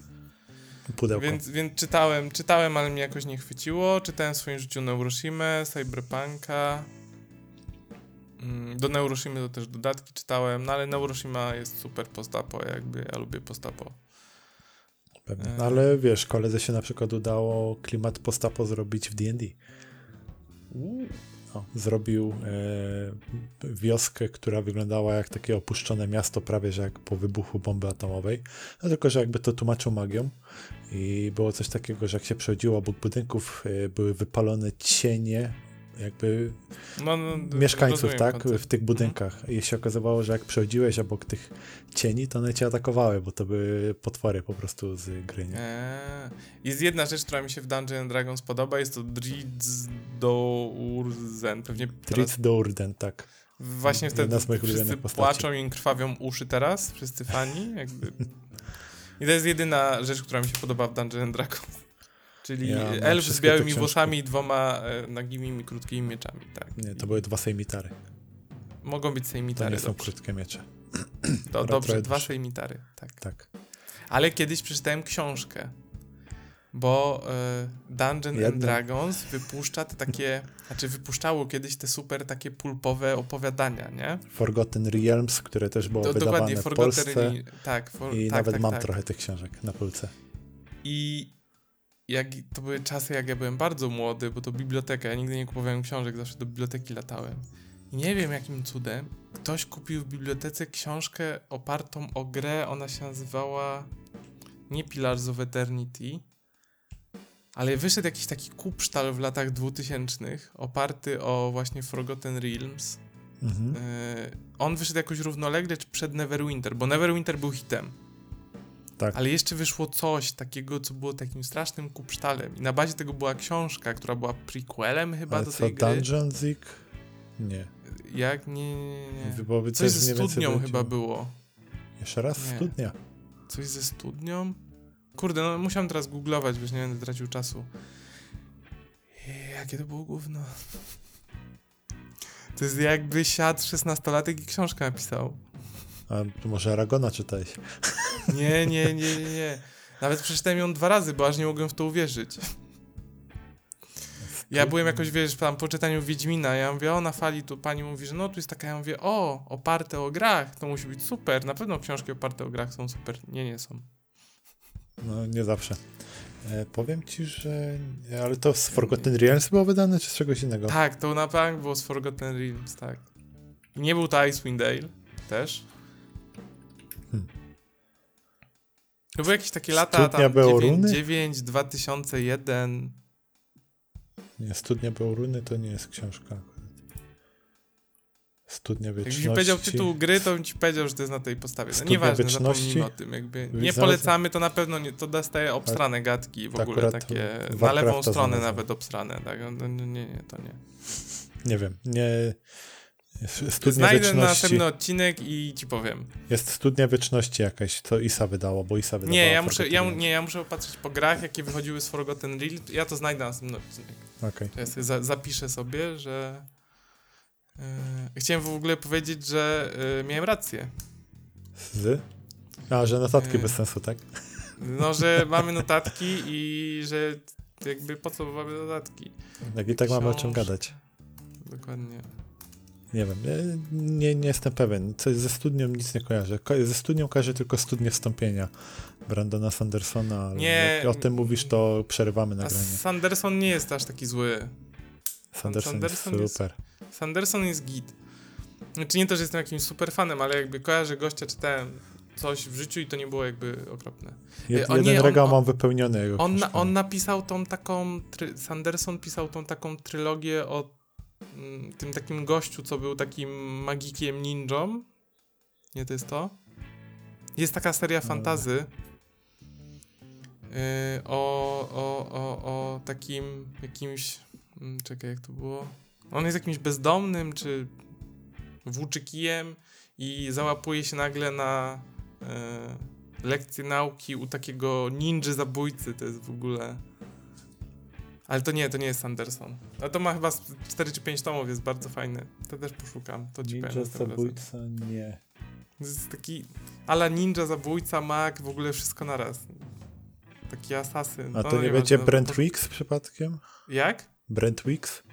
[SPEAKER 3] pudełko.
[SPEAKER 2] Więc, więc czytałem, czytałem, ale mnie jakoś nie chwyciło. Czytałem w swoim życiu Neuroshima, Cyberpunka. Mm, do Neuroshimy to też dodatki czytałem, no ale Neuroshima jest super postapo, jakby ja lubię postapo.
[SPEAKER 3] Pewnie. No, ale wiesz, koledze się na przykład udało klimat postapo zrobić w D&D. Zrobił e, wioskę, która wyglądała jak takie opuszczone miasto, prawie że jak po wybuchu bomby atomowej. No tylko, że jakby to tłumaczył magią i było coś takiego, że jak się przechodziło obok budynków, e, były wypalone cienie jakby no, no, mieszkańców, tak, w tych budynkach. Mhm. I się okazywało, że jak przechodziłeś obok tych cieni, to one cię atakowały, bo to były potwory po prostu z gry, nie? Eee.
[SPEAKER 2] Jest jedna rzecz, która mi się w Dungeon Dragons podoba, jest to Dritz do Urzen, pewnie
[SPEAKER 3] Dritz do Urden, tak.
[SPEAKER 2] Właśnie wtedy wszyscy płaczą i krwawią uszy teraz, wszyscy fani, jakby... I to jest jedyna rzecz, która mi się podoba w Dungeon Dragons. Czyli ja elf z białymi włosami i dwoma e, nagimi, krótkimi mieczami, tak.
[SPEAKER 3] Nie, to były dwa sejmitary.
[SPEAKER 2] Mogą być sejmitary,
[SPEAKER 3] To nie są krótkie miecze.
[SPEAKER 2] To dobrze, dwa sejmitary, tak.
[SPEAKER 3] Tak.
[SPEAKER 2] Ale kiedyś przeczytałem książkę, bo y, Dungeon Jedno. and Dragons wypuszcza te takie, znaczy wypuszczało kiedyś te super takie pulpowe opowiadania, nie?
[SPEAKER 3] Forgotten Realms, które też było Do, wydawane w Polsce. tak, for, I tak, nawet tak, mam tak. trochę tych książek na półce.
[SPEAKER 2] I jak, to były czasy, jak ja byłem bardzo młody, bo to biblioteka, ja nigdy nie kupowałem książek, zawsze do biblioteki latałem. I nie wiem jakim cudem, ktoś kupił w bibliotece książkę opartą o grę, ona się nazywała nie Pillars of Eternity, ale wyszedł jakiś taki kupsztal w latach 2000 oparty o właśnie Forgotten Realms. Mhm. Yy, on wyszedł jakoś równolegle czy przed Neverwinter, bo Neverwinter był hitem. Tak. Ale jeszcze wyszło coś takiego, co było takim strasznym kupsztalem. I na bazie tego była książka, która była prequelem chyba
[SPEAKER 3] Ale
[SPEAKER 2] do
[SPEAKER 3] co,
[SPEAKER 2] tej gry.
[SPEAKER 3] Dungeon Zik? Nie.
[SPEAKER 2] Jak? Nie, nie, nie. Byłoby coś, coś ze studnią chyba było.
[SPEAKER 3] Jeszcze raz? Nie. Studnia.
[SPEAKER 2] Coś ze studnią? Kurde, no musiałem teraz googlować, bo nie będę tracił czasu. Jakie to było gówno. To jest jakby siadł 16-latek i książkę napisał.
[SPEAKER 3] A to może Aragona czytałeś?
[SPEAKER 2] Nie, nie, nie, nie, nie. Nawet przeczytałem ją dwa razy, bo aż nie mogłem w to uwierzyć. Ja byłem jakoś, wiesz, tam po czytaniu Wiedźmina, ja mówię, o, na fali tu pani mówi, że no, tu jest taka, ja mówię, o, oparte o grach, to musi być super, na pewno książki oparte o grach są super. Nie, nie są.
[SPEAKER 3] No, nie zawsze. E, powiem ci, że... Ale to z Forgotten Realms było wydane, czy z czegoś innego?
[SPEAKER 2] Tak, to na bank było z Forgotten Realms, tak. I nie był to Icewind Dale też. To były jakieś takie lata Studnia tam 9, 9, 2001.
[SPEAKER 3] Nie, Studnia Beoruny to nie jest książka. Studnia Wieczności.
[SPEAKER 2] Jakbyś powiedział tytuł gry, to bym ci powiedział, że to jest na tej podstawie. No, nieważne, zapomnijmy o tym. Jakby nie polecamy, to na pewno nie, to dostaje obstrane gadki w ogóle takie, na lewą stronę nawet obstrane. Tak? No, nie, nie, to nie.
[SPEAKER 3] Nie wiem, nie...
[SPEAKER 2] Studnia Znajdę Wieczności. następny odcinek i ci powiem.
[SPEAKER 3] Jest Studnia Wieczności jakaś, co ISA wydało, bo ISA wydawała
[SPEAKER 2] nie, ja muszę, ja, nie, ja muszę popatrzeć po grach, jakie wychodziły z Forgotten Real. Ja to znajdę następny odcinek.
[SPEAKER 3] Okay.
[SPEAKER 2] Ja sobie za, zapiszę sobie, że... Yy, chciałem w ogóle powiedzieć, że yy, miałem rację.
[SPEAKER 3] Z? A, że notatki yy, bez sensu, tak?
[SPEAKER 2] No, że mamy notatki i że jakby po co mamy notatki?
[SPEAKER 3] Jak i tak Książ... mamy o czym gadać.
[SPEAKER 2] Dokładnie.
[SPEAKER 3] Nie wiem, nie, nie jestem pewien. Coś ze studnią nic nie kojarzę. Ko ze studnią kojarzę tylko studnię wstąpienia Brandona Sandersona. Ale nie, jak o tym mówisz, to przerywamy nagranie.
[SPEAKER 2] Sanderson nie jest aż taki zły.
[SPEAKER 3] Sanderson, Sanderson jest super.
[SPEAKER 2] Jest, Sanderson jest git. Znaczy nie to, że jestem jakimś super fanem, ale jakby kojarzę gościa, czytałem coś w życiu i to nie było jakby okropne.
[SPEAKER 3] Jed, o, jeden nie, regał on, mam wypełniony jego
[SPEAKER 2] on, na, on napisał tą taką, Sanderson pisał tą taką trylogię o tym takim gościu, co był takim magikiem ninją. Nie to jest to? Jest taka seria no. fantazy yy, o, o, o, o takim jakimś, mm, czekaj jak to było? On jest jakimś bezdomnym, czy włóczykijem i załapuje się nagle na e, lekcję nauki u takiego ninja zabójcy, to jest w ogóle... Ale to nie, to nie jest Sanderson. A to ma chyba 4 czy 5 tomów, jest bardzo fajny. To też poszukam, to ci
[SPEAKER 3] Ninja zabójca, nie.
[SPEAKER 2] To jest taki ala ninja, zabójca, mag, w ogóle wszystko naraz. Taki asasyn.
[SPEAKER 3] A to no, nie, nie będzie no, Brent Weeks przypadkiem?
[SPEAKER 2] Jak?
[SPEAKER 3] Brent Weeks?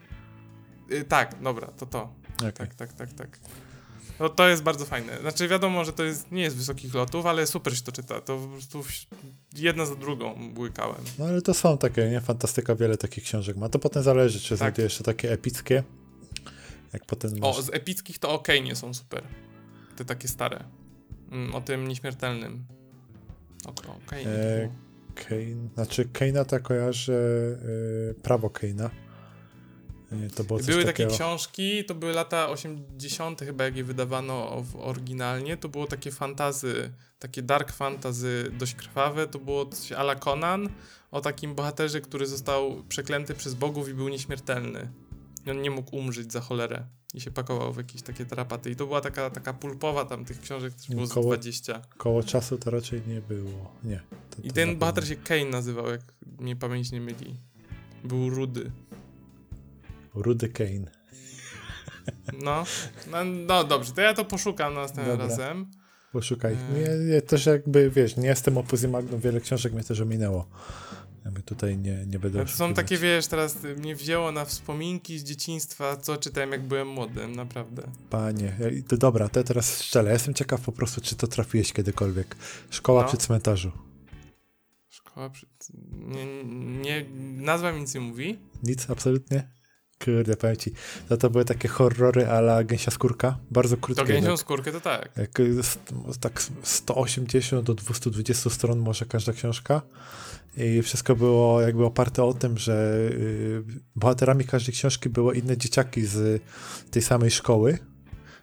[SPEAKER 2] Y, tak, dobra, to to. Okay. Tak, tak, tak, tak. No to jest bardzo fajne. Znaczy wiadomo, że to jest, nie jest wysokich lotów, ale super się to czyta. To po prostu jedna za drugą łykałem.
[SPEAKER 3] No ale to są takie, nie? Fantastyka wiele takich książek ma. To potem zależy, czy tak. jeszcze takie epickie. Jak potem
[SPEAKER 2] masz... O, z epickich to ok, nie są super. Te takie stare. Mm, o tym nieśmiertelnym. Ok, okay, e,
[SPEAKER 3] Kane, znaczy Kane'a to kojarzę e, prawo Kane'a. To było
[SPEAKER 2] Były
[SPEAKER 3] takie
[SPEAKER 2] książki, to były lata 80. chyba, jak je wydawano oryginalnie. To było takie fantazy, takie dark fantazy dość krwawe. To było coś ala Conan o takim bohaterze, który został przeklęty przez bogów i był nieśmiertelny. I on nie mógł umrzeć za cholerę. I się pakował w jakieś takie tarapaty. I to była taka, taka pulpowa tam tych książek, też było koło, 20.
[SPEAKER 3] Koło czasu to raczej nie było. Nie. To,
[SPEAKER 2] to I ten bohater się Kane nazywał, jak mnie pamięć nie myli. Był rudy.
[SPEAKER 3] Rudy Kane.
[SPEAKER 2] No, no, no dobrze, to ja to poszukam następnym Dobra. razem.
[SPEAKER 3] Poszukaj. Ja, ja, też jakby, wiesz, nie jestem opuzji Magnum, wiele książek mnie też ominęło. Jakby tutaj nie, nie będę
[SPEAKER 2] To są takie, wiesz, teraz mnie wzięło na wspominki z dzieciństwa, co czytałem jak byłem młodym, naprawdę.
[SPEAKER 3] Panie, to dobra, to ja teraz szczerze, ja jestem ciekaw po prostu, czy to trafiłeś kiedykolwiek. Szkoła no. przy cmentarzu.
[SPEAKER 2] Szkoła przy... Nie, nie, nazwa mi nic nie mówi.
[SPEAKER 3] Nic, absolutnie? Kurde, powiem ci, to, to były takie horrory ala Gęsia Skórka, bardzo krótkie.
[SPEAKER 2] To Gęsią Skórkę to tak. Jak,
[SPEAKER 3] tak 180 do 220 stron może każda książka i wszystko było jakby oparte o tym, że y, bohaterami każdej książki były inne dzieciaki z tej samej szkoły,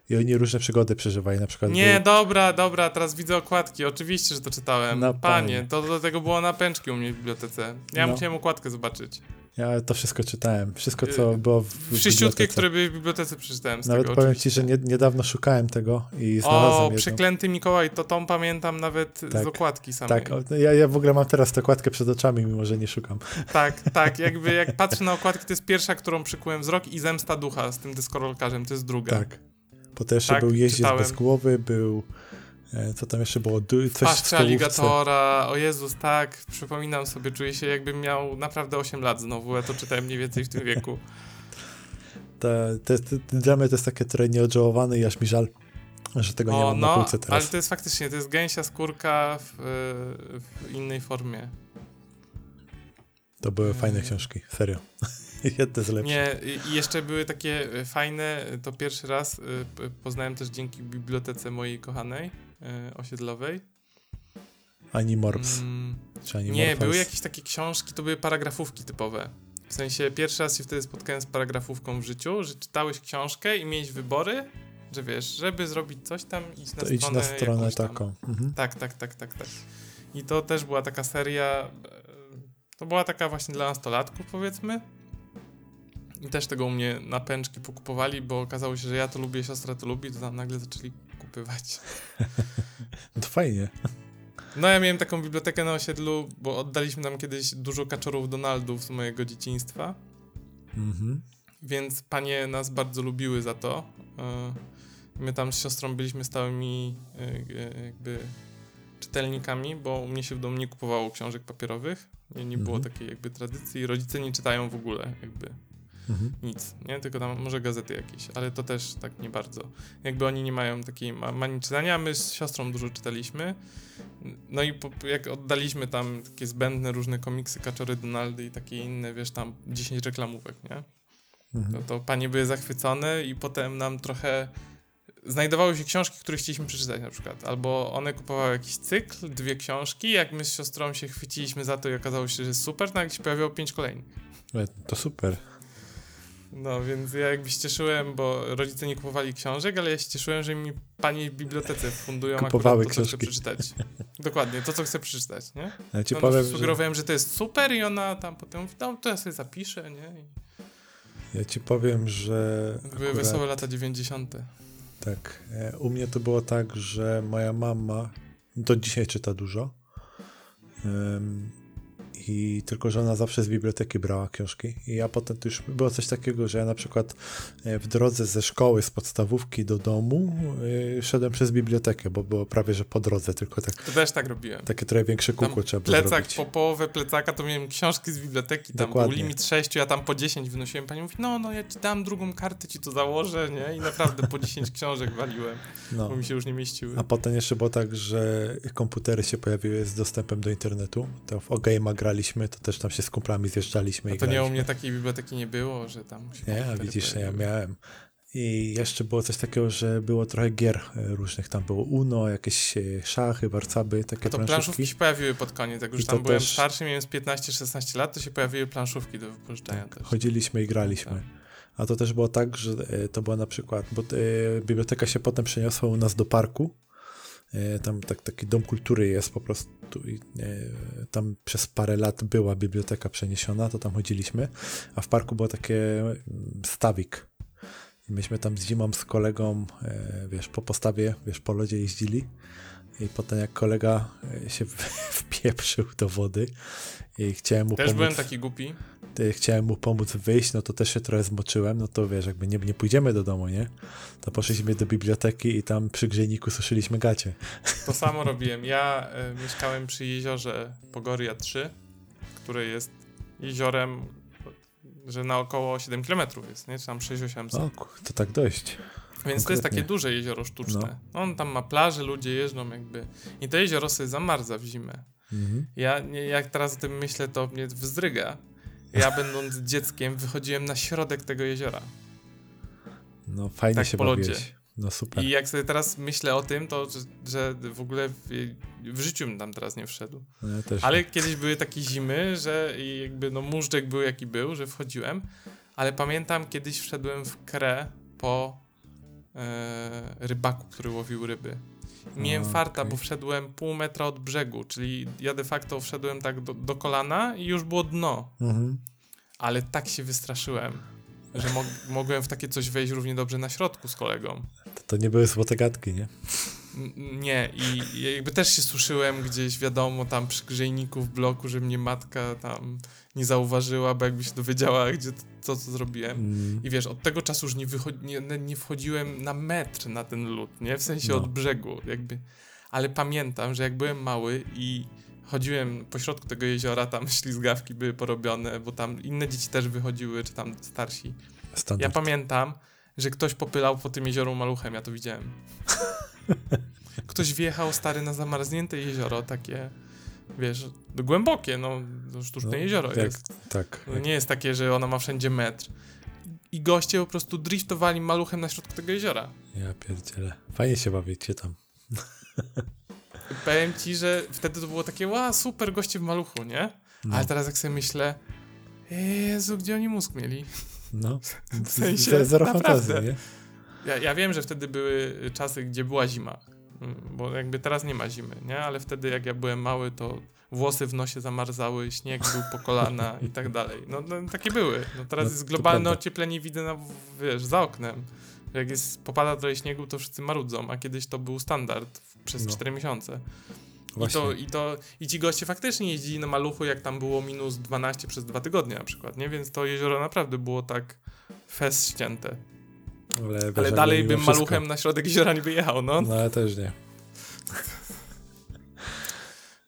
[SPEAKER 3] i oni różne przygody przeżywali, na przykład.
[SPEAKER 2] Nie, był... dobra, dobra, teraz widzę okładki. Oczywiście, że to czytałem. No, panie, panie, to do tego było na pęczki u mnie w bibliotece. Ja no. musiałem okładkę zobaczyć.
[SPEAKER 3] Ja to wszystko czytałem. Wszystko, co y, było w,
[SPEAKER 2] Wszyściutkie, które były w bibliotece przeczytałem
[SPEAKER 3] Nawet
[SPEAKER 2] tego,
[SPEAKER 3] powiem oczywiście. ci, że nie, niedawno szukałem tego i znalazłem O,
[SPEAKER 2] przeklęty Mikołaj, to tą pamiętam nawet tak, z okładki samej.
[SPEAKER 3] Tak, ja, ja w ogóle mam teraz tę okładkę przed oczami, mimo że nie szukam.
[SPEAKER 2] Tak, tak, jakby jak patrzę na okładkę, to jest pierwsza, którą przykułem wzrok i Zemsta Ducha z tym dyskorolkarzem, to jest druga.
[SPEAKER 3] Tak. Potem jeszcze tak, był Jeździec czytałem. bez głowy, był co tam jeszcze było? Coś
[SPEAKER 2] w aligatora, o Jezus, tak, przypominam sobie, czuję się jakbym miał naprawdę 8 lat znowu, ja to czytałem mniej więcej w tym wieku.
[SPEAKER 3] To, to, to, dla mnie to jest takie trochę nieodżałowane i aż mi żal, że tego o, nie mam no, na półce teraz.
[SPEAKER 2] ale to jest faktycznie, to jest gęsia skórka w, w innej formie.
[SPEAKER 3] To były fajne książki, serio. Jedne z lepszych.
[SPEAKER 2] Nie, i jeszcze były takie fajne, to pierwszy raz poznałem też dzięki bibliotece mojej kochanej osiedlowej.
[SPEAKER 3] Animorphs. Mm,
[SPEAKER 2] czy Nie, były jakieś takie książki, to były paragrafówki typowe. W sensie pierwszy raz się wtedy spotkałem z paragrafówką w życiu, że czytałeś książkę i miałeś wybory, że wiesz, żeby zrobić coś tam, iść na to stronę. Idź na stronę taką. Mhm. Tak, tak, tak, tak, tak. I to też była taka seria. E, to była taka właśnie dla nastolatków, powiedzmy. I też tego u mnie na pęczki pokupowali, bo okazało się, że ja to lubię, siostra to lubi, to tam nagle zaczęli kupywać.
[SPEAKER 3] to fajnie.
[SPEAKER 2] No ja miałem taką bibliotekę na osiedlu, bo oddaliśmy tam kiedyś dużo kaczorów Donaldów z mojego dzieciństwa. Mhm. Więc panie nas bardzo lubiły za to. E, my tam z siostrą byliśmy stałymi e, e, jakby czytelnikami, bo u mnie się w domu nie kupowało książek papierowych. Nie, nie było mhm. takiej jakby tradycji. Rodzice nie czytają w ogóle jakby mhm. nic, nie? Tylko tam może gazety jakieś, ale to też tak nie bardzo. Jakby oni nie mają takiej manii czytania, my z siostrą dużo czytaliśmy, no i po, jak oddaliśmy tam takie zbędne różne komiksy, Kaczory Donaldy i takie inne, wiesz, tam 10 reklamówek, nie? Mhm. To, to panie były zachwycone i potem nam trochę znajdowały się książki, które chcieliśmy przeczytać na przykład, albo one kupowały jakiś cykl, dwie książki, jak my z siostrą się chwyciliśmy za to i okazało się, że jest super, to jak się pojawiło pięć kolejnych.
[SPEAKER 3] To super.
[SPEAKER 2] No, więc ja jakby się cieszyłem, bo rodzice nie kupowali książek, ale ja się cieszyłem, że mi pani w bibliotece fundują
[SPEAKER 3] Kupowały
[SPEAKER 2] to, co chcę przeczytać. Dokładnie, to, co chcę przeczytać, nie?
[SPEAKER 3] Ja ci no, powiem,
[SPEAKER 2] sugerowałem, że... że... to jest super i ona tam potem mówi, no to ja sobie zapiszę, nie? I...
[SPEAKER 3] Ja ci powiem, że...
[SPEAKER 2] Były akurat... wesołe lata 90.
[SPEAKER 3] Tak. E, u mnie to było tak, że moja mama do dzisiaj czyta dużo. I tylko, że ona zawsze z biblioteki brała książki. I ja potem to już było coś takiego, że ja na przykład e, w drodze ze szkoły, z podstawówki do domu yy, szedłem przez bibliotekę, bo było prawie, że po drodze, tylko tak.
[SPEAKER 2] To też tak robiłem.
[SPEAKER 3] Takie trochę większe kółko trzeba
[SPEAKER 2] było
[SPEAKER 3] Plecak, zrobić.
[SPEAKER 2] po połowę plecaka to miałem książki z biblioteki, tam Dokładnie. był limit 6, ja tam po 10 wynosiłem. Pani mówi, no, no, ja ci dam drugą kartę, ci to założę, nie? I naprawdę po 10 książek waliłem, no. bo mi się już nie mieściły.
[SPEAKER 3] A potem jeszcze było tak, że komputery się pojawiły z dostępem do internetu, to w Ogame'a graliśmy, to też tam się z kumplami zjeżdżaliśmy.
[SPEAKER 2] A to nie u mnie takiej biblioteki nie było, że tam się
[SPEAKER 3] Nie, a widzisz, ja miałem. I jeszcze było coś takiego, że było trochę gier e, różnych. Tam było Uno, jakieś e, szachy, warcaby, takie a to planszówki. planszówki
[SPEAKER 2] się pojawiły pod koniec. Jak już tam byłem też... starszy, miałem 15-16 lat, to się pojawiły planszówki do wypożyczenia tak, też.
[SPEAKER 3] Chodziliśmy i graliśmy. Tak. A to też było tak, że e, to była na przykład, bo biblioteka się potem przeniosła u nas do parku tam tak, taki dom kultury jest po prostu i e, tam przez parę lat była biblioteka przeniesiona, to tam chodziliśmy, a w parku było takie mm, stawik. I myśmy tam z zimą z kolegą, e, wiesz, po postawie, wiesz, po lodzie jeździli i potem jak kolega się wpieprzył do wody i chciałem mu
[SPEAKER 2] Też
[SPEAKER 3] pomóc.
[SPEAKER 2] byłem taki głupi
[SPEAKER 3] chciałem mu pomóc wyjść, no to też się trochę zmoczyłem, no to wiesz, jakby nie, nie pójdziemy do domu, nie? To poszliśmy do biblioteki i tam przy grzejniku suszyliśmy gacie.
[SPEAKER 2] To samo robiłem. Ja y, mieszkałem przy jeziorze Pogoria 3, które jest jeziorem, że na około 7 km jest, nie? Czy tam 6-800.
[SPEAKER 3] O, to tak dość.
[SPEAKER 2] Więc Konkretnie. to jest takie duże jezioro sztuczne. No. On tam ma plaże, ludzie jeżdżą jakby. I to jezioro sobie zamarza w zimę. Mhm. Ja jak teraz o tym myślę, to mnie wzdryga, ja będąc dzieckiem wychodziłem na środek tego jeziora.
[SPEAKER 3] No fajnie tak się po lodzie. No super.
[SPEAKER 2] I jak sobie teraz myślę o tym, to że, że w ogóle w, w, życiu bym tam teraz nie wszedł. No ja ale nie. kiedyś były takie zimy, że jakby no móżdżek był jaki był, że wchodziłem, ale pamiętam kiedyś wszedłem w krę po e, rybaku, który łowił ryby. Miałem okay. farta, bo wszedłem pół metra od brzegu, czyli ja de facto wszedłem tak do, do kolana i już było dno. Mhm. Ale tak się wystraszyłem, że mo mogłem w takie coś wejść równie dobrze na środku z kolegą.
[SPEAKER 3] To, to nie były złote gadki, nie?
[SPEAKER 2] Nie, i jakby też się suszyłem gdzieś, wiadomo, tam przy grzejniku w bloku, że mnie matka tam nie zauważyła, bo jakby się dowiedziała, gdzie to, co zrobiłem. Mm. I wiesz, od tego czasu już nie, nie, nie, wchodziłem na metr na ten lód, nie? W sensie no. od brzegu, jakby. Ale pamiętam, że jak byłem mały i chodziłem po środku tego jeziora, tam ślizgawki były porobione, bo tam inne dzieci też wychodziły, czy tam starsi. Standard. Ja pamiętam, że ktoś popylał po tym jezioro maluchem, ja to widziałem. Ktoś wjechał stary na zamarznięte jezioro, takie, wiesz, głębokie, no, sztuczne no, jezioro jak, jest.
[SPEAKER 3] Tak.
[SPEAKER 2] No, nie jest takie, że ona ma wszędzie metr. I goście po prostu driftowali maluchem na środku tego jeziora.
[SPEAKER 3] Ja pierdzielę. Fajnie się bawicie tam.
[SPEAKER 2] Powiem ci, że wtedy to było takie, ła, super, goście w maluchu, nie? No. Ale teraz jak sobie myślę, Jezu, gdzie oni mózg mieli?
[SPEAKER 3] No, w sensie, zero fantazji, nie?
[SPEAKER 2] Ja, ja wiem, że wtedy były czasy, gdzie była zima, mm, bo jakby teraz nie ma zimy, nie? Ale wtedy jak ja byłem mały, to włosy w nosie zamarzały, śnieg był po kolana i tak dalej. No, no takie były. No teraz no, jest globalne ocieplenie, widzę na, wiesz, za oknem. Jak jest, popada trochę śniegu, to wszyscy marudzą, a kiedyś to był standard przez no. 4 miesiące. I to, i to, I ci goście faktycznie jeździli na maluchu, jak tam było minus 12 przez dwa tygodnie na przykład, nie? Więc to jezioro naprawdę było tak fest ścięte. Ale, ale dalej bym wszystko. maluchem na środek jeziora nie wyjechał, no.
[SPEAKER 3] No, ale też nie.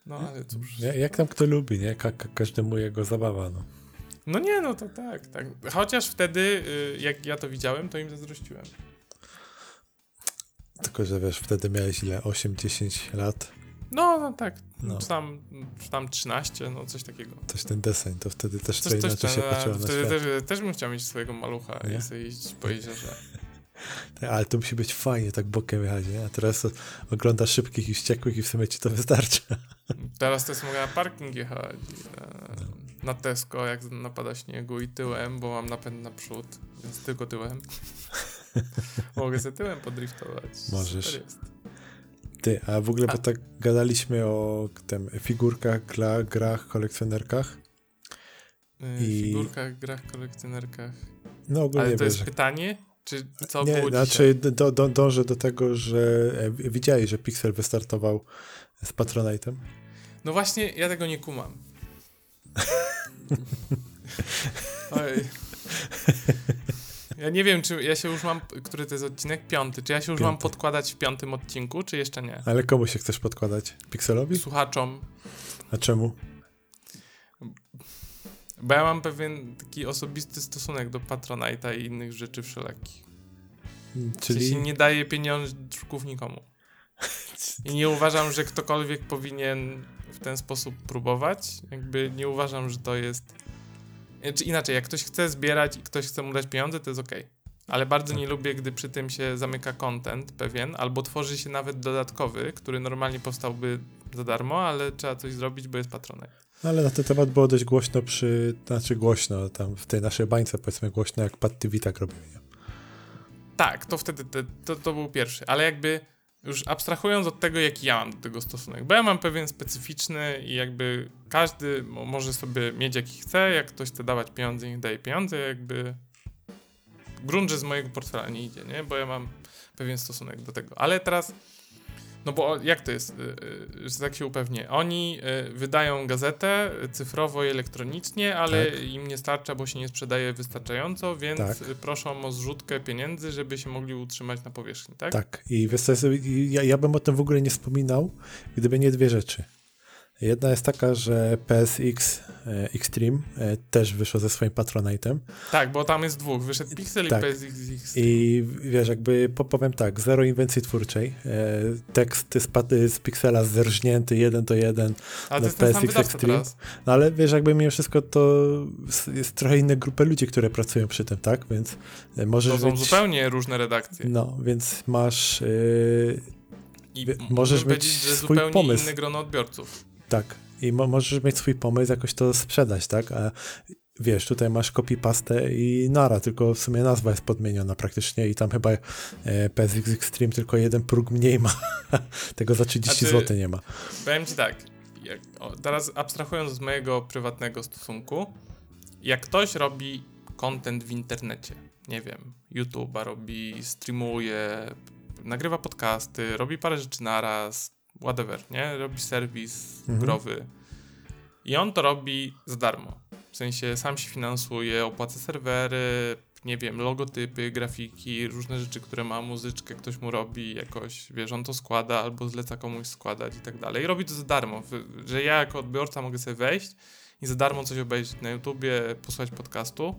[SPEAKER 2] No, ale cóż.
[SPEAKER 3] Jak tam kto lubi, nie? Ka każdemu jego zabawa, no.
[SPEAKER 2] No nie, no to tak, tak. Chociaż wtedy, y, jak ja to widziałem, to im zazdrościłem.
[SPEAKER 3] Tylko, że wiesz, wtedy miałeś ile? 8-10 lat?
[SPEAKER 2] No, no tak. No. Czy, tam, czy tam 13, no coś takiego.
[SPEAKER 3] Coś ten deseń, to wtedy też coś, coś inaczej się patrzyło na
[SPEAKER 2] Wtedy też, też bym chciał mieć swojego malucha nie? i sobie jeździć po jeziorze.
[SPEAKER 3] Ale to musi być fajnie, tak bokiem jechać, nie? A teraz oglądasz szybkich i wściekłych i w sumie ci to wystarczy.
[SPEAKER 2] Teraz też mogę na parking jechać. No. Na Tesco, jak napada śniegu i tyłem, bo mam napęd na przód, więc tylko tyłem. mogę sobie tyłem podriftować.
[SPEAKER 3] Możesz. Ty, a w ogóle, a. bo tak gadaliśmy o tym figurkach, gra, grach, kolekcjonerkach.
[SPEAKER 2] Yy, I... Figurkach, grach, kolekcjonerkach.
[SPEAKER 3] No ogólnie
[SPEAKER 2] Ale to
[SPEAKER 3] wiesz,
[SPEAKER 2] jest pytanie? Czy co
[SPEAKER 3] nie,
[SPEAKER 2] było
[SPEAKER 3] znaczy do, do, dążę do tego, że e, widziałeś, że Pixel wystartował z Patronite'em?
[SPEAKER 2] No właśnie, ja tego nie kumam. Oj. Ja nie wiem, czy ja się już mam, który to jest odcinek? Piąty. Czy ja się już Piąty. mam podkładać w piątym odcinku, czy jeszcze nie?
[SPEAKER 3] Ale komu się chcesz podkładać? Pixelowi?
[SPEAKER 2] Słuchaczom.
[SPEAKER 3] A czemu?
[SPEAKER 2] Bo ja mam pewien taki osobisty stosunek do Patronite'a i innych rzeczy wszelakich. Czyli... W sensie nie daje pieniążków nikomu. I nie uważam, że ktokolwiek powinien w ten sposób próbować. Jakby nie uważam, że to jest. Czy inaczej, jak ktoś chce zbierać i ktoś chce mu dać pieniądze, to jest ok. Ale bardzo nie tak. lubię, gdy przy tym się zamyka content pewien, albo tworzy się nawet dodatkowy, który normalnie powstałby za darmo, ale trzeba coś zrobić, bo jest patronek.
[SPEAKER 3] Ale na ten temat było dość głośno przy, znaczy głośno, tam w tej naszej bańce powiedzmy głośno, jak Pat TV tak robił.
[SPEAKER 2] Tak, to wtedy te, to, to był pierwszy, ale jakby już abstrahując od tego, jaki ja mam do tego stosunek, bo ja mam pewien specyficzny i jakby każdy może sobie mieć jaki chce, jak ktoś chce dawać pieniądze, niech daje pieniądze, jakby grunt, że z mojego portfela nie idzie, nie? Bo ja mam pewien stosunek do tego. Ale teraz no bo jak to jest, y, y, że tak się upewnię? Oni y, wydają gazetę cyfrowo i elektronicznie, ale tak. im nie starcza, bo się nie sprzedaje wystarczająco, więc tak. proszą o zrzutkę pieniędzy, żeby się mogli utrzymać na powierzchni, tak?
[SPEAKER 3] Tak. I wiesz, ja, ja bym o tym w ogóle nie wspominał, gdyby nie dwie rzeczy. Jedna jest taka, że PSX e, Extreme e, też wyszło ze swoim Patronite'em.
[SPEAKER 2] Tak, bo tam jest dwóch. Wyszedł Pixel tak. i PSX Extreme.
[SPEAKER 3] I wiesz, jakby powiem tak, zero inwencji twórczej. E, tekst z, z Pixela zerżnięty jeden do jeden
[SPEAKER 2] ale do PSX Extreme.
[SPEAKER 3] No ale wiesz, jakby mimo wszystko to jest trochę inne grupy ludzi, które pracują przy tym, tak? Więc możesz
[SPEAKER 2] To są mieć... zupełnie różne redakcje.
[SPEAKER 3] No, więc masz... Yy... I możesz mieć swój zupełnie pomysł.
[SPEAKER 2] inne grono odbiorców.
[SPEAKER 3] Tak. I mo możesz mieć swój pomysł, jakoś to sprzedać, tak? A wiesz, tutaj masz copy-pastę i nara, tylko w sumie nazwa jest podmieniona praktycznie i tam chyba e, PSX Extreme tylko jeden próg mniej ma. Tego za 30 znaczy, zł nie ma.
[SPEAKER 2] Powiem ci tak, jak, o, teraz abstrahując z mojego prywatnego stosunku, jak ktoś robi content w internecie, nie wiem, YouTube'a robi, streamuje, nagrywa podcasty, robi parę rzeczy naraz, whatever, nie? Robi serwis mhm. growy. I on to robi za darmo. W sensie sam się finansuje, opłaca serwery, nie wiem, logotypy, grafiki, różne rzeczy, które ma, muzyczkę ktoś mu robi jakoś, wiesz, on to składa albo zleca komuś składać i tak dalej. I robi to za darmo, że ja jako odbiorca mogę sobie wejść i za darmo coś obejrzeć na YouTubie, posłuchać podcastu.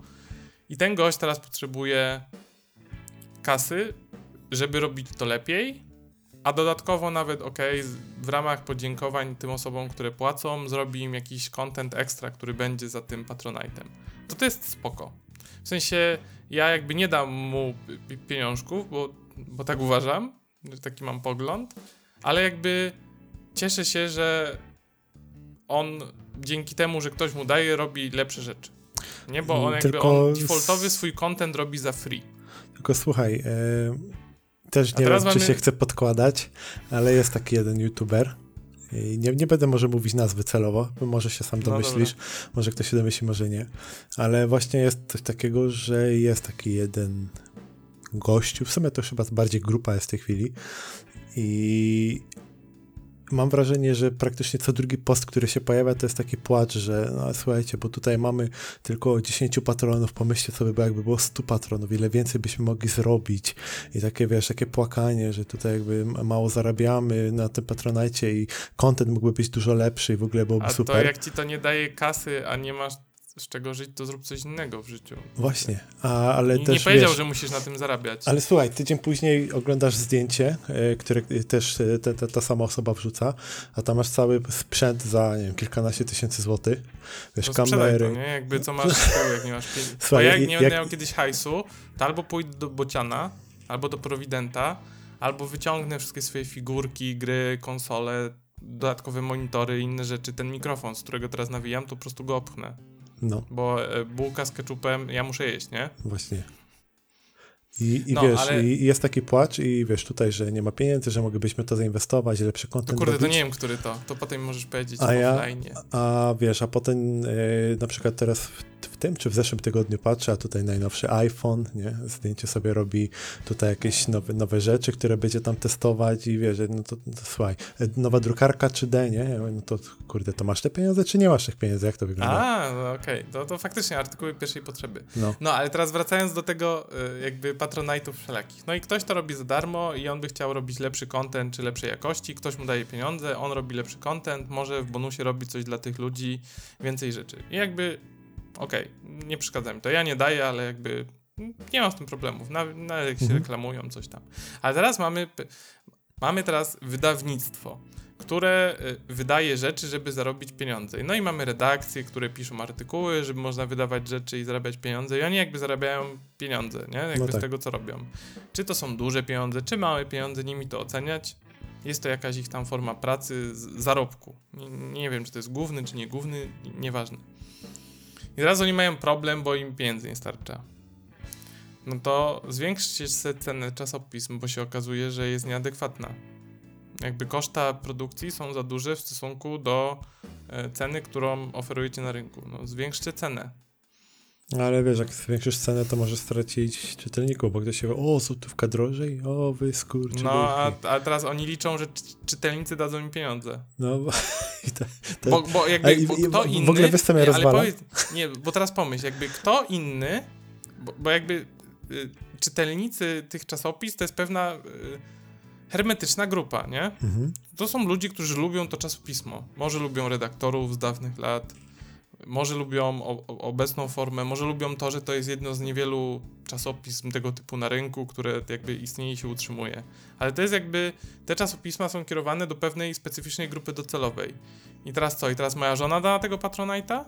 [SPEAKER 2] I ten gość teraz potrzebuje kasy, żeby robić to lepiej, a dodatkowo nawet, ok, w ramach podziękowań tym osobom, które płacą, zrobi im jakiś content ekstra, który będzie za tym Patronite'em. To to jest spoko. W sensie, ja jakby nie dam mu pieniążków, bo, bo tak uważam, taki mam pogląd, ale jakby cieszę się, że on dzięki temu, że ktoś mu daje, robi lepsze rzeczy. Nie, bo on jakby on defaultowy swój content robi za free.
[SPEAKER 3] Tylko słuchaj, yy też nie wiem, mamy... czy się chce podkładać, ale jest taki jeden youtuber. I nie, nie będę może mówić nazwy celowo, bo może się sam no domyślisz, no może ktoś się domyśli, może nie. Ale właśnie jest coś takiego, że jest taki jeden gościu, w sumie to chyba bardziej grupa jest w tej chwili i mam wrażenie, że praktycznie co drugi post, który się pojawia, to jest taki płacz, że no słuchajcie, bo tutaj mamy tylko 10 patronów, pomyślcie sobie, bo jakby było 100 patronów, ile więcej byśmy mogli zrobić i takie, wiesz, takie płakanie, że tutaj jakby mało zarabiamy na tym patronajcie i content mógłby być dużo lepszy i w ogóle byłoby
[SPEAKER 2] a
[SPEAKER 3] super.
[SPEAKER 2] to jak ci to nie daje kasy, a nie masz z czego żyć, to zrób coś innego w życiu.
[SPEAKER 3] Właśnie, A, ale
[SPEAKER 2] I
[SPEAKER 3] też,
[SPEAKER 2] Nie powiedział,
[SPEAKER 3] wiesz,
[SPEAKER 2] że musisz na tym zarabiać.
[SPEAKER 3] Ale słuchaj, tydzień później oglądasz zdjęcie, e, które też e, ta, ta, ta, sama osoba wrzuca, a tam masz cały sprzęt za, nie wiem, kilkanaście tysięcy złotych. Wiesz,
[SPEAKER 2] to
[SPEAKER 3] kamery.
[SPEAKER 2] To, nie? Jakby co masz z tyłu, jak nie masz pieniędzy. Słuchaj, jak nie będę miał kiedyś hajsu, to albo pójdę do Bociana, albo do Providenta, albo wyciągnę wszystkie swoje figurki, gry, konsole, dodatkowe monitory i inne rzeczy. Ten mikrofon, z którego teraz nawijam, to po prostu go opchnę.
[SPEAKER 3] No.
[SPEAKER 2] Bo e, bułka z keczupem, ja muszę jeść, nie?
[SPEAKER 3] Właśnie. I, i no, wiesz, ale... i jest taki płacz i wiesz tutaj, że nie ma pieniędzy, że moglibyśmy to zainwestować, lepszy kontent
[SPEAKER 2] To kurde,
[SPEAKER 3] robić.
[SPEAKER 2] to nie wiem, który to. To potem możesz powiedzieć a.
[SPEAKER 3] Ja, a wiesz, a potem yy, na przykład teraz w, w, tym czy w zeszłym tygodniu patrzę, a tutaj najnowszy iPhone, nie? Zdjęcie sobie robi tutaj jakieś nowe, nowe rzeczy, które będzie tam testować i wiesz, no to, to słuchaj, nowa drukarka 3D, nie? No to kurde, to masz te pieniądze, czy nie masz tych pieniędzy? Jak to wygląda?
[SPEAKER 2] A, no okej. Okay. To, to faktycznie artykuły pierwszej potrzeby. No. no, ale teraz wracając do tego y, jakby patronajtów wszelakich. No i ktoś to robi za darmo i on by chciał robić lepszy content czy lepszej jakości, ktoś mu daje pieniądze, on robi lepszy content, może w bonusie robi coś dla tych ludzi, więcej rzeczy. I jakby, okej, okay, nie przeszkadza mi to. Ja nie daję, ale jakby nie mam z tym problemów, nawet na jak się mhm. reklamują, coś tam. Ale teraz mamy, mamy teraz wydawnictwo które y, wydaje rzeczy, żeby zarobić pieniądze. No i mamy redakcje, które piszą artykuły, żeby można wydawać rzeczy i zarabiać pieniądze i oni jakby zarabiają pieniądze, nie? Jakby no tak. z tego, co robią. Czy to są duże pieniądze, czy małe pieniądze, nimi to oceniać. Jest to jakaś ich tam forma pracy, zarobku. Nie, nie wiem, czy to jest główny, czy nie główny, nieważne. I teraz oni mają problem, bo im pieniędzy nie starcza. No to zwiększcie cenę czasopism, bo się okazuje, że jest nieadekwatna jakby koszta produkcji są za duże w stosunku do e, ceny, którą oferujecie na rynku. No, zwiększcie cenę.
[SPEAKER 3] No, ale wiesz, jak zwiększysz cenę, to możesz stracić czytelników, bo ktoś się o, złotówka drożej, o, wy skurczy.
[SPEAKER 2] No, a, a, teraz oni liczą, że czytelnicy dadzą im pieniądze.
[SPEAKER 3] No, bo,
[SPEAKER 2] to, to, bo, bo jakby bo kto inny...
[SPEAKER 3] W ogóle występ rozwala.
[SPEAKER 2] nie, bo teraz pomyśl, jakby kto inny, bo, bo jakby y, czytelnicy tych czasopis to jest pewna... Y, hermetyczna grupa, nie? Mhm. To są ludzie, którzy lubią to czasopismo. Może lubią redaktorów z dawnych lat, może lubią o, obecną formę, może lubią to, że to jest jedno z niewielu czasopism tego typu na rynku, które jakby istnieje i się utrzymuje. Ale to jest jakby, te czasopisma są kierowane do pewnej specyficznej grupy docelowej. I teraz co? I teraz moja żona da tego Patronite'a?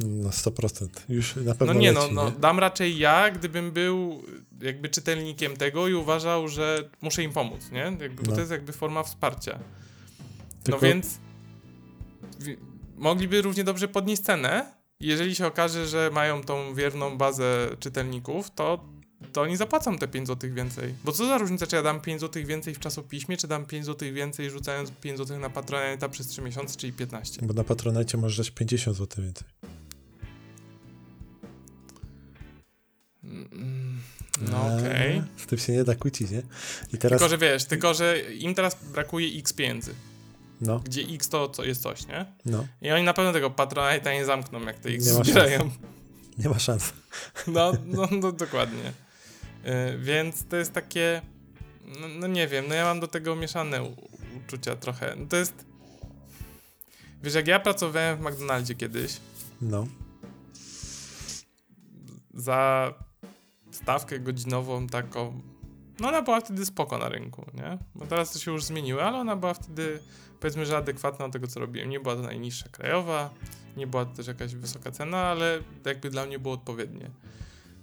[SPEAKER 3] Na 100%. Już na pewno
[SPEAKER 2] No nie,
[SPEAKER 3] no,
[SPEAKER 2] leci, no, no, dam raczej ja, gdybym był jakby czytelnikiem tego i uważał, że muszę im pomóc, nie? Jakby, no. Bo to jest jakby forma wsparcia. No Tylko... No więc mogliby równie dobrze podnieść cenę. Jeżeli się okaże, że mają tą wierną bazę czytelników, to, to oni zapłacą te 5 zł więcej. Bo co za różnica, czy ja dam 5 zł więcej w czasopiśmie, czy dam 5 zł więcej rzucając 5 zł na Patronite przez 3 miesiące, czyli 15.
[SPEAKER 3] Bo na Patronite możesz dać 50 zł więcej.
[SPEAKER 2] No okej. Okay.
[SPEAKER 3] Z tym się nie da kłócić, nie?
[SPEAKER 2] I teraz... Tylko, że wiesz, tylko, że im teraz brakuje x pieniędzy. No. Gdzie x to co jest coś, nie? No. I oni na pewno tego Patronite'a nie zamkną, jak te x nie zbierają.
[SPEAKER 3] Nie ma szans.
[SPEAKER 2] No, no, no dokładnie. Yy, więc to jest takie... No, no, nie wiem, no ja mam do tego mieszane uczucia trochę. No to jest... Wiesz, jak ja pracowałem w McDonaldzie kiedyś... No. Za stawkę godzinową taką, no ona była wtedy spoko na rynku, nie? Bo teraz to się już zmieniło, ale ona była wtedy powiedzmy, że adekwatna do tego, co robiłem. Nie była to najniższa krajowa, nie była to też jakaś wysoka cena, ale jakby dla mnie było odpowiednie.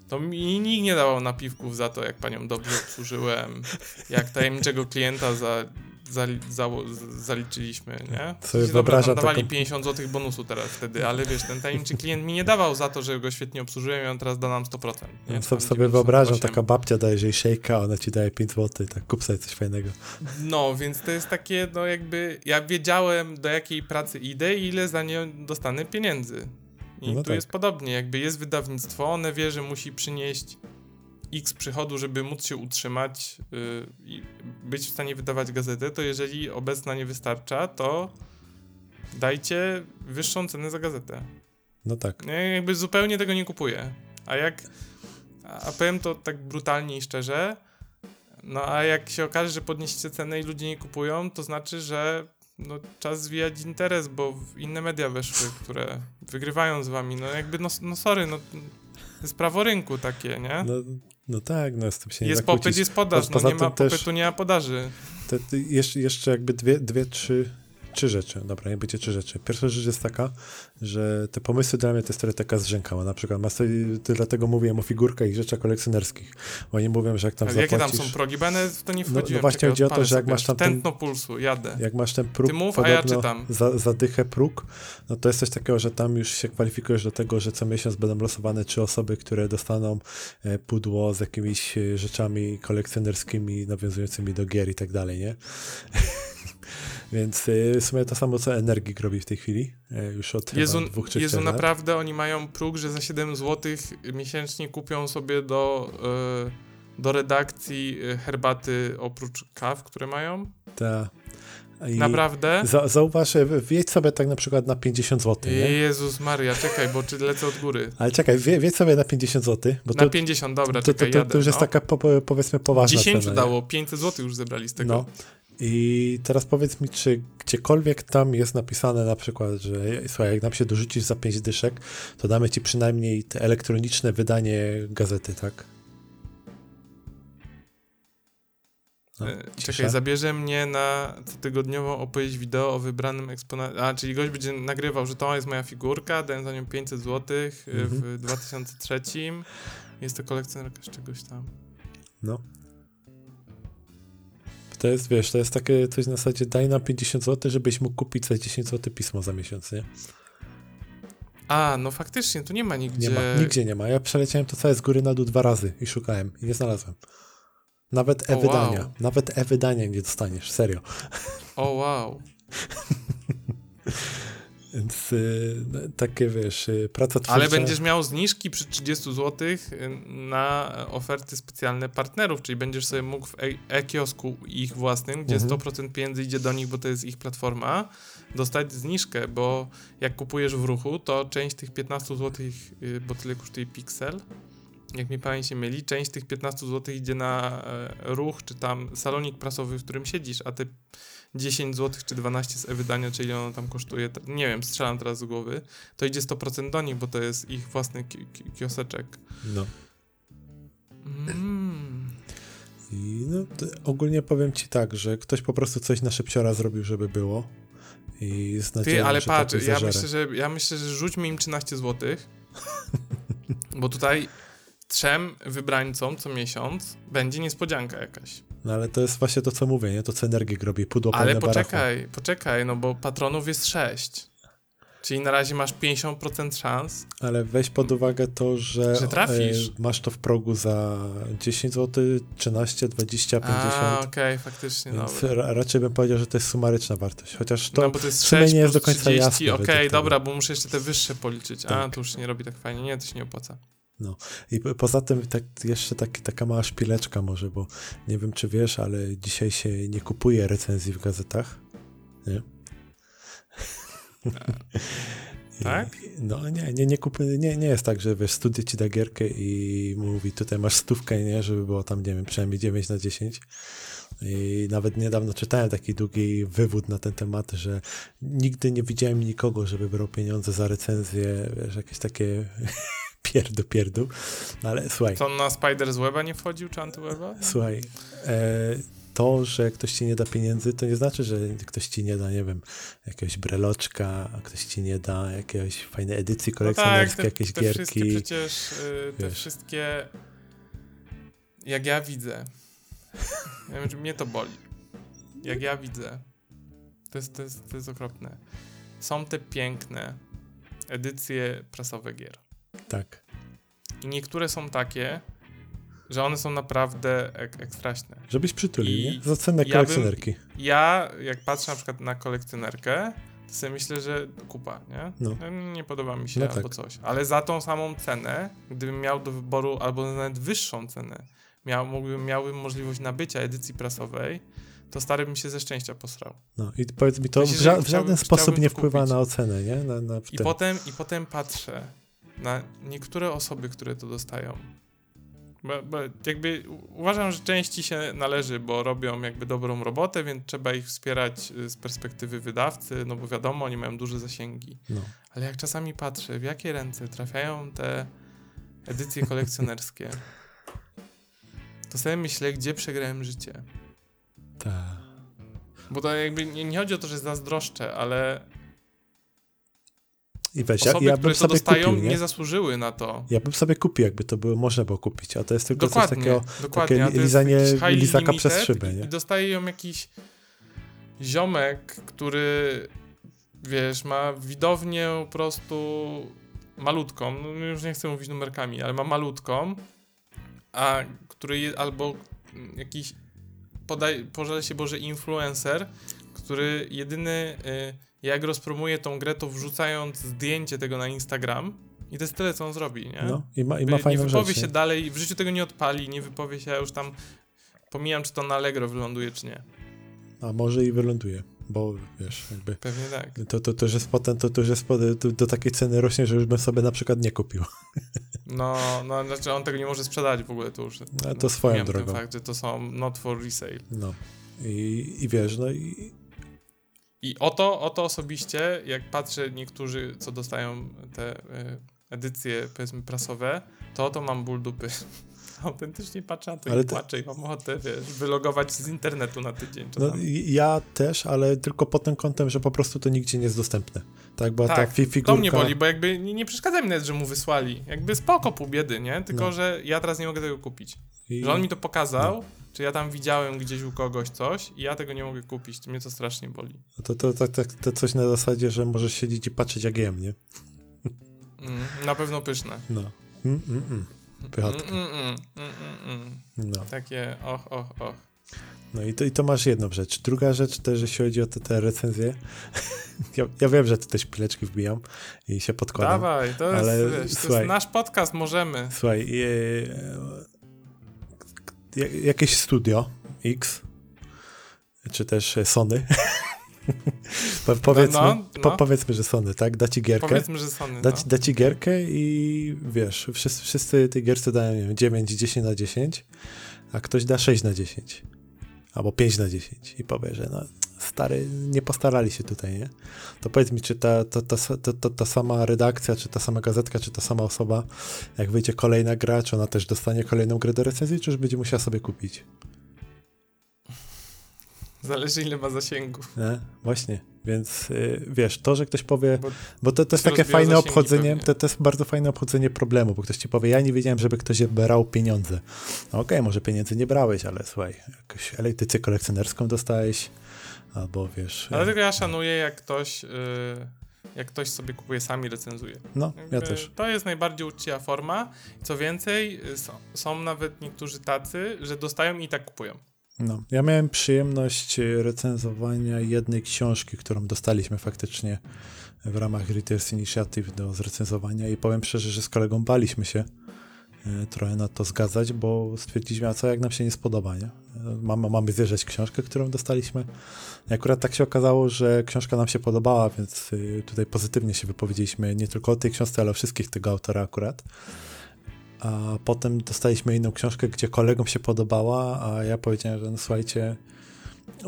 [SPEAKER 2] To mi nikt nie dawał napiwków za to, jak panią dobrze obsłużyłem, jak tajemniczego klienta za zali, za, zaliczyliśmy, nie?
[SPEAKER 3] Sobie wyobrażam
[SPEAKER 2] dawali taką... 50 zł bonusu teraz wtedy, ale wiesz, ten tajemniczy klient mi nie dawał za to, że go świetnie obsłużyłem i on teraz da nam 100%. Nie?
[SPEAKER 3] sobie, sobie wyobrażam, taka babcia daje jej szejka, ona ci daje 5 zł, tak kup sobie coś fajnego.
[SPEAKER 2] No, więc to jest takie, no jakby, ja wiedziałem do jakiej pracy idę i ile za nią dostanę pieniędzy. I no tu tak. jest podobnie, jakby jest wydawnictwo, one wie, że musi przynieść x przychodu, żeby móc się utrzymać yy, i być w stanie wydawać gazetę, to jeżeli obecna nie wystarcza, to dajcie wyższą cenę za gazetę.
[SPEAKER 3] No tak.
[SPEAKER 2] Ja jakby zupełnie tego nie kupuję. A jak. A powiem to tak brutalnie i szczerze. No a jak się okaże, że podnieście cenę i ludzie nie kupują, to znaczy, że no, czas zwijać interes, bo inne media weszły, które wygrywają z wami. No jakby, no, no sorry, no to jest prawo rynku takie, nie?
[SPEAKER 3] No, no tak, no z tym się
[SPEAKER 2] nie Jest popyt, jest podaż, no nie ma popytu, nie ma podaży.
[SPEAKER 3] Te, jeszcze, jeszcze jakby dwie, dwie, trzy trzy rzeczy, dobra, nie będzie trzy rzeczy. Pierwsza rzecz jest taka, że te pomysły dla mnie to jest trochę taka zrzękała. Na przykład, dlatego mówiłem o figurkach i rzeczach kolekcjonerskich. Oni mówią, że jak tam
[SPEAKER 2] Ale
[SPEAKER 3] zapłacisz...
[SPEAKER 2] jakie tam są progi? Bo w to nie wchodziłem.
[SPEAKER 3] No, no właśnie chodzi o to, że jak masz tam
[SPEAKER 2] ten... Tętno pulsu, jadę.
[SPEAKER 3] Jak masz ten próg,
[SPEAKER 2] Ty mów, a ja czytam.
[SPEAKER 3] Za, zadychę próg, no to jest coś takiego, że tam już się kwalifikujesz do tego, że co miesiąc będą losowane trzy osoby, które dostaną e, pudło z jakimiś e, rzeczami kolekcjonerskimi nawiązującymi do gier i tak dalej, nie? Więc y, w sumie to samo, co Energik robi w tej chwili, y, już od Jezu, dwóch czy
[SPEAKER 2] Jezu,
[SPEAKER 3] lat.
[SPEAKER 2] naprawdę oni mają próg, że za 7 zł miesięcznie kupią sobie do, y, do redakcji herbaty oprócz kaw, które mają?
[SPEAKER 3] Tak.
[SPEAKER 2] Naprawdę?
[SPEAKER 3] Za, zauważ, wjedź sobie tak na przykład na 50 zł. Nie?
[SPEAKER 2] Jezus Maria, czekaj, bo czy lecę od góry.
[SPEAKER 3] Ale czekaj, wjedź sobie na 50 zł.
[SPEAKER 2] Bo na to, 50, dobra,
[SPEAKER 3] to,
[SPEAKER 2] czekaj,
[SPEAKER 3] to, to, to już
[SPEAKER 2] no.
[SPEAKER 3] jest taka po, powiedzmy poważna
[SPEAKER 2] 10
[SPEAKER 3] cena.
[SPEAKER 2] dało, 500 zł już zebrali z tego. No.
[SPEAKER 3] I teraz powiedz mi, czy gdziekolwiek tam jest napisane na przykład, że słuchaj, jak nam się dorzucisz za 5 dyszek, to damy ci przynajmniej te elektroniczne wydanie gazety, tak?
[SPEAKER 2] No, e, Czekaj, zabierze mnie na cotygodniową opowieść wideo o wybranym eksponacie. A, czyli gość będzie nagrywał, że to jest moja figurka, dałem za nią 500 zł mhm. w 2003. Jest to kolekcjonerka z czegoś tam.
[SPEAKER 3] No. To jest, wiesz, to jest takie coś na zasadzie daj nam 50 zł, żebyś mógł kupić za 10 zł pismo za miesiąc, nie?
[SPEAKER 2] A, no faktycznie, tu nie ma nigdzie.
[SPEAKER 3] Nie ma, nigdzie nie ma. Ja przeleciałem to całe z góry na dół dwa razy i szukałem i nie znalazłem. Nawet e-wydania. wow. Nawet e-wydania nie dostaniesz, serio.
[SPEAKER 2] O wow.
[SPEAKER 3] Więc y, no, takie wiesz, y, praca twórcza...
[SPEAKER 2] Ale będziesz miał zniżki przy 30 zł y, na oferty specjalne partnerów, czyli będziesz sobie mógł w e, e-kiosku ich własnym, gdzie mhm. 100% pieniędzy idzie do nich, bo to jest ich platforma, dostać zniżkę, bo jak kupujesz w ruchu, to część tych 15 zł, bo tyle kosztuje Pixel, jak mi pamięć się myli, część tych 15 zł idzie na e, ruch, czy tam salonik prasowy, w którym siedzisz, a te 10 zł czy 12 z e-wydania, czyli ono tam kosztuje, nie wiem, strzelam teraz z głowy, to idzie 100% do nich, bo to jest ich własny ki kioseczek.
[SPEAKER 3] No. Mm. I no, ogólnie powiem ci tak, że ktoś po prostu coś na szybciora zrobił, żeby było. I z nadzieją,
[SPEAKER 2] Ty, ale patrz, ja myślę, że, ja myślę, że rzućmy im 13 zł, bo tutaj trzem wybrańcom co miesiąc będzie niespodzianka jakaś.
[SPEAKER 3] No ale to jest właśnie to, co mówię, nie? To, co Energik robi, pudło
[SPEAKER 2] Ale poczekaj, barachu. poczekaj, no bo patronów jest 6. Czyli na razie masz 50% szans.
[SPEAKER 3] Ale weź pod uwagę to, że,
[SPEAKER 2] że trafisz.
[SPEAKER 3] E, masz to w progu za 10 zł, 13, 20, 50. A,
[SPEAKER 2] okej, okay, faktycznie.
[SPEAKER 3] Więc ra raczej bym powiedział, że to jest sumaryczna wartość. Chociaż to,
[SPEAKER 2] no, bo to jest 6
[SPEAKER 3] nie jest do końca 30, jasne.
[SPEAKER 2] Okej, okay, dobra, bo muszę jeszcze te wyższe policzyć. Tak. A, to już nie robi tak fajnie. Nie, to się nie opłaca.
[SPEAKER 3] No i poza tym tak, jeszcze tak, taka mała szpileczka może, bo nie wiem czy wiesz, ale dzisiaj się nie kupuje recenzji w gazetach. Nie?
[SPEAKER 2] Tak?
[SPEAKER 3] no nie, nie, nie, kupuję, nie, nie jest tak, że wiesz, studia ci da gierkę i mówi tutaj masz stówkę, nie, żeby było tam, nie wiem, przynajmniej 9 na 10. I nawet niedawno czytałem taki długi wywód na ten temat, że nigdy nie widziałem nikogo, żeby brał pieniądze za recenzję, wiesz, jakieś takie pierdu, pierdu. No ale słuchaj.
[SPEAKER 2] Co on na Spider z Weba nie wchodził, czy Antyweba?
[SPEAKER 3] Słuchaj, e, to, że ktoś ci nie da pieniędzy, to nie znaczy, że ktoś ci nie da, nie wiem, jakiegoś breloczka, a ktoś ci nie da jakiejś fajnej edycji kolekcjonerskiej, no tak, te, jakieś
[SPEAKER 2] te
[SPEAKER 3] gierki.
[SPEAKER 2] Wszystkie przecież, y, te wszystkie, jak ja widzę, ja wiem, mnie to boli. Jak ja widzę, to jest, to, jest, to jest okropne. Są te piękne edycje prasowe gier.
[SPEAKER 3] Tak.
[SPEAKER 2] I niektóre są takie, że one są naprawdę ek ekstraśne.
[SPEAKER 3] Żebyś przytulił, I nie? Za cenę ja kolekcjonerki. Bym,
[SPEAKER 2] ja, jak patrzę na przykład na kolekcjonerkę, to sobie myślę, że kupa, nie?
[SPEAKER 3] No.
[SPEAKER 2] Nie podoba mi się
[SPEAKER 3] no
[SPEAKER 2] albo
[SPEAKER 3] tak.
[SPEAKER 2] coś. Ale za tą samą cenę, gdybym miał do wyboru albo nawet wyższą cenę, miał, mógłbym, miałbym możliwość nabycia edycji prasowej, to stary bym się ze szczęścia posrał.
[SPEAKER 3] No i powiedz mi, to Myślę, w, ża w, żaden sposób nie wpływa kupić. na ocenę, nie? Na, na
[SPEAKER 2] I, potem, I potem patrzę na niektóre osoby, które to dostają. Bo, bo jakby uważam, że części się należy, bo robią jakby dobrą robotę, więc trzeba ich wspierać y, z perspektywy wydawcy, no bo wiadomo, oni mają duże zasięgi. No. Ale jak czasami patrzę, w jakie ręce trafiają te edycje kolekcjonerskie, to sobie myślę, gdzie przegrałem życie.
[SPEAKER 3] Tak.
[SPEAKER 2] Bo to jakby nie, nie, chodzi o to, że zazdroszczę, ale
[SPEAKER 3] i weź,
[SPEAKER 2] Osoby,
[SPEAKER 3] ja, ja
[SPEAKER 2] które
[SPEAKER 3] to
[SPEAKER 2] dostają,
[SPEAKER 3] kupił, nie?
[SPEAKER 2] nie? zasłużyły na to.
[SPEAKER 3] Ja bym sobie kupił, jakby to było, można było kupić, a to jest tylko
[SPEAKER 2] dokładnie,
[SPEAKER 3] coś takiego,
[SPEAKER 2] dokładnie,
[SPEAKER 3] takie lizanie lizaka przez szybę, nie?
[SPEAKER 2] I dostaje ją jakiś ziomek, który wiesz, ma widownię po prostu malutką, no już nie chcę mówić numerkami, ale ma malutką, a który albo jakiś podaj, pożal się Boże influencer, który jedyny y, jak rozpromuje tą grę, to wrzucając zdjęcie tego na Instagram i to jest tyle, co on zrobi, nie?
[SPEAKER 3] No, i ma, i ma fajną
[SPEAKER 2] Nie wypowie
[SPEAKER 3] rzecz,
[SPEAKER 2] się nie? dalej, w życiu tego nie odpali, nie wypowie się, ja już tam pomijam, czy to na Allegro wyląduje, czy nie.
[SPEAKER 3] A może i wyląduje, bo wiesz, jakby...
[SPEAKER 2] Pewnie tak.
[SPEAKER 3] To, to, to, że jest potem, to, to, że jest potem, to, do takiej ceny rośnie, że już bym sobie na przykład nie kupił.
[SPEAKER 2] No, no, znaczy on tego nie może sprzedać w ogóle, to już...
[SPEAKER 3] No, to swoją drogą.
[SPEAKER 2] ten fakt, że to są not for resale.
[SPEAKER 3] No. I, i wiesz, no i
[SPEAKER 2] i oto, oto osobiście, jak patrzę niektórzy, co dostają te y, edycje, powiedzmy, prasowe, to oto mam ból dupy. Autentycznie patrzę na to ale i płaczę i mam ochotę, wiesz, wylogować z internetu na tydzień.
[SPEAKER 3] No, ja też, ale tylko pod tym kątem, że po prostu to nigdzie nie jest dostępne. Tak, bo
[SPEAKER 2] tak,
[SPEAKER 3] ta fi figurka...
[SPEAKER 2] to mnie boli, bo jakby nie, nie przeszkadza mi nawet, że mu wysłali. Jakby spoko pół biedy, nie? Tylko, no. że ja teraz nie mogę tego kupić. I... Że on mi to pokazał, no. Czy ja tam widziałem gdzieś u kogoś coś i ja tego nie mogę kupić. To mnie to strasznie boli.
[SPEAKER 3] No to, to, to, to, to coś na zasadzie, że możesz siedzieć i patrzeć jak jem, nie?
[SPEAKER 2] Mm, na pewno pyszne.
[SPEAKER 3] No. Mm, mm, mm. Pychotka. Mm,
[SPEAKER 2] mm, mm, mm, no. Takie och, och, och.
[SPEAKER 3] No i to, i to masz jedną rzecz. Druga rzecz też, jeśli chodzi o te, te recenzje. ja, ja, wiem, że tu też pileczki wbijam i się podkładam.
[SPEAKER 2] Dawaj, to, ale, jest, słuchaj, to jest nasz podcast, możemy.
[SPEAKER 3] Słuchaj, jakieś studio X, czy też Sony. powiedzmy, no, no. Po, powiedzmy, że Sony, tak? Da ci gierkę.
[SPEAKER 2] Powiedzmy, że Sony.
[SPEAKER 3] Da, no. da ci gierkę i wiesz, wszyscy, wszyscy tej gierce dają wiem, 9, 10 na 10, a ktoś da 6 na 10. Albo 5 na 10 i powie, że no stary, nie postarali się tutaj, nie? To powiedz mi, czy ta, ta, ta, ta, ta sama redakcja, czy ta sama gazetka, czy ta sama osoba, jak wyjdzie kolejna gra, czy ona też dostanie kolejną grę do recenzji, czy już będzie musiała sobie kupić?
[SPEAKER 2] Zależy ile ma zasięgu.
[SPEAKER 3] Nie? Właśnie, więc y, wiesz, to, że ktoś powie, bo, bo to, to jest takie fajne obchodzenie, to, to jest bardzo fajne obchodzenie problemu, bo ktoś ci powie, ja nie wiedziałem, żeby ktoś brał pieniądze. No okej, okay, może pieniędzy nie brałeś, ale słuchaj, jakąś elektrycję kolekcjonerską dostałeś, albo wiesz...
[SPEAKER 2] Dlatego ja szanuję, jak ktoś... Yy jak ktoś sobie kupuje, sami recenzuje.
[SPEAKER 3] No, Jakby ja też.
[SPEAKER 2] To jest najbardziej uczciwa forma. Co więcej, są, są, nawet niektórzy tacy, że dostają i tak kupują.
[SPEAKER 3] No, ja miałem przyjemność recenzowania jednej książki, którą dostaliśmy faktycznie w ramach Readers Initiative do zrecenzowania i powiem szczerze, że z kolegą baliśmy się e, trochę na to zgadzać, bo stwierdziliśmy, a co jak nam się nie spodoba, nie? Mamy, mamy zjeżdżać książkę, którą dostaliśmy. I akurat tak się okazało, że książka nam się podobała, więc y, tutaj pozytywnie się wypowiedzieliśmy nie tylko o tej książce, ale o wszystkich tego autora akurat. A potem dostaliśmy inną książkę, gdzie kolegom się podobała, a ja powiedziałem, że no słuchajcie,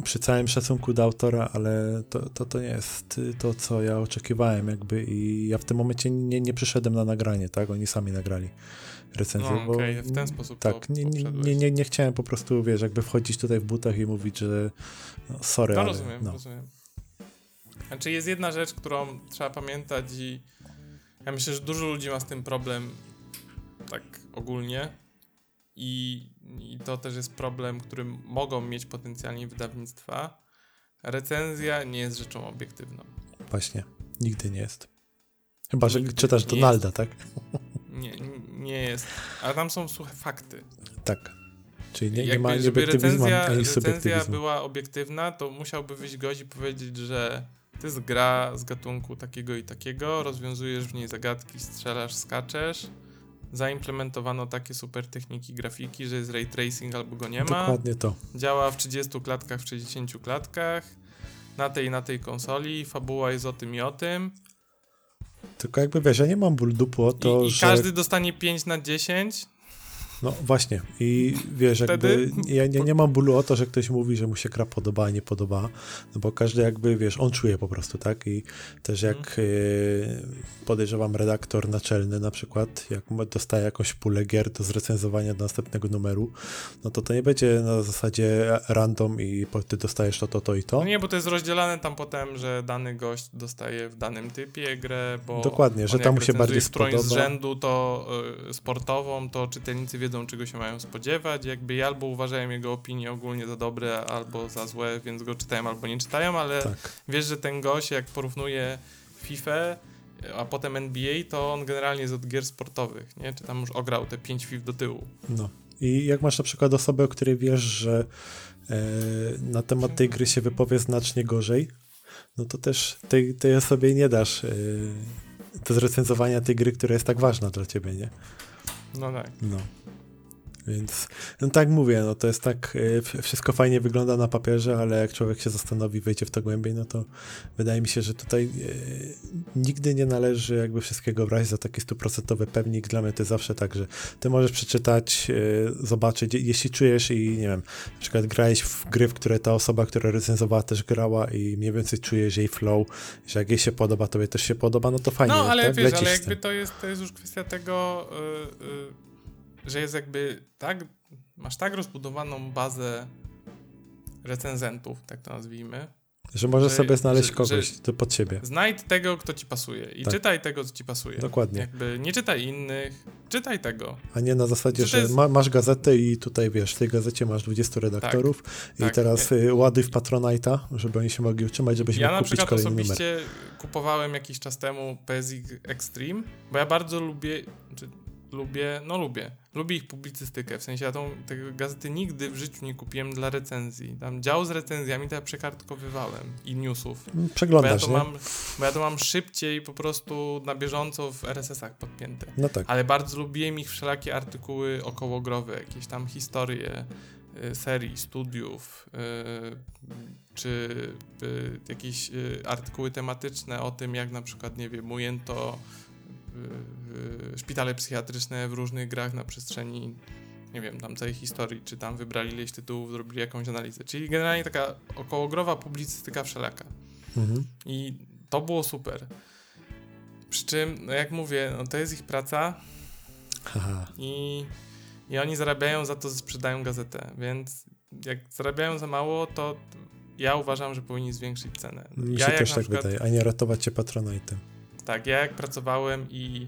[SPEAKER 3] przy całym szacunku do autora, ale to, to, to nie jest to, co ja oczekiwałem jakby i ja w tym momencie nie, nie przyszedłem na nagranie, tak? Oni sami nagrali recenzję.
[SPEAKER 2] No, okej, okay. w ten sposób
[SPEAKER 3] Tak, nie, nie, nie, nie, nie chciałem po prostu, wiesz, jakby wchodzić tutaj w butach i mówić, że no, sorry,
[SPEAKER 2] no,
[SPEAKER 3] ale...
[SPEAKER 2] rozumiem, no. rozumiem. Znaczy jest jedna rzecz, którą trzeba pamiętać i ja myślę, że dużo ludzi ma z tym problem tak ogólnie i, i to też jest problem, który mogą mieć potencjalnie wydawnictwa. Recenzja nie jest rzeczą obiektywną.
[SPEAKER 3] Właśnie, nigdy nie jest. Chyba, że nigdy czytasz Donalda, jest. tak?
[SPEAKER 2] Nie, nie jest. Ale tam są suche fakty.
[SPEAKER 3] Tak. Czyli nie, nie ma żeby recenzja,
[SPEAKER 2] recenzja była obiektywna, to musiałby wyjść gość i powiedzieć, że to jest gra z gatunku takiego i takiego, rozwiązujesz w niej zagadki, strzelasz, skaczesz, zaimplementowano takie super techniki grafiki, że jest ray tracing albo go nie ma.
[SPEAKER 3] Dokładnie to.
[SPEAKER 2] Działa w 30 klatkach, w 60 klatkach, na tej na tej konsoli, fabuła jest o tym i o tym.
[SPEAKER 3] Tylko jakby wiesz, ja nie mam ból dupu o to,
[SPEAKER 2] I, i
[SPEAKER 3] że...
[SPEAKER 2] każdy dostanie 5 na 10,
[SPEAKER 3] No właśnie i wiesz, Wtedy... jakby ja nie, nie mam bólu o to, że ktoś mówi, że mu się gra podoba, a nie podoba, no bo każdy jakby, wiesz, on czuje po prostu, tak? I też jak hmm. podejrzewam redaktor naczelny na przykład, jak dostaje jakąś pulę gier do zrecenzowania do następnego numeru, no to to nie będzie na zasadzie random i ty dostajesz to, to, to i to. No
[SPEAKER 2] nie, bo to jest rozdzielane tam potem, że dany gość dostaje w danym typie grę, bo
[SPEAKER 3] Dokładnie, że tam mu się bardziej spodoba.
[SPEAKER 2] z rzędu to y, sportową, to czytelnicy wiedzą, czego się mają spodziewać. Jakby albo uważają jego opinie ogólnie za dobre, albo za złe, więc go czytają albo nie czytają, ale tak. wiesz, że ten gość, jak porównuje FIFA, a potem NBA, to on generalnie jest od gier sportowych, nie? Czy tam już ograł te 5 FIFA do tyłu.
[SPEAKER 3] No. I jak masz na przykład osobę, o której wiesz, że e, na temat tej gry się wypowie znacznie gorzej, no to też tej, tej osobie nie dasz e, do zrecenzowania tej gry, która jest tak ważna dla ciebie, nie?
[SPEAKER 2] No tak.
[SPEAKER 3] No. Więc, no tak mówię, no to jest tak, e, wszystko fajnie wygląda na papierze, ale jak człowiek się zastanowi, wejdzie w to głębiej, no to wydaje mi się, że tutaj e, nigdy nie należy jakby wszystkiego brać za taki stuprocentowy pewnik. Dla mnie to jest zawsze tak, że ty możesz przeczytać, e, zobaczyć, jeśli czujesz i nie wiem, na przykład grałeś w gry, w które ta osoba, która recenzowała też grała i mniej więcej czujesz jej flow, że jak jej się podoba, tobie też się podoba, no to fajnie.
[SPEAKER 2] No, ale
[SPEAKER 3] tak?
[SPEAKER 2] wiesz, ale jakby to jest, to jest już kwestia tego, yy, yy że jest jakby tak, masz tak rozbudowaną bazę recenzentów, tak to nazwijmy.
[SPEAKER 3] Że możesz że, sobie znaleźć że, kogoś że pod siebie.
[SPEAKER 2] Znajdź tego, kto ci pasuje i tak. czytaj tego, co ci pasuje.
[SPEAKER 3] Dokładnie.
[SPEAKER 2] Jakby nie czytaj innych, czytaj tego.
[SPEAKER 3] A nie na zasadzie, że jest... ma, masz gazetę i tutaj wiesz, w tej gazecie masz 20 redaktorów tak, i tak. teraz y, ładuj w Patronite'a, żeby oni się mogli utrzymać, żebyś ja mógł kupić kolejny numer. Ja na przykład
[SPEAKER 2] osobiście kupowałem jakiś czas temu PSX Extreme, bo ja bardzo lubię, czy lubię, no lubię, lubię ich publicystykę, w sensie ja tą, te gazety nigdy w życiu nie kupiłem dla recenzji. Tam dział z recenzjami to ja przekartkowywałem i newsów.
[SPEAKER 3] Przeglądasz,
[SPEAKER 2] bo ja to Mam, bo ja to mam szybciej po prostu na bieżąco w RSS-ach podpięte.
[SPEAKER 3] No tak.
[SPEAKER 2] Ale bardzo lubiłem ich wszelakie artykuły okołogrowe, jakieś tam historie, y, serii, studiów, y, czy y, jakieś artykuły tematyczne o tym, jak na przykład, nie wiem, ujęto szpitale psychiatryczne w różnych grach na przestrzeni, nie wiem, tam całej historii, czy tam wybrali ileś tytułów, zrobili jakąś analizę. Czyli generalnie taka okołogrowa publicystyka wszelaka. Mhm. I to było super. Przy czym, no jak mówię, no to jest ich praca I, i oni zarabiają za to, że sprzedają gazetę, więc jak zarabiają za mało, to ja uważam, że powinni zwiększyć cenę.
[SPEAKER 3] Mi się ja też tak przykład, wydaje, a nie ratować cię patronajtem.
[SPEAKER 2] Tak, ja jak pracowałem i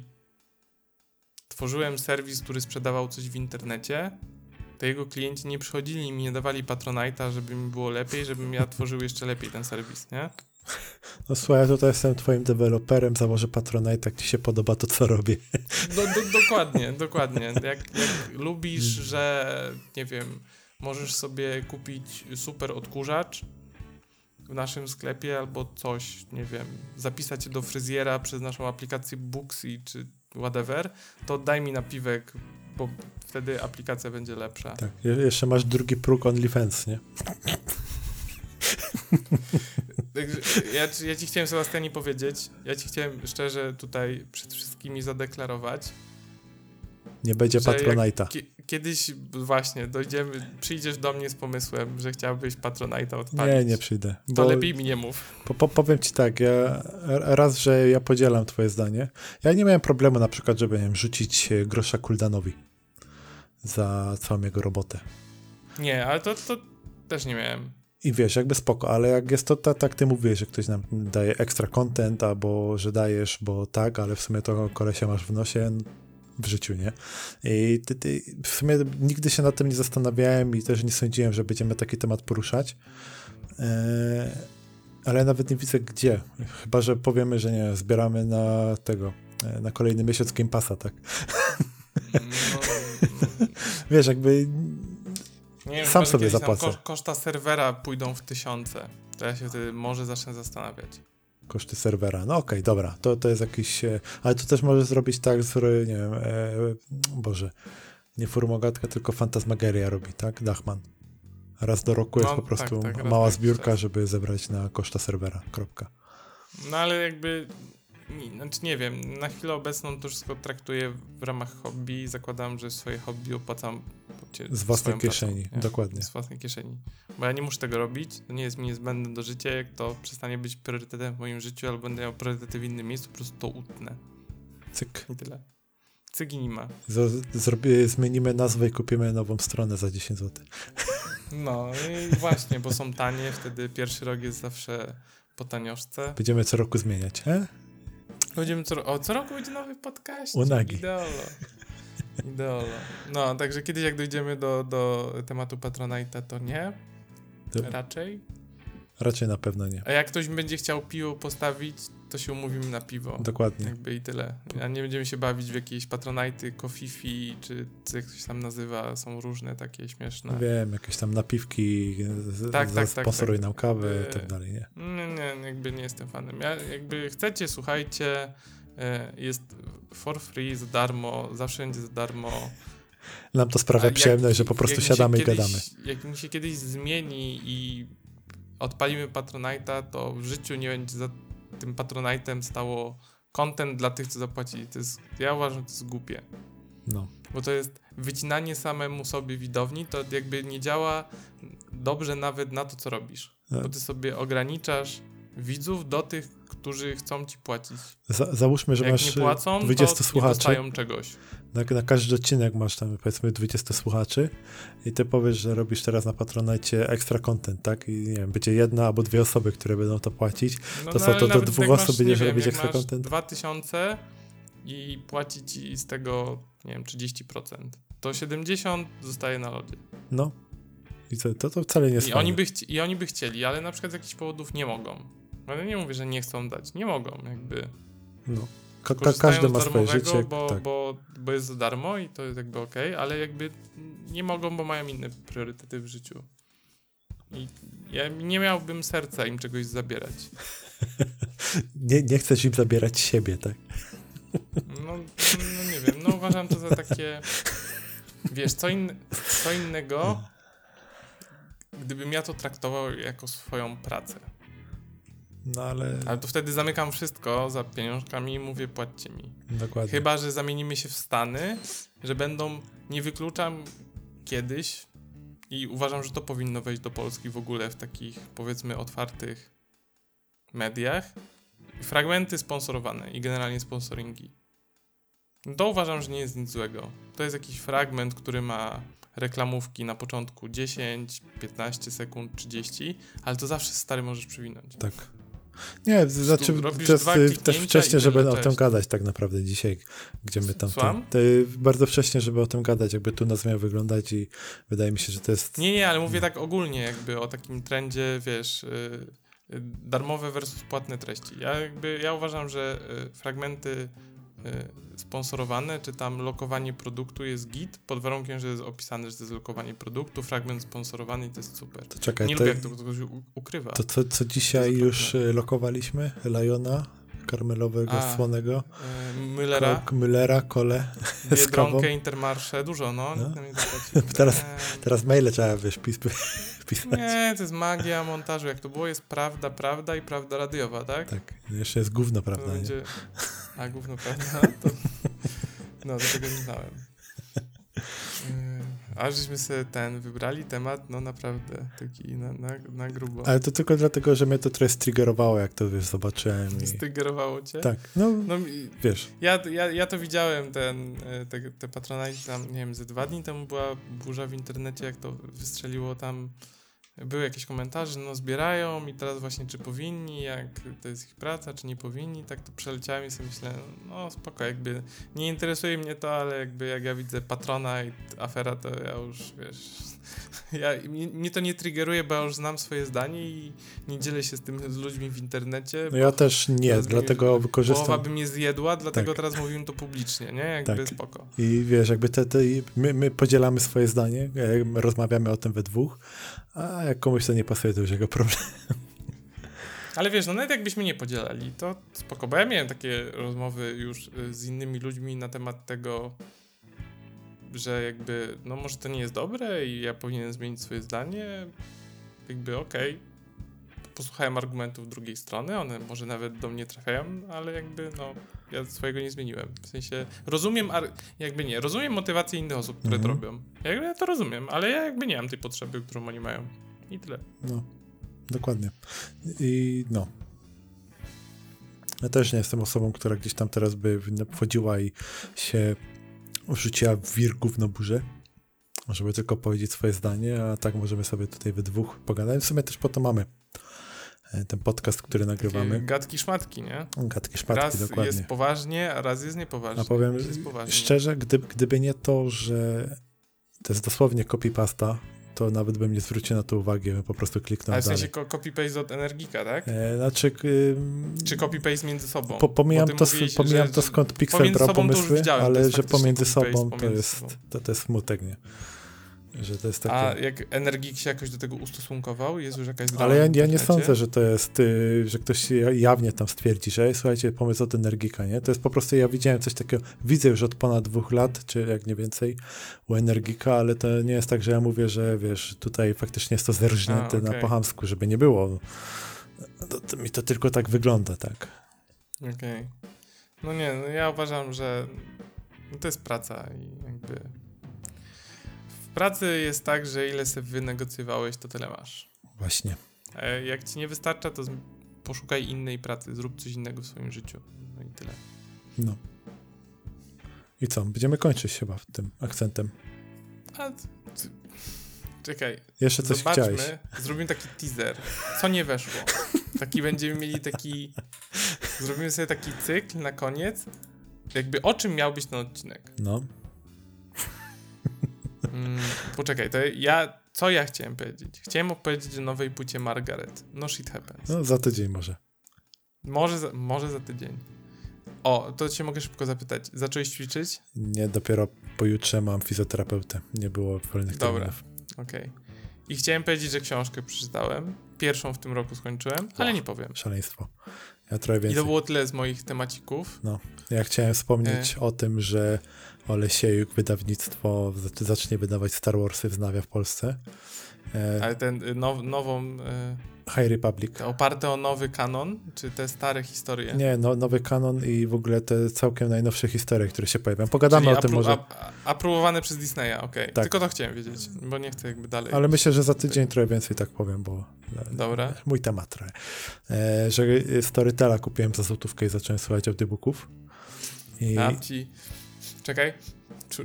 [SPEAKER 2] tworzyłem serwis, który sprzedawał coś w internecie, to jego klienci nie przychodzili i mi nie dawali patronajta, żeby mi było lepiej, żebym ja tworzył jeszcze lepiej ten serwis, nie?
[SPEAKER 3] No słuchaj, ja tutaj jestem twoim deweloperem, założę Patronite, jak ci się podoba to, co robię.
[SPEAKER 2] Do, do, dokładnie, dokładnie. Jak, jak lubisz, że nie wiem, możesz sobie kupić super odkurzacz, w naszym sklepie albo coś, nie wiem, zapisać się do fryzjera przez naszą aplikację Booksy czy whatever, to daj mi napiwek, bo wtedy aplikacja będzie lepsza.
[SPEAKER 3] Tak, jeszcze masz drugi próg OnlyFans, nie?
[SPEAKER 2] ja, ja ci chciałem, Sebastianie, powiedzieć, ja ci chciałem szczerze tutaj przed wszystkimi zadeklarować,
[SPEAKER 3] nie będzie Patronite'a.
[SPEAKER 2] Kiedyś właśnie dojdziemy, przyjdziesz do mnie z pomysłem, że chciałbyś Patronite'a odpalić.
[SPEAKER 3] Nie, nie przyjdę.
[SPEAKER 2] To lepiej mi nie mów.
[SPEAKER 3] Po, po, powiem ci tak, ja, raz, że ja podzielam twoje zdanie. Ja nie miałem problemu na przykład, żeby nie wiem, rzucić e, grosza Kuldanowi za całą jego robotę.
[SPEAKER 2] Nie, ale to, to też nie miałem.
[SPEAKER 3] I wiesz, jakby spoko, ale jak jest to tak, tak ty mówisz, że ktoś nam daje ekstra content, albo że dajesz, bo tak, ale w sumie to kolesia masz w nosie, w życiu, nie? I ty, ty, w sumie nigdy się nad tym nie zastanawiałem i też nie sądziłem, że będziemy taki temat poruszać. E, ale nawet nie widzę gdzie. Chyba, że powiemy, że nie, zbieramy na tego, e, na kolejny miesiąc Game Passa, tak? No, Wiesz, jakby nie sam wiem, sobie zapłacę.
[SPEAKER 2] koszta serwera pójdą w tysiące. To ja się wtedy może zacznę zastanawiać
[SPEAKER 3] koszty serwera. No okej, okay, dobra, to, to jest jakiś... E, ale to też może zrobić tak, że nie wiem, e, Boże, nie Furmogatka, tylko Fantasmageria robi, tak? Dachman. Raz do roku no, jest po prostu tak, tak, mała zbiórka, żeby zebrać na koszta serwera, kropka.
[SPEAKER 2] No ale jakby nie, znaczy nie wiem, na chwilę obecną to wszystko traktuję w ramach hobby. Zakładam, że swoje hobby opłacam
[SPEAKER 3] z własnej kieszeni, pracą, dokładnie.
[SPEAKER 2] Z własnej kieszeni. Bo ja nie muszę tego robić, to nie jest mi niezbędne do życia, jak to przestanie być priorytetem w moim życiu, albo będę miał priorytety w innym miejscu, po prostu to utnę.
[SPEAKER 3] Cyk.
[SPEAKER 2] I tyle. Cygi nie ma.
[SPEAKER 3] Zrobię, zmienimy nazwę i kupimy nową stronę za 10 zł.
[SPEAKER 2] No i właśnie, bo są tanie, wtedy pierwszy rok jest zawsze po tanioszce.
[SPEAKER 3] Będziemy co roku zmieniać, he?
[SPEAKER 2] Będziemy co, o, co roku będzie nowy podcast.
[SPEAKER 3] Unagi.
[SPEAKER 2] Ideolo. Ideolo. No, także kiedyś jak dojdziemy do, do tematu Patronite'a, to nie. To... Raczej.
[SPEAKER 3] Raczej na pewno nie.
[SPEAKER 2] A jak ktoś będzie chciał piwo postawić, to się umówimy na piwo.
[SPEAKER 3] Dokładnie.
[SPEAKER 2] Jakby i tyle. A nie będziemy się bawić w jakieś patronajty, kofifi, czy jak coś tam nazywa, są różne takie śmieszne.
[SPEAKER 3] Wiem, jakieś tam napiwki, tak, tak, tak, sponsoruj tak. nam kawę i tak e, dalej, nie?
[SPEAKER 2] Nie, nie, jakby nie jestem fanem. Ja, jakby chcecie, słuchajcie, e, jest for free, za darmo, zawsze będzie za darmo.
[SPEAKER 3] Nam to sprawia przyjemność, że po prostu siadamy i
[SPEAKER 2] kiedyś,
[SPEAKER 3] gadamy.
[SPEAKER 2] Jak mi się kiedyś zmieni i odpalimy Patronite'a, to w życiu nie będzie za tym Patronite'em stało content dla tych, co zapłacili. To jest, ja uważam, że to jest głupie.
[SPEAKER 3] No.
[SPEAKER 2] Bo to jest wycinanie samemu sobie widowni, to jakby nie działa dobrze nawet na to, co robisz. Tak. Bo ty sobie ograniczasz widzów do tych, którzy chcą ci płacić.
[SPEAKER 3] Za, załóżmy, że
[SPEAKER 2] Jak
[SPEAKER 3] masz
[SPEAKER 2] nie płacą,
[SPEAKER 3] 20
[SPEAKER 2] to
[SPEAKER 3] słuchaczy. Nie
[SPEAKER 2] czegoś
[SPEAKER 3] na, na, każdy odcinek masz tam powiedzmy 20 słuchaczy i ty powiesz, że robisz teraz na Patronite ekstra content, tak? I nie wiem, będzie jedna albo dwie osoby, które będą to płacić, no, to no, są to do dwóch osób będziesz robić ekstra content.
[SPEAKER 2] 2000 i płaci ci z tego, nie wiem, 30%. To 70 zostaje na lodzie.
[SPEAKER 3] No. I co, to, to wcale nie jest
[SPEAKER 2] I oni, by I oni by chcieli, ale na przykład z jakichś powodów nie mogą. Ale nie mówię, że nie chcą dać. Nie mogą, jakby.
[SPEAKER 3] No. Ka ka każdy ma swoje życie.
[SPEAKER 2] Bo,
[SPEAKER 3] tak.
[SPEAKER 2] bo, bo jest za darmo i to jest jakby ok, ale jakby nie mogą, bo mają inne priorytety w życiu. I ja nie miałbym serca im czegoś zabierać.
[SPEAKER 3] nie, nie chcesz im zabierać siebie, tak?
[SPEAKER 2] No, no nie wiem, no uważam to za takie. Wiesz, co, in, co innego, gdybym ja to traktował jako swoją pracę.
[SPEAKER 3] No ale...
[SPEAKER 2] Ale to wtedy zamykam wszystko za pieniążkami i mówię płaccie mi.
[SPEAKER 3] Dokładnie.
[SPEAKER 2] Chyba, że zamienimy się w Stany, że będą, nie wykluczam kiedyś i uważam, że to powinno wejść do Polski w ogóle w takich powiedzmy otwartych mediach. Fragmenty sponsorowane i generalnie sponsoringi. To uważam, że nie jest nic złego. To jest jakiś fragment, który ma reklamówki na początku 10, 15 sekund, 30, ale to zawsze stary możesz przewinąć.
[SPEAKER 3] Tak. Nie, znaczy jest też wcześnie, żeby o tym gadać tak naprawdę dzisiaj, gdzie my tam... To, to bardzo wcześnie, żeby o tym gadać, jakby tu nas miał wyglądać i wydaje mi się, że to jest...
[SPEAKER 2] Nie, nie, ale mówię tak ogólnie jakby o takim trendzie, wiesz, yy, darmowe versus płatne treści. Ja jakby, ja uważam, że fragmenty Y, sponsorowane, czy tam lokowanie produktu jest git, pod warunkiem, że jest opisane, że to jest lokowanie produktu, fragment sponsorowany i to jest super.
[SPEAKER 3] To czekaj,
[SPEAKER 2] Nie
[SPEAKER 3] to,
[SPEAKER 2] lubię, jak to ktoś ukrywa.
[SPEAKER 3] To co, co dzisiaj już y, lokowaliśmy? Liona, karmelowego, A, słonego.
[SPEAKER 2] Yy, Müllera.
[SPEAKER 3] Ko Müllera, kole
[SPEAKER 2] Biedronkę, Intermarsze, dużo, no. no.
[SPEAKER 3] teraz, teraz maile trzeba, wiesz, pis
[SPEAKER 2] pisać. Nie, to jest magia montażu. Jak to było, jest prawda, prawda i prawda radiowa, tak?
[SPEAKER 3] Tak, jeszcze jest gówno, prawda, będzie...
[SPEAKER 2] A, gówno, prawda? To... No, do tego nie znałem. A żeśmy sobie ten wybrali temat, no naprawdę taki na, na, na grubo.
[SPEAKER 3] Ale to tylko dlatego, że mnie to trochę striggerowało, jak to wiesz, zobaczyłem. I...
[SPEAKER 2] Striggerowało cię?
[SPEAKER 3] Tak, no, no wiesz.
[SPEAKER 2] Ja, ja, ja to widziałem, ten, e, te, te Patronite tam, nie wiem, ze dwa dni temu była burza w internecie, jak to wystrzeliło tam były jakieś komentarze, no zbierają i teraz właśnie czy powinni, jak to jest ich praca, czy nie powinni, tak to przeleciałem i sobie myślę, no spoko, jakby nie interesuje mnie to, ale jakby jak ja widzę patrona i afera, to ja już, wiesz, ja, mnie to nie triggeruje, bo ja już znam swoje zdanie i nie dzielę się z tym z ludźmi w internecie.
[SPEAKER 3] No ja też nie, dlatego wykorzystam.
[SPEAKER 2] Połowa by mnie zjedła, dlatego tak. teraz mówimy to publicznie, nie? Jakby tak. spoko.
[SPEAKER 3] I wiesz, jakby te, te my, my podzielamy swoje zdanie, rozmawiamy o tym we dwóch, a jak komuś to nie pasuje, to już jego problem.
[SPEAKER 2] Ale wiesz, no nawet jakbyśmy nie podzielali, to spoko, bo ja miałem takie rozmowy już y, z innymi ludźmi na temat tego, że jakby, no może to nie jest dobre i ja powinienem zmienić swoje zdanie, jakby okej, okay. posłuchałem argumentów drugiej strony, one może nawet do mnie trafiają, ale jakby no, ja swojego nie zmieniłem. W sensie rozumiem, jakby nie, rozumiem motywację innych osób, które to mhm. robią. Jakby ja to rozumiem, ale ja jakby nie mam tej potrzeby, którą oni mają. I tyle.
[SPEAKER 3] No, dokładnie. I no. Ja też nie jestem osobą, która gdzieś tam teraz by wchodziła i się rzuciła w wir gówno burzę żeby tylko powiedzieć swoje zdanie, a tak możemy sobie tutaj we dwóch pogadać. W sumie też po to mamy e, ten podcast, który nagrywamy.
[SPEAKER 2] Gadki szmatki, nie?
[SPEAKER 3] Gadki szmatki,
[SPEAKER 2] raz
[SPEAKER 3] dokładnie.
[SPEAKER 2] jest poważnie, a raz jest niepoważnie.
[SPEAKER 3] A powiem szczerze, gdyby, gdyby nie to, że to jest dosłownie copy-pasta, to nawet bym nie zwrócił na to uwagi, bym po prostu kliknął
[SPEAKER 2] Ale w sensie copy-paste od Energika, tak?
[SPEAKER 3] E, znaczy... Y,
[SPEAKER 2] Czy copy-paste między sobą?
[SPEAKER 3] Po, pomijam to, mówiłeś, pomijam że, to skąd Pixel brał pomysły, ale że pomiędzy sobą to jest, to, to jest smutek, nie? Że to jest takie...
[SPEAKER 2] A jak Energik się jakoś do tego ustosunkował? Jest już jakaś
[SPEAKER 3] Ale ja, ja nie sądzę, że to jest, y, że ktoś jawnie tam stwierdzi, że słuchajcie, pomysł od Energika, nie? To jest po prostu, ja widziałem coś takiego, widzę już od ponad dwóch lat, czy jak nie więcej, u Energika, ale to nie jest tak, że ja mówię, że wiesz, tutaj faktycznie jest to zerżnięte okay. na pochamsku, żeby nie było. To, to, mi to tylko tak wygląda, tak.
[SPEAKER 2] Okej. Okay. No nie, no ja uważam, że to jest praca i jakby pracy jest tak, że ile sobie wynegocjowałeś, to tyle masz.
[SPEAKER 3] Właśnie.
[SPEAKER 2] jak ci nie wystarcza, to poszukaj innej pracy, zrób coś innego w swoim życiu. No i tyle.
[SPEAKER 3] No. I co? Będziemy kończyć chyba tym akcentem.
[SPEAKER 2] A, czekaj.
[SPEAKER 3] Jeszcze coś Zobaczmy, chciałeś.
[SPEAKER 2] Zrobimy taki teaser. Co nie weszło? Taki będziemy mieli taki... Zrobimy sobie taki cykl na koniec. Jakby o czym miał być ten odcinek?
[SPEAKER 3] No.
[SPEAKER 2] Mm, poczekaj, to ja, co ja chciałem powiedzieć? Chciałem opowiedzieć o nowej płycie Margaret. No shit happens.
[SPEAKER 3] No za tydzień może.
[SPEAKER 2] Może za, może za tydzień. O, to cię mogę szybko zapytać. Zacząłeś ćwiczyć?
[SPEAKER 3] Nie, dopiero pojutrze mam fizjoterapeutę. Nie było wolnych
[SPEAKER 2] Dobra, okej. Okay. I chciałem powiedzieć, że książkę przeczytałem. Pierwszą w tym roku skończyłem, ale nie powiem.
[SPEAKER 3] Szaleństwo. Ja trochę więcej.
[SPEAKER 2] I to było tyle z moich temacików.
[SPEAKER 3] No, ja chciałem wspomnieć e... o tym, że Olesiejuk wydawnictwo zacznie wydawać Star Warsy wznawia w Polsce.
[SPEAKER 2] E... Ale ten y, now, nową... Y...
[SPEAKER 3] High Republic.
[SPEAKER 2] Oparte o nowy kanon, czy te stare historie?
[SPEAKER 3] Nie, no, nowy kanon i w ogóle te całkiem najnowsze historie, które się pojawiają. Pogadamy Czyli o tym może.
[SPEAKER 2] Apróbowane przez Disneya, okej. Okay. Tak. Tylko to chciałem wiedzieć, bo nie chcę jakby dalej.
[SPEAKER 3] Ale myślę, że za tydzień trochę więcej tak powiem, bo
[SPEAKER 2] Dobra.
[SPEAKER 3] mój temat trochę. E, że Storytela kupiłem za złotówkę i zacząłem słuchać audiobooków.
[SPEAKER 2] I... Dam ci... Czekaj,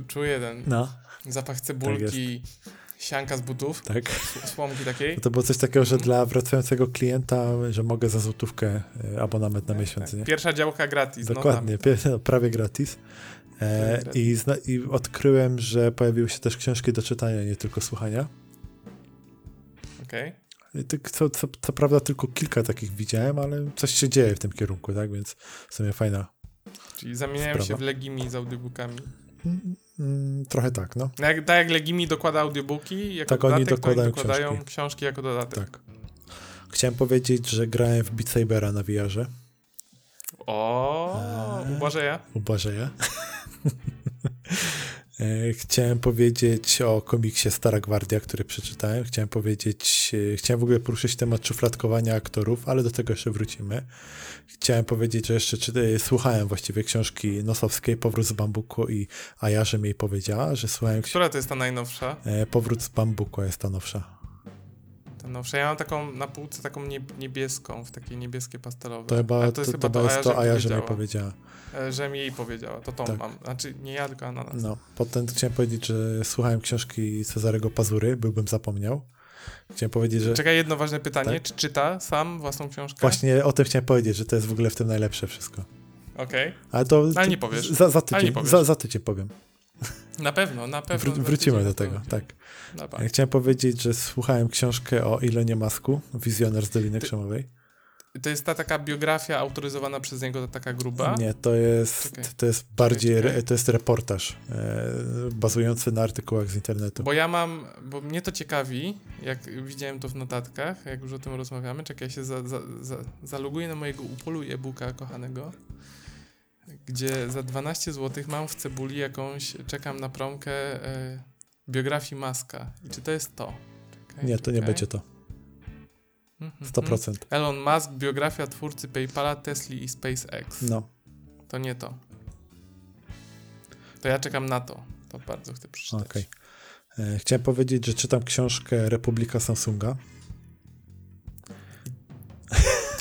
[SPEAKER 2] czuję ten no. zapach cebulki, tak sianka z butów,
[SPEAKER 3] tak.
[SPEAKER 2] słomki takiej.
[SPEAKER 3] To było coś takiego, że dla wracającego klienta, że mogę za złotówkę e, abonament na tak, miesiąc. Tak.
[SPEAKER 2] Pierwsza działka gratis.
[SPEAKER 3] No Dokładnie, no, prawie gratis. E, i, I odkryłem, że pojawiły się też książki do czytania, nie tylko słuchania.
[SPEAKER 2] Okej.
[SPEAKER 3] Okay. Co, co, co prawda tylko kilka takich widziałem, ale coś się dzieje w tym kierunku, tak? Więc w sumie fajna.
[SPEAKER 2] Czyli zamieniają sprawa. się w Legimi z audiobookami.
[SPEAKER 3] Mm, trochę tak, no.
[SPEAKER 2] Jak, tak jak Legimi dokłada audiobooki, jako tak dodatek, oni dokładają, oni dokładają książki. książki. jako dodatek.
[SPEAKER 3] Tak. Chciałem powiedzieć, że grałem w Beat Sabera na VR-ze.
[SPEAKER 2] O, eee, u Błażeja.
[SPEAKER 3] U Błażeja. E, chciałem powiedzieć o komiksie Stara Gwardia, który przeczytałem. Chciałem powiedzieć, e, chciałem w ogóle poruszyć temat szufladkowania aktorów, ale do tego jeszcze wrócimy. Chciałem powiedzieć, że jeszcze czytałem, słuchałem właściwie książki Nosowskiej, Powrót z Bambuku i Aja, że mi jej powiedziała, że słuchałem...
[SPEAKER 2] Która to jest ta najnowsza?
[SPEAKER 3] E, Powrót z Bambuku jest ta nowsza.
[SPEAKER 2] Ta nowsza. Ja mam taką na półce taką niebieską, w takiej niebieskie pastelowe.
[SPEAKER 3] To chyba to jest, to, chyba to, jest to Aja, że mi powiedziała.
[SPEAKER 2] E, że mi jej powiedziała, to tą tak. mam. Znaczy nie ja, tylko Ananas.
[SPEAKER 3] No, potem chciałem powiedzieć, że słuchałem książki Cezarego Pazury, byłbym zapomniał. Chciałem powiedzieć, że...
[SPEAKER 2] Czekaj, jedno ważne pytanie. Tak? Czy czyta sam własną książkę?
[SPEAKER 3] Właśnie o tym chciałem powiedzieć, że to jest w ogóle w tym najlepsze wszystko.
[SPEAKER 2] Okej. Okay.
[SPEAKER 3] Ale to...
[SPEAKER 2] Ale nie powiesz.
[SPEAKER 3] Za, za tydzień, za, za tydzień powiem.
[SPEAKER 2] Na pewno, na pewno.
[SPEAKER 3] Wró wrócimy do tego, tak. Ja chciałem powiedzieć, że słuchałem książkę o Ilonie Masku, Wizjoner z Doliny Ty Krzemowej.
[SPEAKER 2] To jest ta taka biografia autoryzowana przez niego, ta taka gruba?
[SPEAKER 3] Nie, to jest, to jest bardziej, to jest reportaż e, bazujący na artykułach z internetu.
[SPEAKER 2] Bo ja mam, bo mnie to ciekawi, jak widziałem to w notatkach, jak już o tym rozmawiamy, czekaj, ja się za, za, za, zaloguję na mojego Upolu e-booka kochanego, gdzie za 12 zł mam w cebuli jakąś, czekam na promkę e, biografii Maska. I czy to jest to?
[SPEAKER 3] Czekaj, nie, to czekaj. nie będzie to. 100%. Mhm.
[SPEAKER 2] Elon Musk, biografia twórcy PayPala, Tesla i SpaceX.
[SPEAKER 3] No.
[SPEAKER 2] To nie to. To ja czekam na to. To bardzo chcę przeczytać.
[SPEAKER 3] Okay. E, chciałem powiedzieć, że czytam książkę Republika Samsunga.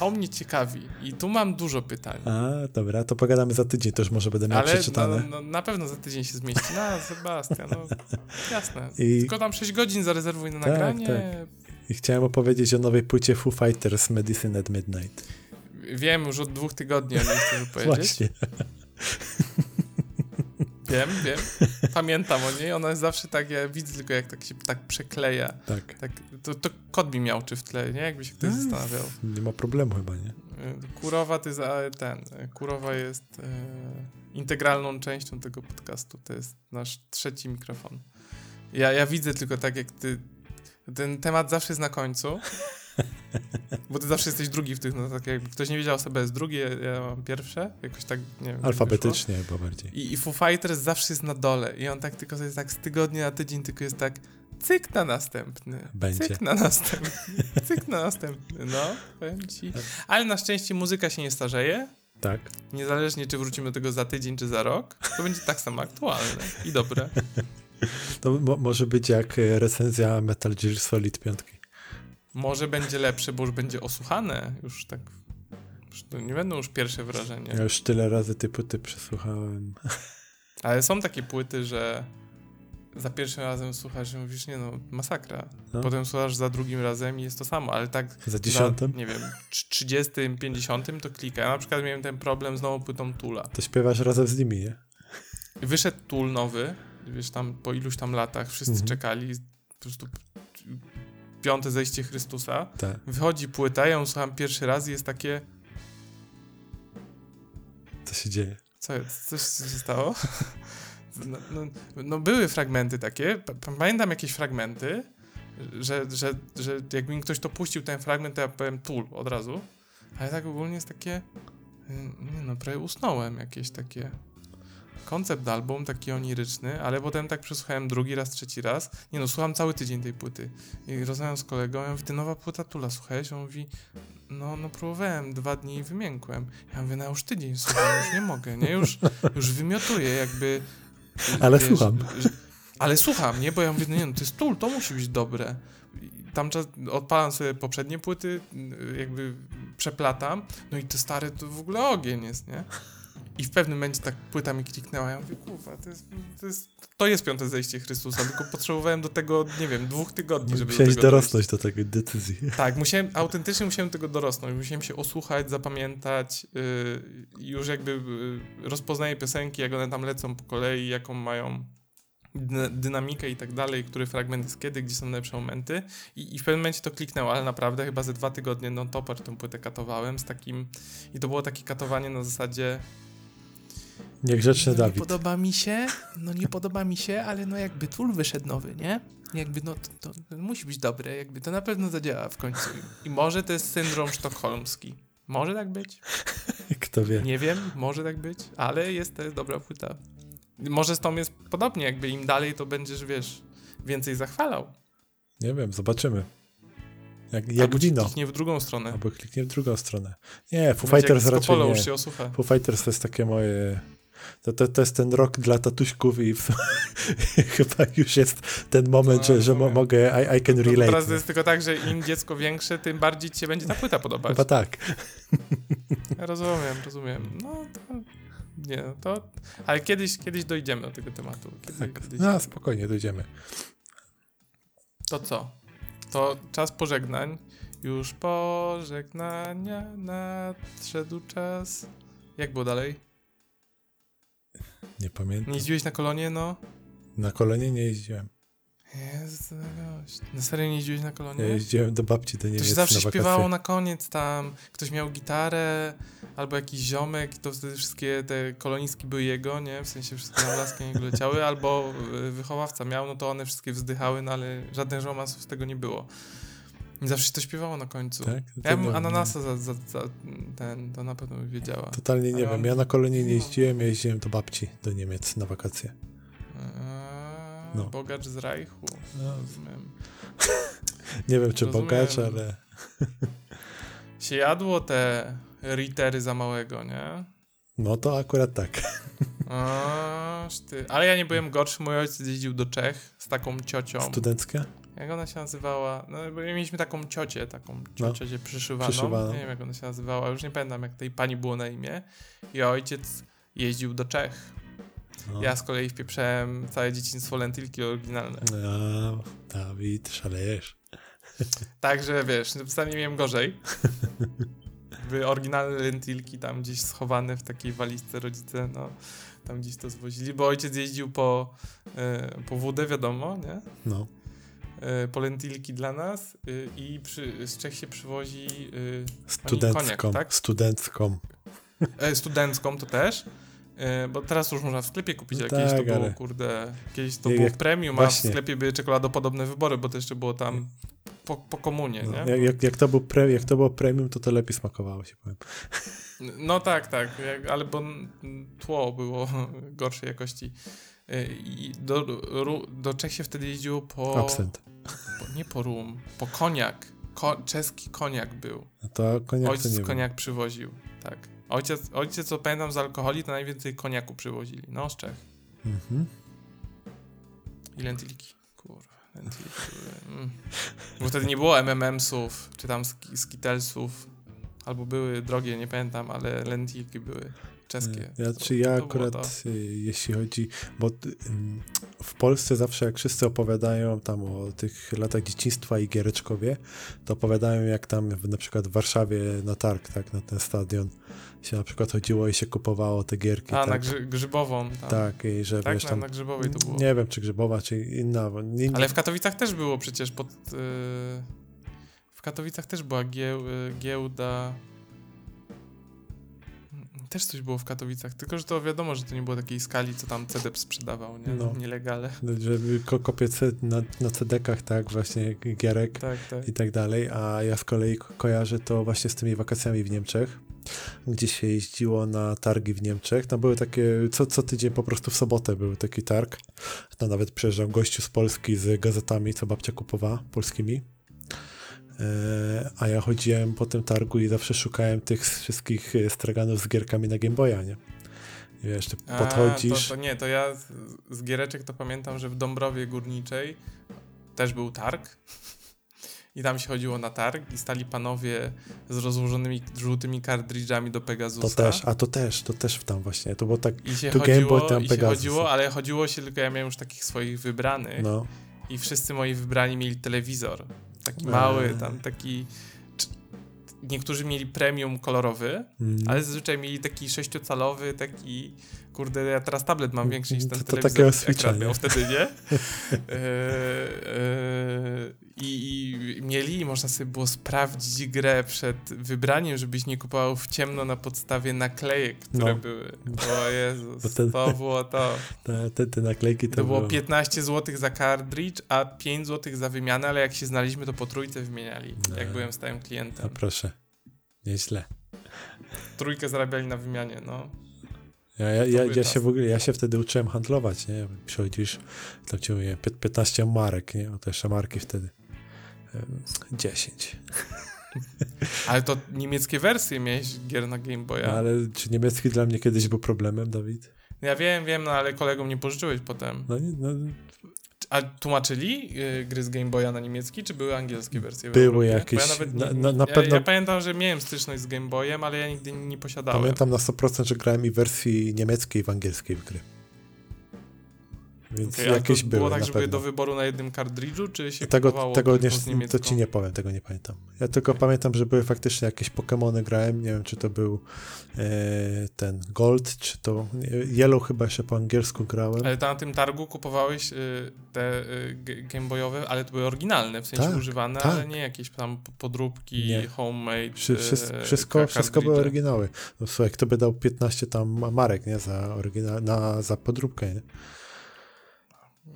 [SPEAKER 2] To mnie ciekawi i tu mam dużo pytań.
[SPEAKER 3] A, dobra, to pogadamy za tydzień, to już może będę miał Ale przeczytane.
[SPEAKER 2] No, no, na pewno za tydzień się zmieści. No, Sebastian, no jasne. I... Tylko tam 6 godzin zarezerwuj na tak, nagranie. Tak.
[SPEAKER 3] I chciałem opowiedzieć o nowej płycie Foo Fighters Medicine at Midnight.
[SPEAKER 2] Wiem już od dwóch tygodni, ale nie chcę powiedzieć. Właśnie. Wiem, wiem. Pamiętam o niej. Ona jest zawsze tak, ja widzę tylko jak tak się tak przekleja.
[SPEAKER 3] Tak.
[SPEAKER 2] tak to, to kot mi miał czy w tle, nie? Jakby się ktoś no, zastanawiał.
[SPEAKER 3] Nie ma problemu chyba, nie?
[SPEAKER 2] Y, Kurowa to jest ten. Kurowa jest e, integralną częścią tego podcastu. To jest nasz trzeci mikrofon. Ja, ja widzę tylko tak, jak ty. Ten temat zawsze jest na końcu. Bo ty zawsze jesteś drugi w tych, no tak jakby ktoś nie wiedział, sobie jest drugi, ja, mam pierwsze, jakoś tak, nie wiem.
[SPEAKER 3] Alfabetycznie chyba bardziej.
[SPEAKER 2] I, I Foo Fighters zawsze jest na dole i on tak tylko jest tak z tygodnia na tydzień tylko jest tak cyk na następny,
[SPEAKER 3] Będzie.
[SPEAKER 2] cyk na następny, cyk na następny, no, powiem ci. Ale na szczęście muzyka się nie starzeje.
[SPEAKER 3] Tak.
[SPEAKER 2] Niezależnie, czy wrócimy do tego za tydzień, czy za rok, to będzie tak samo aktualne i dobre.
[SPEAKER 3] To mo może być jak recenzja Metal Gear Solid 5.
[SPEAKER 2] Może będzie lepsze, bo już będzie osłuchane, już tak. Już to nie będą już pierwsze wrażenia.
[SPEAKER 3] Ja już tyle razy te płyty przesłuchałem.
[SPEAKER 2] Ale są takie płyty, że za pierwszym razem słuchasz i mówisz, nie no, masakra. No. Potem słuchasz za drugim razem i jest to samo, ale tak
[SPEAKER 3] za dziesiątym?
[SPEAKER 2] nie wiem, 30, 50 to klika. Ja na przykład miałem ten problem z nową płytą Tula.
[SPEAKER 3] To śpiewasz razem z nimi, nie?
[SPEAKER 2] Wyszedł Tool nowy, wiesz, tam po iluś tam latach wszyscy mhm. czekali, po prostu piąte zejście Chrystusa.
[SPEAKER 3] Tak.
[SPEAKER 2] Wychodzi płyta, ja ją słucham pierwszy raz i jest takie...
[SPEAKER 3] Co się dzieje?
[SPEAKER 2] Co, coś się stało? No, no, no, były fragmenty takie, pamiętam jakieś fragmenty, że, że, że jakby mi ktoś to puścił, ten fragment, to ja powiem tool od razu, ale tak ogólnie jest takie, y, nie no, prawie usnąłem jakieś takie koncept album, taki oniryczny, ale potem tak przesłuchałem drugi raz, trzeci raz. Nie no, słucham cały tydzień tej płyty. I rozmawiam z kolegą, ja mówię, ty nowa płyta Tula, słuchałeś? On mówi, no, no próbowałem, dwa dni i wymiękłem. Ja mówię, no już tydzień słucham, już nie mogę, nie? Już, już wymiotuję, jakby...
[SPEAKER 3] Ale wiesz, słucham.
[SPEAKER 2] Ale słucham, nie? Bo ja mówię, no nie no, to jest Tul, to musi być dobre. Tam czas, odpalam sobie poprzednie płyty, jakby przeplatam, no i te stare to w ogóle ogień jest, nie? I w pewnym momencie tak płyta mi kliknęła, ja mówię, kurwa, to jest, to jest, to jest piąte zejście Chrystusa, tylko potrzebowałem do tego, nie wiem, dwóch tygodni, żeby
[SPEAKER 3] Musiałeś do dorosnąć do takiej decyzji.
[SPEAKER 2] Tak, musiałem, autentycznie musiałem tego dorosnąć, musiałem się osłuchać, zapamiętać, yy, już jakby yy, rozpoznaję piosenki, jak one tam lecą po kolei, jaką mają dynamikę i tak dalej, który fragment jest kiedy, gdzie są najlepsze momenty I, i w pewnym momencie to kliknęło, ale naprawdę chyba ze dwa tygodnie non-topper tę płytę katowałem z takim i to było takie katowanie na zasadzie
[SPEAKER 3] Niegrzeczny
[SPEAKER 2] no,
[SPEAKER 3] Dawid.
[SPEAKER 2] Nie podoba mi się, no nie podoba mi się, ale no jakby Tool wyszedł nowy, nie? Jakby no to, to, musi być dobre, jakby to na pewno zadziała w końcu. I może to jest syndrom sztokholmski. Może tak być.
[SPEAKER 3] Kto wie.
[SPEAKER 2] Nie wiem, może tak być, ale jest to jest dobra płyta. Może z tą jest podobnie, jakby im dalej to będziesz, wiesz, więcej zachwalał.
[SPEAKER 3] Nie wiem, zobaczymy. Jak, jak Albo wino.
[SPEAKER 2] kliknie w drugą stronę.
[SPEAKER 3] Albo kliknie w drugą stronę. Nie, Foo Fighters raczej nie.
[SPEAKER 2] Się osłucha.
[SPEAKER 3] Foo Fighters to jest takie moje to, to, to jest ten rok dla tatuśków i w, chyba już jest ten moment, no, że, że mo mogę, I, I can relate. No
[SPEAKER 2] teraz jest tylko tak, że im dziecko większe, tym bardziej ci się będzie ta płyta podobać.
[SPEAKER 3] Chyba tak.
[SPEAKER 2] Rozumiem, rozumiem. No to... Nie, no to... Ale kiedyś, kiedyś dojdziemy do tego tematu.
[SPEAKER 3] Tak. No, spokojnie, dojdziemy.
[SPEAKER 2] To co? To czas pożegnań. Już pożegnania nadszedł czas. Jak było dalej?
[SPEAKER 3] Nie pamiętam.
[SPEAKER 2] Nie jeździłeś na kolonie, no?
[SPEAKER 3] Na kolonie nie jeździłem.
[SPEAKER 2] Jezu, na serio nie jeździłeś na kolonie?
[SPEAKER 3] Ja jeździłem do babci do Niemiec
[SPEAKER 2] To się zawsze na śpiewało na koniec tam. Ktoś miał gitarę, albo jakiś ziomek, to wtedy wszystkie te koloniski były jego, nie? W sensie wszystkie na laskę niego leciały, albo y, wychowawca miał, no to one wszystkie wzdychały, no ale żaden romansów z tego nie było. I zawsze się to śpiewało na końcu.
[SPEAKER 3] Tak?
[SPEAKER 2] ja bym ananasa za, za, za, ten, to na pewno by wiedziała.
[SPEAKER 3] Totalnie nie wiem. Ja na kolonie nie jeździłem, ja jeździłem do babci do Niemiec na wakacje.
[SPEAKER 2] Eee, no. Bogacz z Reichu. No. Rozumiem.
[SPEAKER 3] Nie wiem, czy Rozumiem. bogacz, ale...
[SPEAKER 2] się jadło te ritery za małego, nie?
[SPEAKER 3] No to akurat tak.
[SPEAKER 2] Ty. Ale ja nie byłem gorszy, mój ojciec jeździł do Czech z taką ciocią.
[SPEAKER 3] Studenckie?
[SPEAKER 2] Jak ona się nazywała? No, bo mieliśmy taką ciocię, taką ciocię no, przyszywaną. przyszywaną. Nie wiem, jak ona się nazywała, już nie pamiętam, jak tej pani było na imię. I ojciec jeździł do Czech. No. Ja z kolei wpieprzałem całe dzieciństwo lentylki oryginalne.
[SPEAKER 3] No, Dawid, szalejesz.
[SPEAKER 2] Także wiesz, wcale miałem gorzej. Były oryginalne lentilki tam gdzieś schowane w takiej walizce rodzice, no tam gdzieś to zwozili, bo ojciec jeździł po, y, po wódę, wiadomo, nie?
[SPEAKER 3] No.
[SPEAKER 2] Y, po lentilki dla nas y, i przy, z Czech się przywozi
[SPEAKER 3] studencką, koniak, tak? Studencką.
[SPEAKER 2] E, studencką to też. Bo teraz już można w sklepie kupić, no kiedyś tak, to było, kurde, kiedyś to jak, było premium, właśnie. a w sklepie były czekoladopodobne wybory, bo to jeszcze było tam po, po komunie, no,
[SPEAKER 3] nie? Jak, jak, to był pre, jak to było premium, to to lepiej smakowało się, powiem.
[SPEAKER 2] No tak, tak, jak, ale bo tło było gorszej jakości. Y, I do, do Czech się wtedy jeździło po...
[SPEAKER 3] Absent.
[SPEAKER 2] Po, nie po rum, po koniak. Ko, czeski koniak był.
[SPEAKER 3] No to koniak
[SPEAKER 2] Ojciec to koniak wiem. przywoził, tak. Ojciec, ojciec, co pamiętam z alkoholi, to najwięcej koniaku przywozili. No, z Czech. Mhm. I lentyliki. Mm. Bo wtedy nie było MMMsów, czy tam Skittlesów, albo były drogie, nie pamiętam, ale lentilki były czeskie.
[SPEAKER 3] Ja, czy ja akurat, y, jeśli chodzi, bo w Polsce zawsze jak wszyscy opowiadają tam o tych latach dzieciństwa i Giereczkowie, to opowiadają jak tam w, na przykład w Warszawie na targ, tak, na ten stadion się na przykład chodziło i się kupowało te gierki.
[SPEAKER 2] A,
[SPEAKER 3] tak?
[SPEAKER 2] na grzy Grzybową.
[SPEAKER 3] Tam. Tak, i że
[SPEAKER 2] tak,
[SPEAKER 3] wiesz tam...
[SPEAKER 2] Na, na Grzybowej to było.
[SPEAKER 3] Nie wiem, czy Grzybowa, czy inna. Nie, nie.
[SPEAKER 2] Ale w Katowicach też było przecież pod... Yy, w Katowicach też była gieł, yy, giełda też coś było w Katowicach, tylko że to wiadomo, że to nie było takiej skali, co tam CDP sprzedawał, nie? No. Nielegale.
[SPEAKER 3] Żeby ko kopie na, na CD-kach, tak, właśnie gierek tak, tak. i tak dalej, a ja z kolei ko kojarzę to właśnie z tymi wakacjami w Niemczech, gdzie się jeździło na targi w Niemczech. Tam były takie, co, co tydzień po prostu w sobotę był taki targ. Tam nawet przyjeżdżał gościu z Polski z gazetami, co babcia kupowała, polskimi. E, a ja chodziłem po tym targu i zawsze szukałem tych wszystkich e, straganów z gierkami na Game Boya, nie? I wiesz, ty podchodzisz...
[SPEAKER 2] A, to, to, nie, to ja z, z giereczek to pamiętam, że w Dąbrowie Górniczej też był targ i tam się chodziło na targ i stali panowie z rozłożonymi żółtymi kartridżami do Pegasusa.
[SPEAKER 3] To też, a to też, to też tam właśnie, to było tak,
[SPEAKER 2] I się chodziło, Game Boy, tam Pegasus. się chodziło, ale chodziło się tylko, ja miałem już takich swoich wybranych no. i wszyscy moi wybrani mieli telewizor. Taki mały, eee. tam taki. Niektórzy mieli premium kolorowy, mm. ale zazwyczaj mieli taki sześciocalowy, taki kurde, ja teraz tablet mam większy niż ten to, to telewizor, ekran miał wtedy, nie? e, e, i, i, mieli i można sobie było sprawdzić grę przed wybraniem, żebyś nie kupował w ciemno na podstawie naklejek, które no. były. O Jezus, ten, to było to.
[SPEAKER 3] Te, te, te naklejki to,
[SPEAKER 2] to było 15 zł za cartridge, a 5 zł za wymianę, ale jak się znaliśmy, to po trójce wymieniali, no. jak byłem stałym klientem.
[SPEAKER 3] A proszę, nieźle.
[SPEAKER 2] Trójkę zarabiali na wymianie, no.
[SPEAKER 3] Ja, ja, ja, ja, się w ogóle, ja się wtedy uczyłem handlować, nie? Przychodzisz, to ci mówię, 15 marek, nie? O te jeszcze marki wtedy. 10.
[SPEAKER 2] Ale to niemieckie wersje miałeś gier na Game Boya.
[SPEAKER 3] No, ale czy niemiecki dla mnie kiedyś był problemem, Dawid?
[SPEAKER 2] Ja wiem, wiem, no ale kolegom nie pożyczyłeś potem. No, no, a tłumaczyli y, gry z Game Boya na niemiecki, czy były angielskie wersje?
[SPEAKER 3] Były jakieś. Ja, nawet
[SPEAKER 2] na, na, na pewno... ja, ja, pamiętam, że miałem styczność z Game Boyem, ale ja nigdy nie posiadałem.
[SPEAKER 3] Pamiętam na 100%, że grałem i w wersji niemieckiej, i w angielskiej w gry. Więc okay, jakieś to były.
[SPEAKER 2] Było tak,
[SPEAKER 3] że
[SPEAKER 2] były do wyboru na jednym kartridżu, czy się
[SPEAKER 3] tego, tego nie, To ci nie powiem, tego nie pamiętam. Ja tylko okay. pamiętam, że były faktycznie jakieś Pokémony grałem. Nie wiem, czy to był e, ten Gold, czy to Yellow chyba jeszcze po angielsku grałem.
[SPEAKER 2] Ale na tym targu kupowałeś y, te y, Gameboyowe, ale to były oryginalne, w sensie tak, używane, tak. ale nie jakieś tam podróbki, nie. homemade. Wszy,
[SPEAKER 3] wszystko, y, wszystko, wszystko były oryginały. No, słuchaj, kto by dał 15 tam marek, nie, za, oryginal, na, za podróbkę, nie?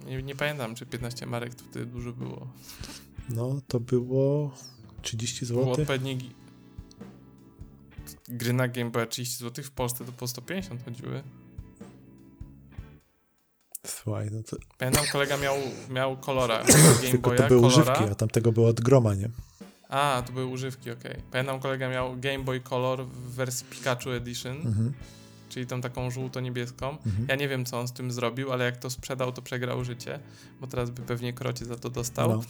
[SPEAKER 2] Nie, nie pamiętam, czy 15 marek to wtedy dużo było.
[SPEAKER 3] No, to było 30 zł. Było
[SPEAKER 2] odpowiedni... Gry na Game Boy 30 zł, w Polsce to po 150 chodziły.
[SPEAKER 3] Słuchaj, no to...
[SPEAKER 2] Pamiętam, kolega miał, miał kolora Game Boya,
[SPEAKER 3] to były
[SPEAKER 2] kolora.
[SPEAKER 3] używki, a tamtego było od groma, nie?
[SPEAKER 2] A, to były używki, okej. Okay. Pamiętam, kolega miał Game Boy Color w wersji Pikachu Edition, mhm. Czyli tą taką żółto-niebieską. Mhm. Ja nie wiem, co on z tym zrobił, ale jak to sprzedał, to przegrał życie, bo teraz by pewnie krocie za to dostał. No.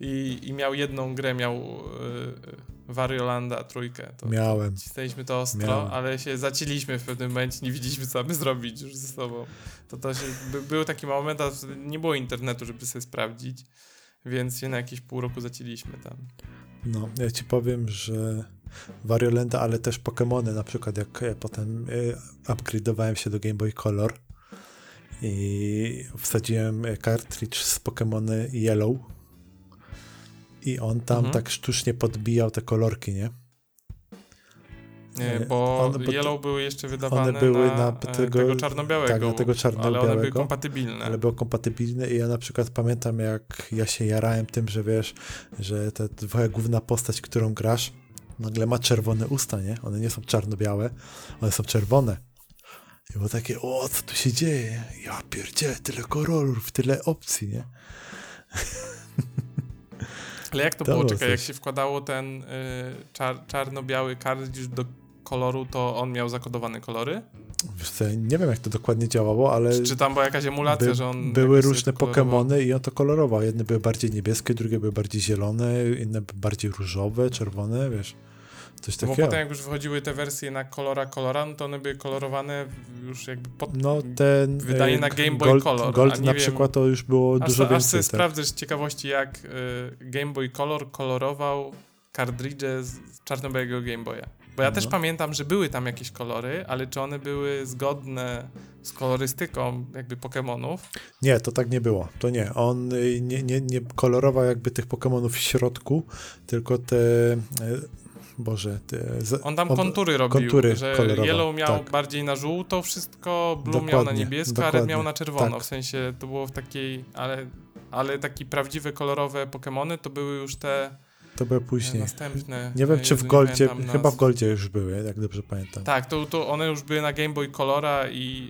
[SPEAKER 2] I, I miał jedną grę, miał yy, Variolanda trójkę. To,
[SPEAKER 3] Miałem.
[SPEAKER 2] Cisnęliśmy to ostro, Miałem. ale się zaciliśmy w pewnym momencie, nie widzieliśmy, co mamy zrobić już ze sobą. To, to się, by, był taki moment, a nie było internetu, żeby sobie sprawdzić. Więc się na jakieś pół roku zaciliśmy tam.
[SPEAKER 3] No, ja ci powiem, że Variolenta, ale też Pokémony, na przykład jak ja potem y, upgrade'owałem się do Game Boy Color i wsadziłem cartridge z Pokémony Yellow i on tam mhm. tak sztucznie podbijał te kolorki, nie?
[SPEAKER 2] Nie, bo one, Yellow były jeszcze wydawane one były na, na e, tego, tego czarno-białego, tak, na tego czarno-białego, ale one były kompatybilne.
[SPEAKER 3] Ale były kompatybilne i ja na przykład pamiętam, jak ja się jarałem tym, że wiesz, że ta twoja główna postać, którą grasz, nagle ma czerwone usta, nie? One nie są czarno-białe, one są czerwone. I było takie, o, co tu się dzieje? Ja pierdzielę, tyle kolorów, tyle opcji, nie?
[SPEAKER 2] Ale jak to, to było? Czekaj, jak się wkładało ten y, czar czarno-biały kartridż do koloru, to on miał zakodowane kolory?
[SPEAKER 3] Nie wiem jak to dokładnie działało, ale...
[SPEAKER 2] Czy, czy tam była jakaś emulacja, by, że on...
[SPEAKER 3] Były różne Pokémony i on to kolorował. Jedne były bardziej niebieskie, drugie były bardziej zielone, inne bardziej różowe, czerwone, wiesz. Coś takiego.
[SPEAKER 2] Bo potem jak już wychodziły te wersje na kolora kolora, no to one były kolorowane już jakby pod
[SPEAKER 3] no, ten,
[SPEAKER 2] wydanie na Game Boy
[SPEAKER 3] Gold,
[SPEAKER 2] Color.
[SPEAKER 3] Gold na wiem, przykład to już było aż, dużo aż więcej.
[SPEAKER 2] Aż tak. sprawdzę z ciekawości jak y, Game Boy Color kolorował kartridże z czarno-białego Game Boya. Bo ja no. też pamiętam, że były tam jakieś kolory, ale czy one były zgodne z kolorystyką jakby Pokémonów?
[SPEAKER 3] Nie, to tak nie było. To nie. On y, nie, nie, nie kolorował jakby tych Pokémonów w środku, tylko te y, Boże.
[SPEAKER 2] Z, on tam kontury robił, kontury że kolorowe, Yellow miał tak. bardziej na żółto wszystko, Blue dokładnie, miał na niebiesko, dokładnie, a Red miał na czerwono. Tak. W sensie to było w takiej, ale, ale takie prawdziwe kolorowe Pokémony to były już te
[SPEAKER 3] to były później. Następne. Nie wiem, czy w Goldzie, chyba w Goldzie już były, jak dobrze pamiętam.
[SPEAKER 2] Tak, to, to one już były na Game Boy Colora i,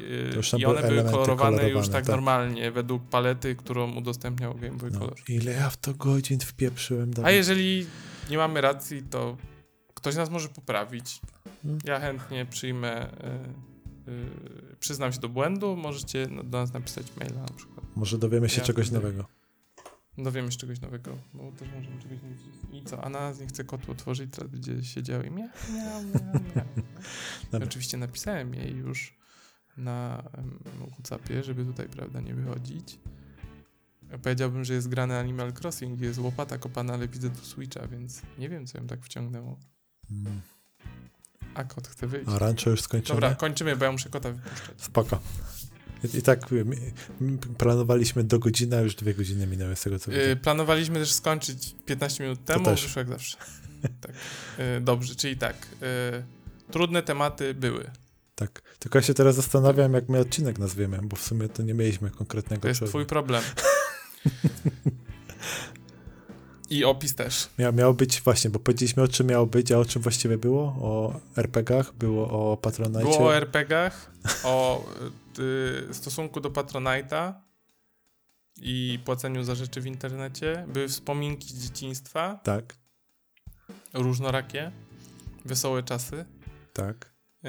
[SPEAKER 2] y, i one były kolorowane już tak, tak, normalnie, według palety, którą udostępniał Game Boy no, Color.
[SPEAKER 3] Ile ja w to godzin wpieprzyłem.
[SPEAKER 2] A jeżeli nie mamy racji, to Ktoś nas może poprawić. Hmm. Ja chętnie przyjmę, y, y, przyznam się do błędu, możecie do nas napisać maila na przykład.
[SPEAKER 3] Może dowiemy się ja czegoś nowego.
[SPEAKER 2] Dowiemy się czegoś nowego, bo też możemy czegoś nie wiedzieć. I co, Anna nie chce kotu otworzyć, teraz będzie siedział i miał, miał, miał, miał. Oczywiście napisałem jej już na WhatsAppie, żeby tutaj, prawda, nie wychodzić. Powiedziałbym, że jest grany Animal Crossing, jest łopata kopana, ale widzę tu Switcha, więc nie wiem, co ją tak wciągnęło. A kot chce wyjść.
[SPEAKER 3] A rancho już skończone?
[SPEAKER 2] Dobra, kończymy, bo ja muszę kota wypuszczać.
[SPEAKER 3] Spoko. I, tak planowaliśmy do godziny, a już dwie godziny minęły z tego, co yy,
[SPEAKER 2] Planowaliśmy też skończyć 15 minut temu, wyszło jak zawsze. tak. Yy, dobrze, czyli tak. Yy, trudne tematy były.
[SPEAKER 3] Tak. Tylko ja się teraz zastanawiam, jak my odcinek nazwiemy, bo w sumie to nie mieliśmy konkretnego
[SPEAKER 2] To jest twój problem. I opis też.
[SPEAKER 3] Miał, miał być właśnie, bo powiedzieliśmy o czym miało być, a o czym właściwie było? O RPGach, było o Patronite.
[SPEAKER 2] Było o RPGach, o y, stosunku do Patronite'a i płaceniu za rzeczy w internecie. Były wspominki z dzieciństwa.
[SPEAKER 3] Tak.
[SPEAKER 2] Różnorakie. Wesołe czasy.
[SPEAKER 3] Tak. Y...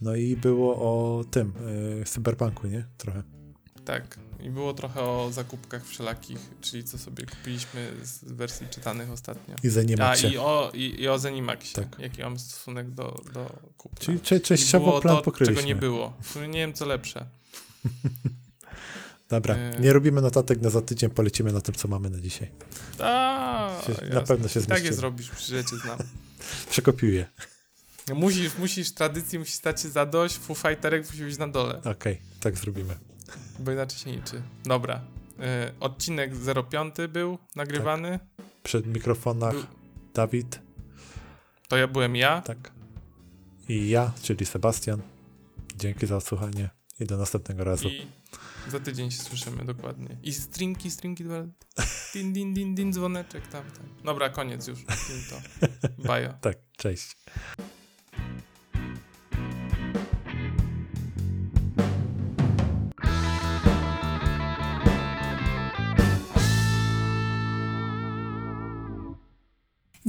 [SPEAKER 3] No i było o tym, y, cyberpunku, nie? Trochę.
[SPEAKER 2] Tak. I było trochę o zakupkach wszelakich, czyli co sobie kupiliśmy z wersji czytanych ostatnio.
[SPEAKER 3] I Zenimaxie.
[SPEAKER 2] A, i o, i, i o Zenimaxie. Tak. Jaki mam stosunek do, do kupna.
[SPEAKER 3] Czyli cze, częściowo plan to, pokryliśmy.
[SPEAKER 2] czego nie było. Nie wiem, co lepsze.
[SPEAKER 3] Dobra, e... nie robimy notatek na za tydzień, polecimy na tym, co mamy na dzisiaj.
[SPEAKER 2] A,
[SPEAKER 3] na pewno się zmieścimy.
[SPEAKER 2] Tak je zrobisz, że cię znam.
[SPEAKER 3] Przekopiuję.
[SPEAKER 2] Musisz, musisz, tradycji musi stać się zadość, Foo Fighterek musi być na dole.
[SPEAKER 3] Okej, okay, tak zrobimy.
[SPEAKER 2] Bo inaczej się liczy. Dobra. Y, odcinek 05 był nagrywany.
[SPEAKER 3] Tak. Przed mikrofonach był... Dawid.
[SPEAKER 2] To ja byłem ja.
[SPEAKER 3] Tak. I ja, czyli Sebastian. Dzięki za odsłuchanie i do następnego razu. I
[SPEAKER 2] za tydzień się słyszymy dokładnie. I stringi, stringi, din, din, din, din, dzwoneczek tam, tam. Dobra, koniec już. To. Bajo.
[SPEAKER 3] tak, cześć.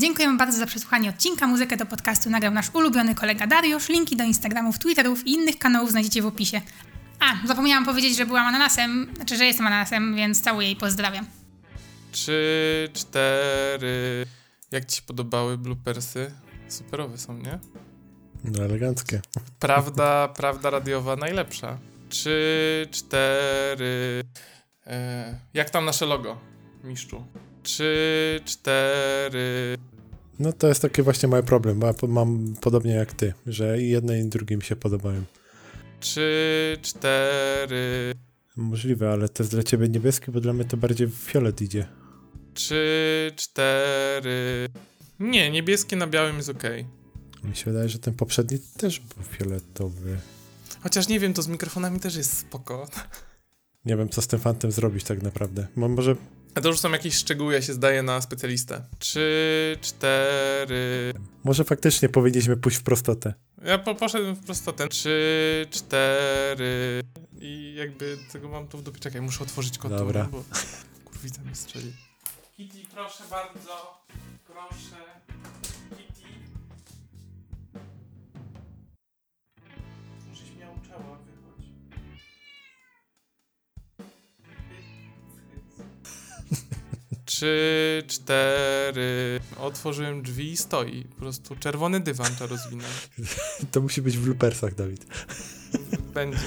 [SPEAKER 1] Dziękujemy bardzo za przesłuchanie odcinka. Muzykę do podcastu nagrał nasz ulubiony kolega Dariusz. Linki do Instagramów, Twitterów i innych kanałów znajdziecie w opisie. A, zapomniałam powiedzieć, że byłam ananasem, znaczy, że jestem ananasem, więc całuję i pozdrawiam.
[SPEAKER 2] Trzy, cztery. Jak ci się podobały bloopersy? Superowe są, nie?
[SPEAKER 3] No eleganckie.
[SPEAKER 2] Prawda, prawda radiowa najlepsza. Trzy, cztery. E, jak tam nasze logo, mistrzu? Trzy, cztery.
[SPEAKER 3] No to jest taki właśnie mój problem, bo ja mam podobnie jak ty, że i jedne i drugie mi się podobają.
[SPEAKER 2] Trzy, cztery.
[SPEAKER 3] Możliwe, ale to jest dla ciebie niebieskie, bo dla mnie to bardziej fiolet idzie.
[SPEAKER 2] Trzy, cztery. Nie, niebieskie na białym jest ok.
[SPEAKER 3] Mi się wydaje, że ten poprzedni też był fioletowy.
[SPEAKER 2] Chociaż nie wiem, to z mikrofonami też jest spoko.
[SPEAKER 3] Nie wiem, co z tym fantem zrobić tak naprawdę. może...
[SPEAKER 2] A to już są jakieś szczegóły, ja się zdaję na specjalistę. Trzy, cztery...
[SPEAKER 3] Może faktycznie powinniśmy pójść w prostotę.
[SPEAKER 2] Ja po, poszedłem w prostotę. Trzy, cztery... I jakby tego mam tu w dupie. Czekaj, muszę otworzyć kotę,
[SPEAKER 3] Dobra.
[SPEAKER 2] bo kurwica mi strzeli. Kitty, proszę bardzo. Proszę. Kitty. Trzy, cztery. Otworzyłem drzwi i stoi. Po prostu czerwony dywan to rozwinął.
[SPEAKER 3] To musi być w loopersach, Dawid.
[SPEAKER 2] Będzie.